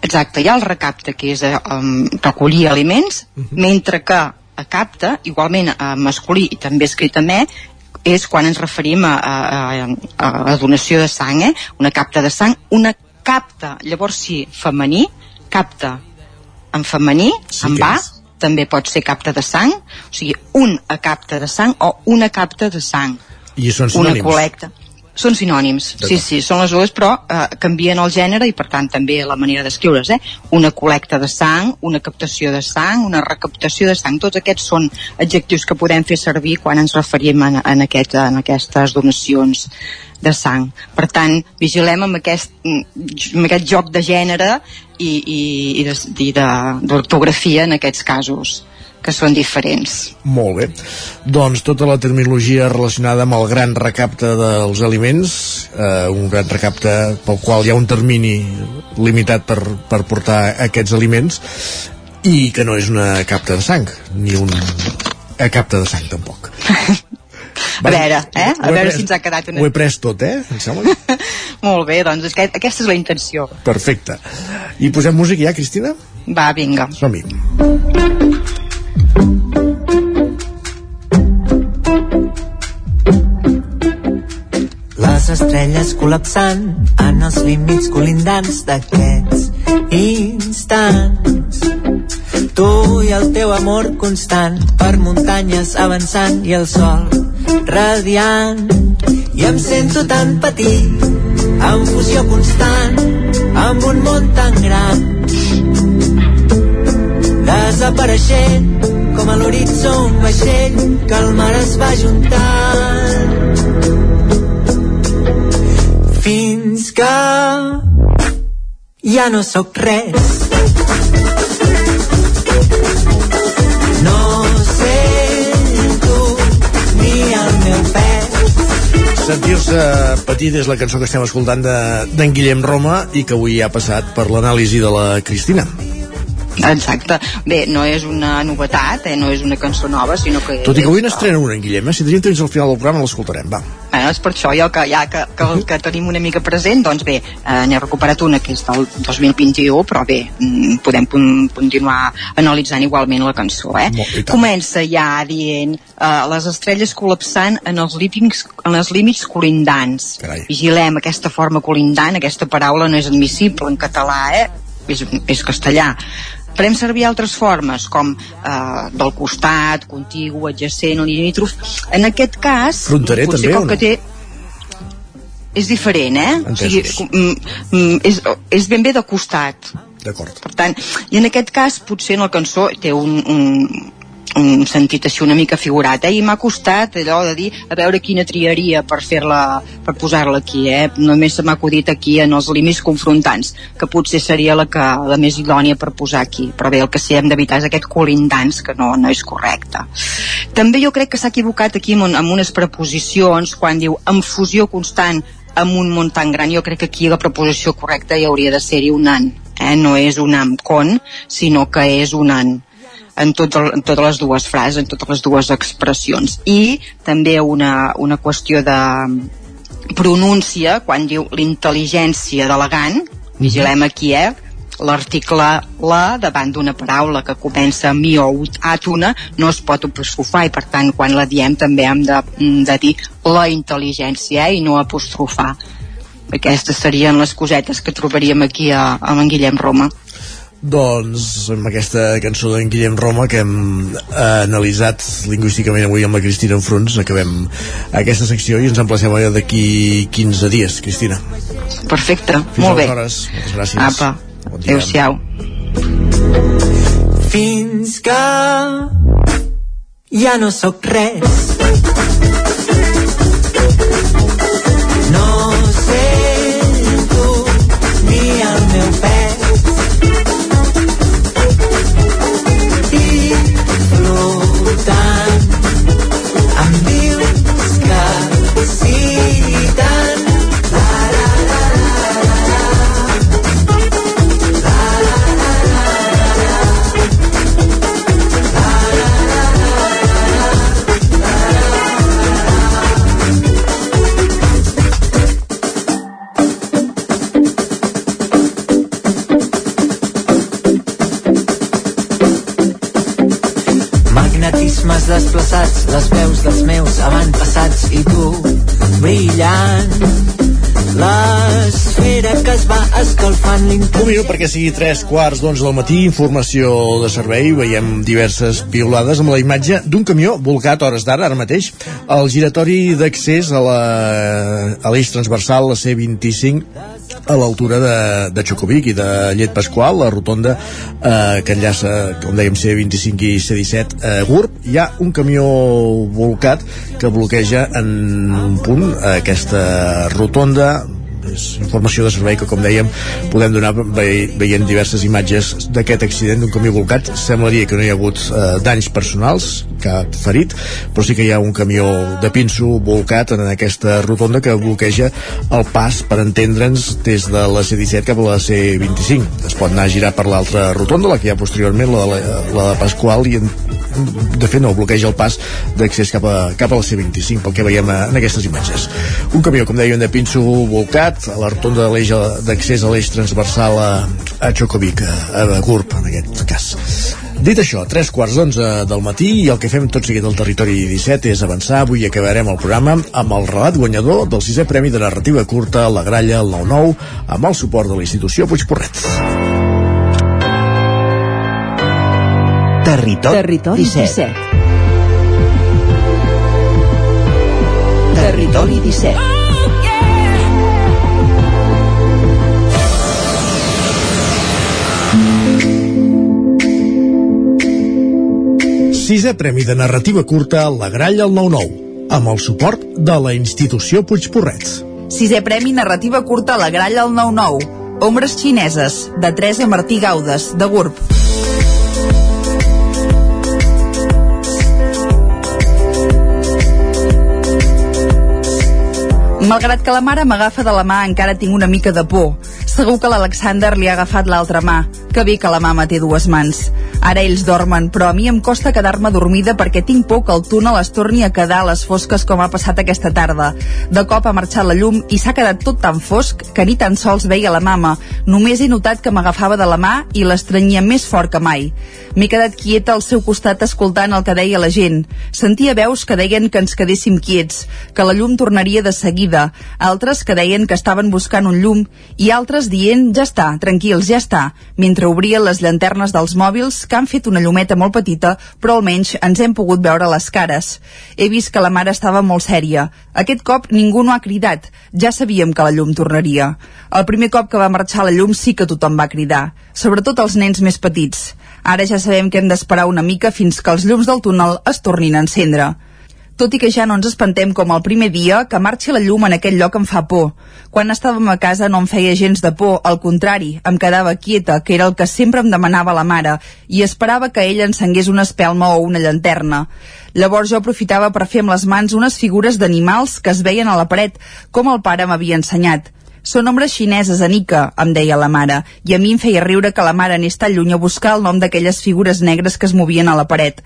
Speaker 50: Exacte, hi ha el recapte, que és eh, um, recollir aliments, mentre que a capta, igualment a masculí i també escrit amb E, és quan ens referim a, a, a, a donació de sang, eh? una capta de sang, una capta, llavors sí, femení, capta en femení,
Speaker 1: Sí
Speaker 50: en va,
Speaker 1: és.
Speaker 50: també pot ser capta de sang, o sigui, un acapte de sang o una capta de sang
Speaker 1: I són
Speaker 50: una
Speaker 1: sinònims.
Speaker 50: col·lecta. Són sinònims, sí, sí, són les dues, però eh, canvien el gènere i per tant també la manera d'escriure's, eh? Una col·lecta de sang, una captació de sang, una recaptació de sang, tots aquests són adjectius que podem fer servir quan ens referim en, en, aquest, en aquestes donacions de sang. Per tant, vigilem amb aquest, amb aquest joc de gènere i, i, i d'ortografia en aquests casos que són diferents.
Speaker 1: Molt bé. Doncs tota la terminologia relacionada amb el gran recapte dels aliments, eh, un gran recapte pel qual hi ha un termini limitat per, per portar aquests aliments i que no és una capta de sang, ni un eh, capta de sang tampoc. [LAUGHS]
Speaker 50: A veure, eh? A veure
Speaker 1: pres-
Speaker 50: si ens ha quedat una...
Speaker 1: Ho he pres tot, eh? Em sembla? [LAUGHS]
Speaker 50: Molt bé, doncs és que aquesta és la intenció.
Speaker 1: Perfecte. I posem música ja, Cristina?
Speaker 50: Va, vinga.
Speaker 1: Som-hi.
Speaker 52: Les estrelles col·lapsant en els límits colindants d'aquests instants. Tu i el teu amor constant per muntanyes avançant i el sol radiant. I em sento tan petit, en fusió constant, amb un món tan gran. Desapareixent, com a l'horitzó un vaixell que el mar es va juntant que ja no sóc res. No sento ni el meu pes.
Speaker 1: Sentir-se petit és la cançó que estem escoltant de- d'en Guillem Roma i que avui ha passat per l'anàlisi de la Cristina.
Speaker 50: Exacte. Bé, no és una novetat, eh? no és una cançó nova, sinó que...
Speaker 1: Tot i que avui n'estrena una, en Guillem, eh? si tenim temps al final del programa l'escoltarem, va.
Speaker 50: És per això jo que ja que, que, que tenim una mica present, doncs bé, eh, n'he recuperat una que és del 2021, però bé, mm, podem continuar analitzant igualment la cançó, eh?
Speaker 1: Molt.
Speaker 50: Comença ja dient eh, les estrelles col·lapsant en els límits, en els límits colindants.
Speaker 1: Carai.
Speaker 50: Vigilem aquesta forma colindant, aquesta paraula no és admissible en català, eh? És, és castellà. Farem servir altres formes, com eh, del costat, contigu, adjacent o limítrof. En aquest cas,
Speaker 1: Fronterer, també,
Speaker 50: com
Speaker 1: o
Speaker 50: que
Speaker 1: no?
Speaker 50: té és diferent, eh?
Speaker 1: Entesos.
Speaker 50: mm, mm, és, és ben bé de costat.
Speaker 1: D'acord.
Speaker 50: Per tant, i en aquest cas potser en la cançó té un, un, un sentit així una mica figurat, eh? I m'ha costat allò de dir a veure quina triaria per fer-la, per posar-la aquí, eh? Només se m'ha acudit aquí en els límits confrontants, que potser seria la, que, la més idònia per posar aquí. Però bé, el que sí hem d'evitar és aquest colindants, que no, no és correcte. També jo crec que s'ha equivocat aquí amb, amb unes preposicions quan diu en fusió constant amb un món tan gran, jo crec que aquí la preposició correcta hi hauria de ser-hi un an, eh? no és un am con, sinó que és un an en, tot el, en totes les dues frases, en totes les dues expressions. I també una, una qüestió de pronúncia, quan diu l'intel·ligència d'elegant, vigilem aquí, eh? l'article la davant d'una paraula que comença amb mi o àtona no es pot apostrofar i per tant quan la diem també hem de, de dir la intel·ligència eh? i no apostrofar aquestes serien les cosetes que trobaríem aquí a, a en Guillem Roma
Speaker 1: Doncs amb aquesta cançó d'en Guillem Roma que hem eh, analitzat lingüísticament avui amb la Cristina Enfruns acabem aquesta secció i ens emplacem allà d'aquí 15 dies, Cristina.
Speaker 50: perfecte,
Speaker 1: Fins
Speaker 50: molt bé
Speaker 1: aleshores. Moltes gràcies.
Speaker 50: apa,
Speaker 1: Bon
Speaker 50: adeu-siau
Speaker 52: fins que ja no sóc res. Les veus dels meus avantpassats i tu brillant. L'esfera que es va escalfant
Speaker 1: perquè sigui 3 quarts d'onze del matí, informació de servei, veiem diverses piulades amb la imatge d'un camió volcat hores d'ara, ara mateix, al giratori d'accés a l'eix transversal, la C25, a l'altura de, de Xocovic i de Llet Pasqual, la rotonda eh, que enllaça, com dèiem, C25 i C17 a Gurb. Hi ha un camió volcat que bloqueja en un punt aquesta rotonda és informació de servei que, com dèiem, podem donar ve veient diverses imatges d'aquest accident d'un camió volcat. Semblaria que no hi ha hagut eh, danys personals, cap ferit, però sí que hi ha un camió de pinso volcat en aquesta rotonda que bloqueja el pas, per entendre'ns, des de la C-17 cap a la C-25. Es pot anar a girar per l'altra rotonda, la que hi ha posteriorment, la de, la, la de Pasqual, i en, de fet no, bloqueja el pas d'accés cap, a, cap a la C25 pel que veiem a, en aquestes imatges un camió, com dèiem, de pinso volcat a la rotonda de l'eix d'accés a l'eix transversal a, a Xocovic a, a Gurb, en aquest cas Dit això, tres quarts d'onze del matí i el que fem tot seguit al territori 17 és avançar. Avui acabarem el programa amb el relat guanyador del sisè Premi de Narrativa Curta, La Gralla, el 9-9, amb el suport de la institució Puigporret.
Speaker 2: Territori, Territori 17. 17. Territori 17.
Speaker 1: Sisè Premi de Narrativa Curta, La Gralla, el 9-9, amb el suport de la institució Puigporret.
Speaker 47: Sisè Premi Narrativa Curta a la Gralla al 9-9. Ombres xineses, de Teresa Martí Gaudes, de Gurb. Malgrat que la mare m'agafa de la mà, encara tinc una mica de por. Segur que l'Alexander li ha agafat l'altra mà. Que bé que la mama té dues mans. Ara ells dormen, però a mi em costa quedar-me dormida perquè tinc por que el túnel es torni a quedar a les fosques com ha passat aquesta tarda. De cop ha marxat la llum i s'ha quedat tot tan fosc que ni tan sols veia la mama. Només he notat que m'agafava de la mà i l'estrenyia més fort que mai. M'he quedat quieta al seu costat escoltant el que deia la gent. Sentia veus que deien que ens quedéssim quiets, que la llum tornaria de seguida, altres que deien que estaven buscant un llum i altres dient ja està, tranquils, ja està, mentre obrien les llanternes dels mòbils que han fet una llumeta molt petita, però almenys ens hem pogut veure les cares. He vist que la mare estava molt sèria. Aquest cop ningú no ha cridat. Ja sabíem que la llum tornaria. El primer cop que va marxar la llum sí que tothom va cridar, sobretot els nens més petits. Ara ja sabem que hem d'esperar una mica fins que els llums del túnel es tornin a encendre. Tot i que ja no ens espantem com el primer dia, que marxi la llum en aquell lloc em fa por. Quan estàvem a casa no em feia gens de por, al contrari, em quedava quieta, que era el que sempre em demanava la mare, i esperava que ella encengués una espelma o una llanterna. Llavors jo aprofitava per fer amb les mans unes figures d'animals que es veien a la paret, com el pare m'havia ensenyat. Són ombres xineses, Anica, em deia la mare, i a mi em feia riure que la mare anés tan lluny a buscar el nom d'aquelles figures negres que es movien a la paret.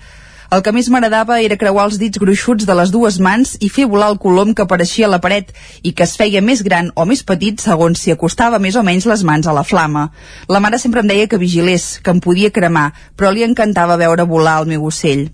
Speaker 47: El que més m'agradava era creuar els dits gruixuts de les dues mans i fer volar el colom que apareixia a la paret i que es feia més gran o més petit segons si acostava més o menys les mans a la flama. La mare sempre em deia que vigilés, que em podia cremar, però li encantava veure volar el meu ocell.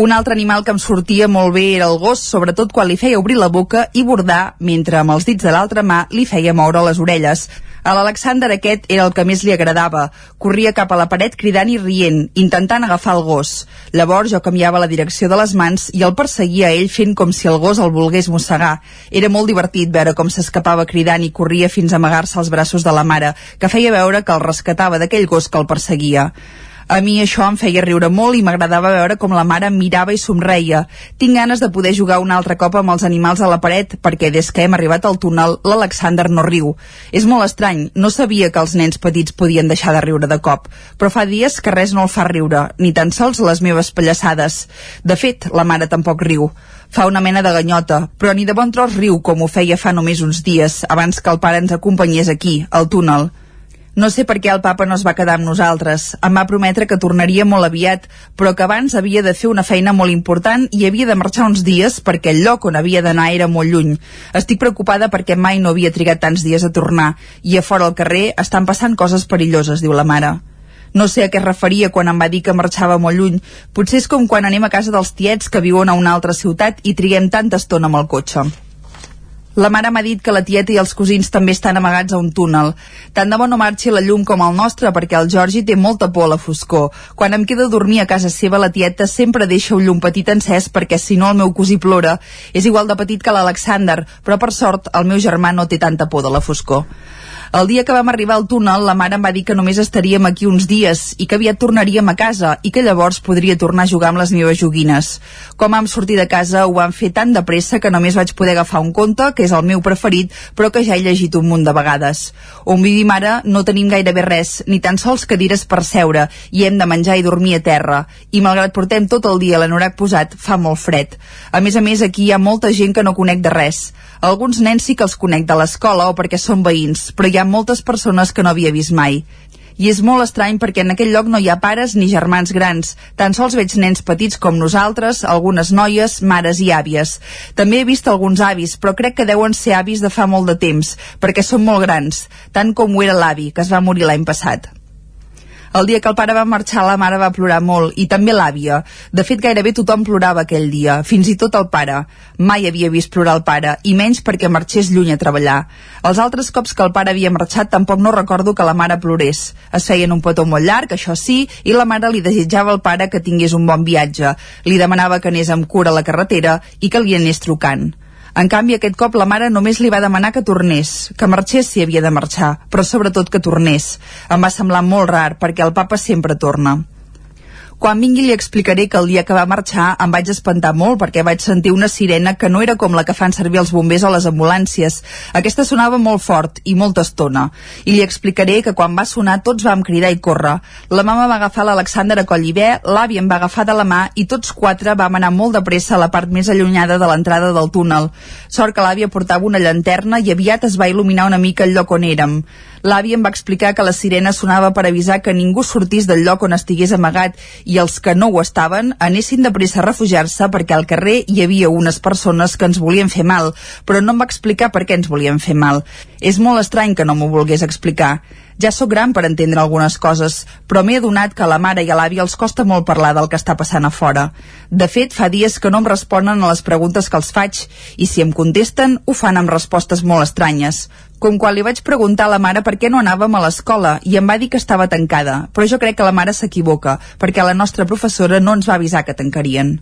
Speaker 47: Un altre animal que em sortia molt bé era el gos, sobretot quan li feia obrir la boca i bordar, mentre amb els dits de l'altra mà li feia moure les orelles. A l'Alexander aquest era el que més li agradava. Corria cap a la paret cridant i rient, intentant agafar el gos. Llavors jo canviava la direcció de les mans i el perseguia a ell fent com si el gos el volgués mossegar. Era molt divertit veure com s'escapava cridant i corria fins a amagar-se als braços de la mare, que feia veure que el rescatava d'aquell gos que el perseguia. A mi això em feia riure molt i m'agradava veure com la mare mirava i somreia. Tinc ganes de poder jugar un altre cop amb els animals a la paret, perquè des que hem arribat al túnel, l'Alexander no riu. És molt estrany, no sabia que els nens petits podien deixar de riure de cop, però fa dies que res no el fa riure, ni tan sols les meves pallassades. De fet, la mare tampoc riu. Fa una mena de ganyota, però ni de bon tros riu com ho feia fa només uns dies, abans que el pare ens acompanyés aquí, al túnel. No sé per què el papa no es va quedar amb nosaltres. Em va prometre que tornaria molt aviat, però que abans havia de fer una feina molt important i havia de marxar uns dies perquè el lloc on havia d'anar era molt lluny. Estic preocupada perquè mai no havia trigat tants dies a tornar i a fora al carrer estan passant coses perilloses, diu la mare. No sé a què es referia quan em va dir que marxava molt lluny. Potser és com quan anem a casa dels tiets que viuen a una altra ciutat i triguem tanta estona amb el cotxe. La mare m'ha dit que la tieta i els cosins també estan amagats a un túnel. Tant de bo no marxi la llum com el nostre, perquè el Jordi té molta por a la foscor. Quan em quedo a dormir a casa seva, la tieta sempre deixa un llum petit encès perquè si no el meu cosí plora. És igual de petit que l'Alexander, però per sort el meu germà no té tanta por de la foscor. El dia que vam arribar al túnel, la mare em va dir que només estaríem aquí uns dies i que aviat tornaríem a casa i que llavors podria tornar a jugar amb les meves joguines. Com vam sortir de casa ho vam fer tan de pressa que només vaig poder agafar un conte, que és el meu preferit, però que ja he llegit un munt de vegades. On vivim ara no tenim gairebé res, ni tan sols cadires per seure, i hem de menjar i dormir a terra. I malgrat portem tot el dia l'anorac posat, fa molt fred. A més a més, aquí hi ha molta gent que no conec de res. Alguns nens sí que els conec de l'escola o perquè són veïns, però hi ha moltes persones que no havia vist mai. I és molt estrany perquè en aquell lloc no hi ha pares ni germans grans. Tan sols veig nens petits com nosaltres, algunes noies, mares i àvies. També he vist alguns avis, però crec que deuen ser avis de fa molt de temps, perquè són molt grans, tant com ho era l'avi, que es va morir l'any passat. El dia que el pare va marxar, la mare va plorar molt, i també l'àvia. De fet, gairebé tothom plorava aquell dia, fins i tot el pare. Mai havia vist plorar el pare, i menys perquè marxés lluny a treballar. Els altres cops que el pare havia marxat tampoc no recordo que la mare plorés. Es feien un petó molt llarg, això sí, i la mare li desitjava al pare que tingués un bon viatge. Li demanava que anés amb cura a la carretera i que li anés trucant. En canvi, aquest cop la mare només li va demanar que tornés, que marxés si havia de marxar, però sobretot que tornés. Em va semblar molt rar, perquè el papa sempre torna. Quan vingui li explicaré que el dia que va marxar em vaig espantar molt perquè vaig sentir una sirena que no era com la que fan servir els bombers o les ambulàncies. Aquesta sonava molt fort i molta estona. I li explicaré que quan va sonar tots vam cridar i córrer. La mama va agafar l'Alexander a Collibè, l'avi em va agafar de la mà i tots quatre vam anar molt de pressa a la part més allunyada de l'entrada del túnel. Sort que l'àvia portava una llanterna i aviat es va il·luminar una mica el lloc on érem. L'avi em va explicar que la sirena sonava per avisar que ningú sortís del lloc on estigués amagat i els que no ho estaven anessin de pressa a refugiar-se perquè al carrer hi havia unes persones que ens volien fer mal, però no em va explicar per què ens volien fer mal. És molt estrany que no m'ho volgués explicar. Ja sóc gran per entendre algunes coses, però m'he adonat que a la mare i a l'avi els costa molt parlar del que està passant a fora. De fet, fa dies que no em responen a les preguntes que els faig, i si em contesten, ho fan amb respostes molt estranyes com quan li vaig preguntar a la mare per què no anàvem a l'escola i em va dir que estava tancada, però jo crec que la mare s'equivoca, perquè la nostra professora no ens va avisar que tancarien.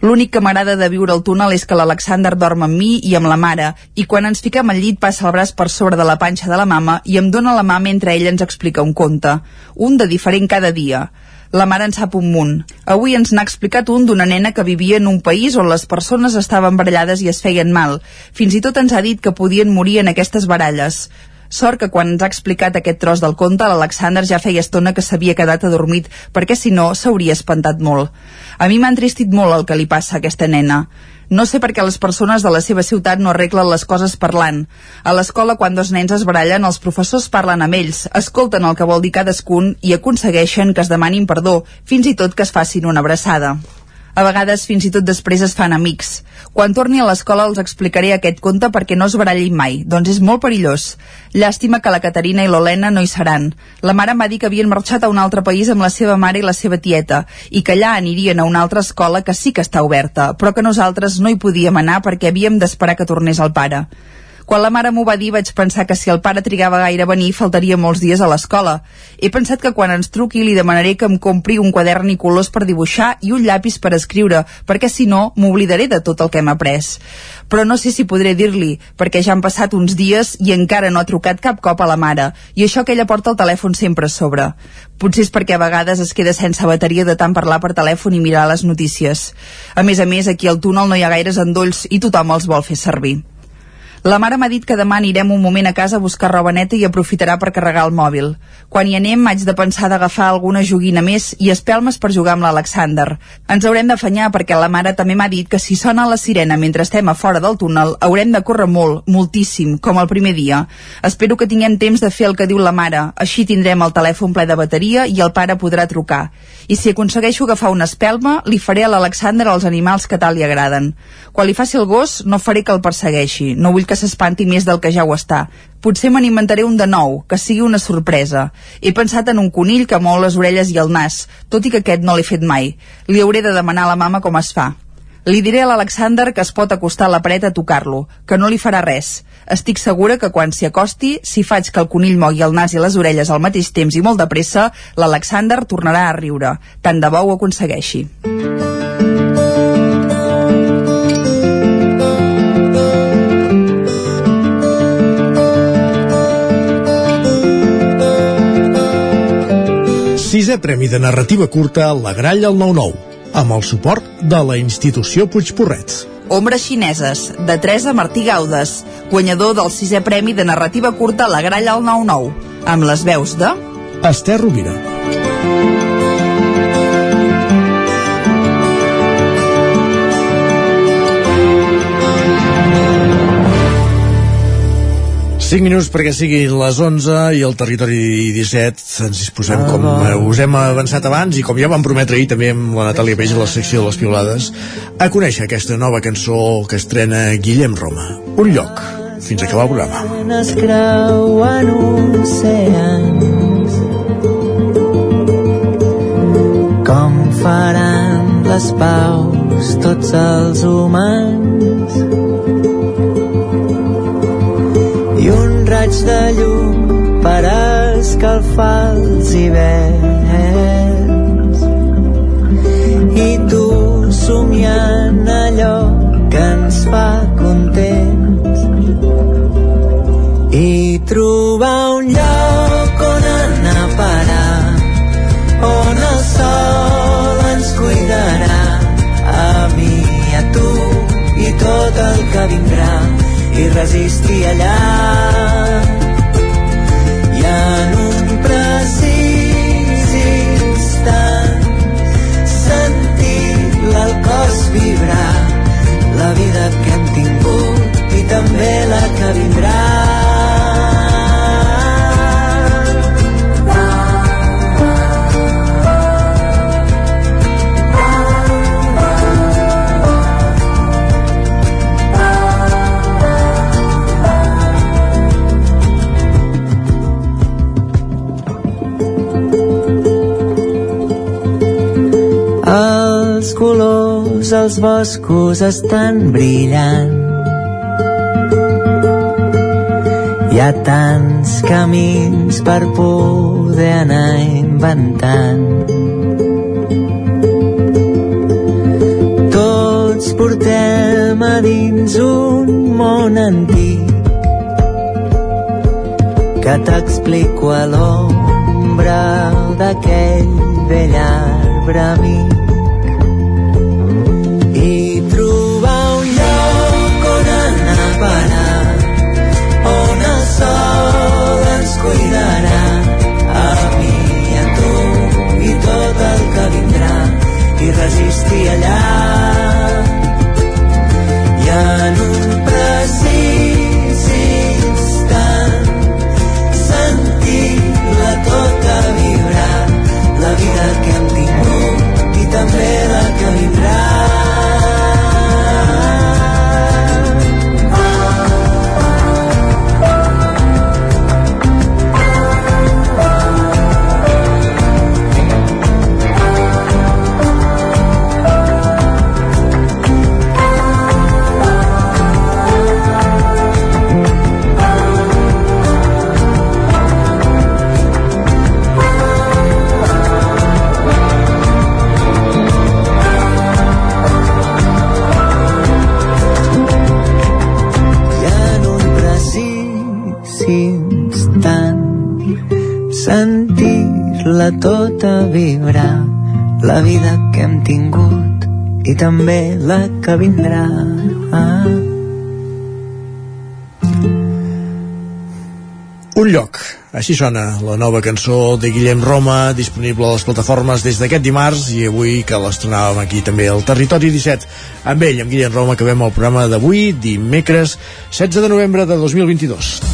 Speaker 47: L'únic que m'agrada de viure al túnel és que l'Alexander dorm amb mi i amb la mare, i quan ens fiquem al llit passa el braç per sobre de la panxa de la mama i em dóna la mà mentre ella ens explica un conte, un de diferent cada dia. La mare en sap un munt. Avui ens n'ha explicat un d'una nena que vivia en un país on les persones estaven barallades i es feien mal. Fins i tot ens ha dit que podien morir en aquestes baralles. Sort que quan ens ha explicat aquest tros del conte, l'Alexander ja feia estona que s'havia quedat adormit, perquè si no s'hauria espantat molt. A mi m'ha entristit molt el que li passa a aquesta nena. No sé per què les persones de la seva ciutat no arreglen les coses parlant. A l'escola, quan dos nens es barallen, els professors parlen amb ells, escolten el que vol dir cadascun i aconsegueixen que es demanin perdó, fins i tot que es facin una abraçada. A vegades fins i tot després es fan amics. Quan torni a l'escola els explicaré aquest conte perquè no es barallin mai, doncs és molt perillós. Llàstima que la Caterina i l'Olena no hi seran. La mare em va dir que havien marxat a un altre país amb la seva mare i la seva tieta i que allà anirien a una altra escola que sí que està oberta, però que nosaltres no hi podíem anar perquè havíem d'esperar que tornés el pare. Quan la mare m'ho va dir vaig pensar que si el pare trigava gaire a venir faltaria molts dies a l'escola. He pensat que quan ens truqui li demanaré que em compri un quadern i colors per dibuixar i un llapis per escriure, perquè si no m'oblidaré de tot el que hem après. Però no sé si podré dir-li, perquè ja han passat uns dies i encara no ha trucat cap cop a la mare, i això que ella porta el telèfon sempre a sobre. Potser és perquè a vegades es queda sense bateria de tant parlar per telèfon i mirar les notícies. A més a més, aquí al túnel no hi ha gaires endolls i tothom els vol fer servir. La mare m'ha dit que demà anirem un moment a casa a buscar roba neta i aprofitarà per carregar el mòbil. Quan hi anem, haig de pensar d'agafar alguna joguina més i espelmes per jugar amb l'Alexander. Ens haurem d'afanyar perquè la mare també m'ha dit que si sona la sirena mentre estem a fora del túnel, haurem de córrer molt, moltíssim, com el primer dia. Espero que tinguem temps de fer el que diu la mare, així tindrem el telèfon ple de bateria i el pare podrà trucar. I si aconsegueixo agafar una espelma, li faré a l'Alexander els animals que tal li agraden. Quan li faci el gos, no faré que el persegueixi. No vull que s'espanti més del que ja ho està. Potser me n'inventaré un de nou, que sigui una sorpresa. He pensat en un conill que mou les orelles i el nas, tot i que aquest no l'he fet mai. Li hauré de demanar a la mama com es fa. Li diré a l'Alexander que es pot acostar a la paret a tocar-lo, que no li farà res. Estic segura que quan s'hi acosti, si faig que el conill mogui el nas i les orelles al mateix temps i molt de pressa, l'Alexander tornarà a riure. Tant de bo ho aconsegueixi.
Speaker 1: Sisè Premi de Narrativa Curta La Gralla al 9-9, amb el suport de la institució Puigporrets.
Speaker 47: Ombres xineses, de Teresa Martí Gaudes, guanyador del sisè Premi de Narrativa Curta La Gralla al 9-9, amb les veus de...
Speaker 1: Esther Rovira. 5 minuts perquè siguin les 11 i el territori 17 ens disposem, com eh, us hem avançat abans i com ja vam prometre ahir també amb la Natàlia Peix a la secció de les piolades, a conèixer aquesta nova cançó que estrena Guillem Roma. Un lloc, fins a acabar el programa.
Speaker 52: Es creuen oceans Com faran les paus tots els humans raig de llum per escalfar els hiverns. I tu somiant allò que ens fa contents. I trobar un lloc on anar a parar on el sol ens cuidarà. A mi, a tu i tot el que vindrà i resistir allà els boscos estan brillant. Hi ha tants camins per poder anar inventant. Tots portem a dins un món antic que t'explico a l'ombra d'aquell vell arbre amic cuidarà a mi i a tu i tot el que vindrà i resistir allà. I en un precís instant sentir la tota vibrar la vida que hem vibrar la vida que hem tingut i també la que vindrà ah.
Speaker 1: Un lloc. Així sona la nova cançó de Guillem Roma, disponible a les plataformes des d'aquest dimarts i avui que l'estrenàvem aquí també al Territori 17. Amb ell, amb Guillem Roma, acabem el programa d'avui, dimecres 16 de novembre de 2022.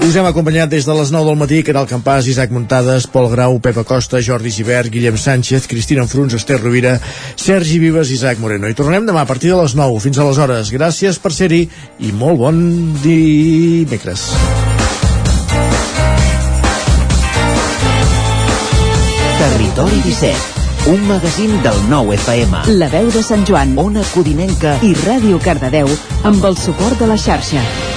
Speaker 1: Us hem acompanyat des de les 9 del matí, Caral Campàs, Isaac Muntades, Pol Grau, Pepa Costa, Jordi Givert, Guillem Sánchez, Cristina Enfruns, Esther Rovira, Sergi Vives i Isaac Moreno. I tornem demà a partir de les 9. Fins aleshores. Gràcies per ser-hi i molt bon dimecres.
Speaker 2: Territori 17, un magazín del nou FM. La veu de Sant Joan, Ona Codinenca i Ràdio Cardedeu amb el suport de la xarxa.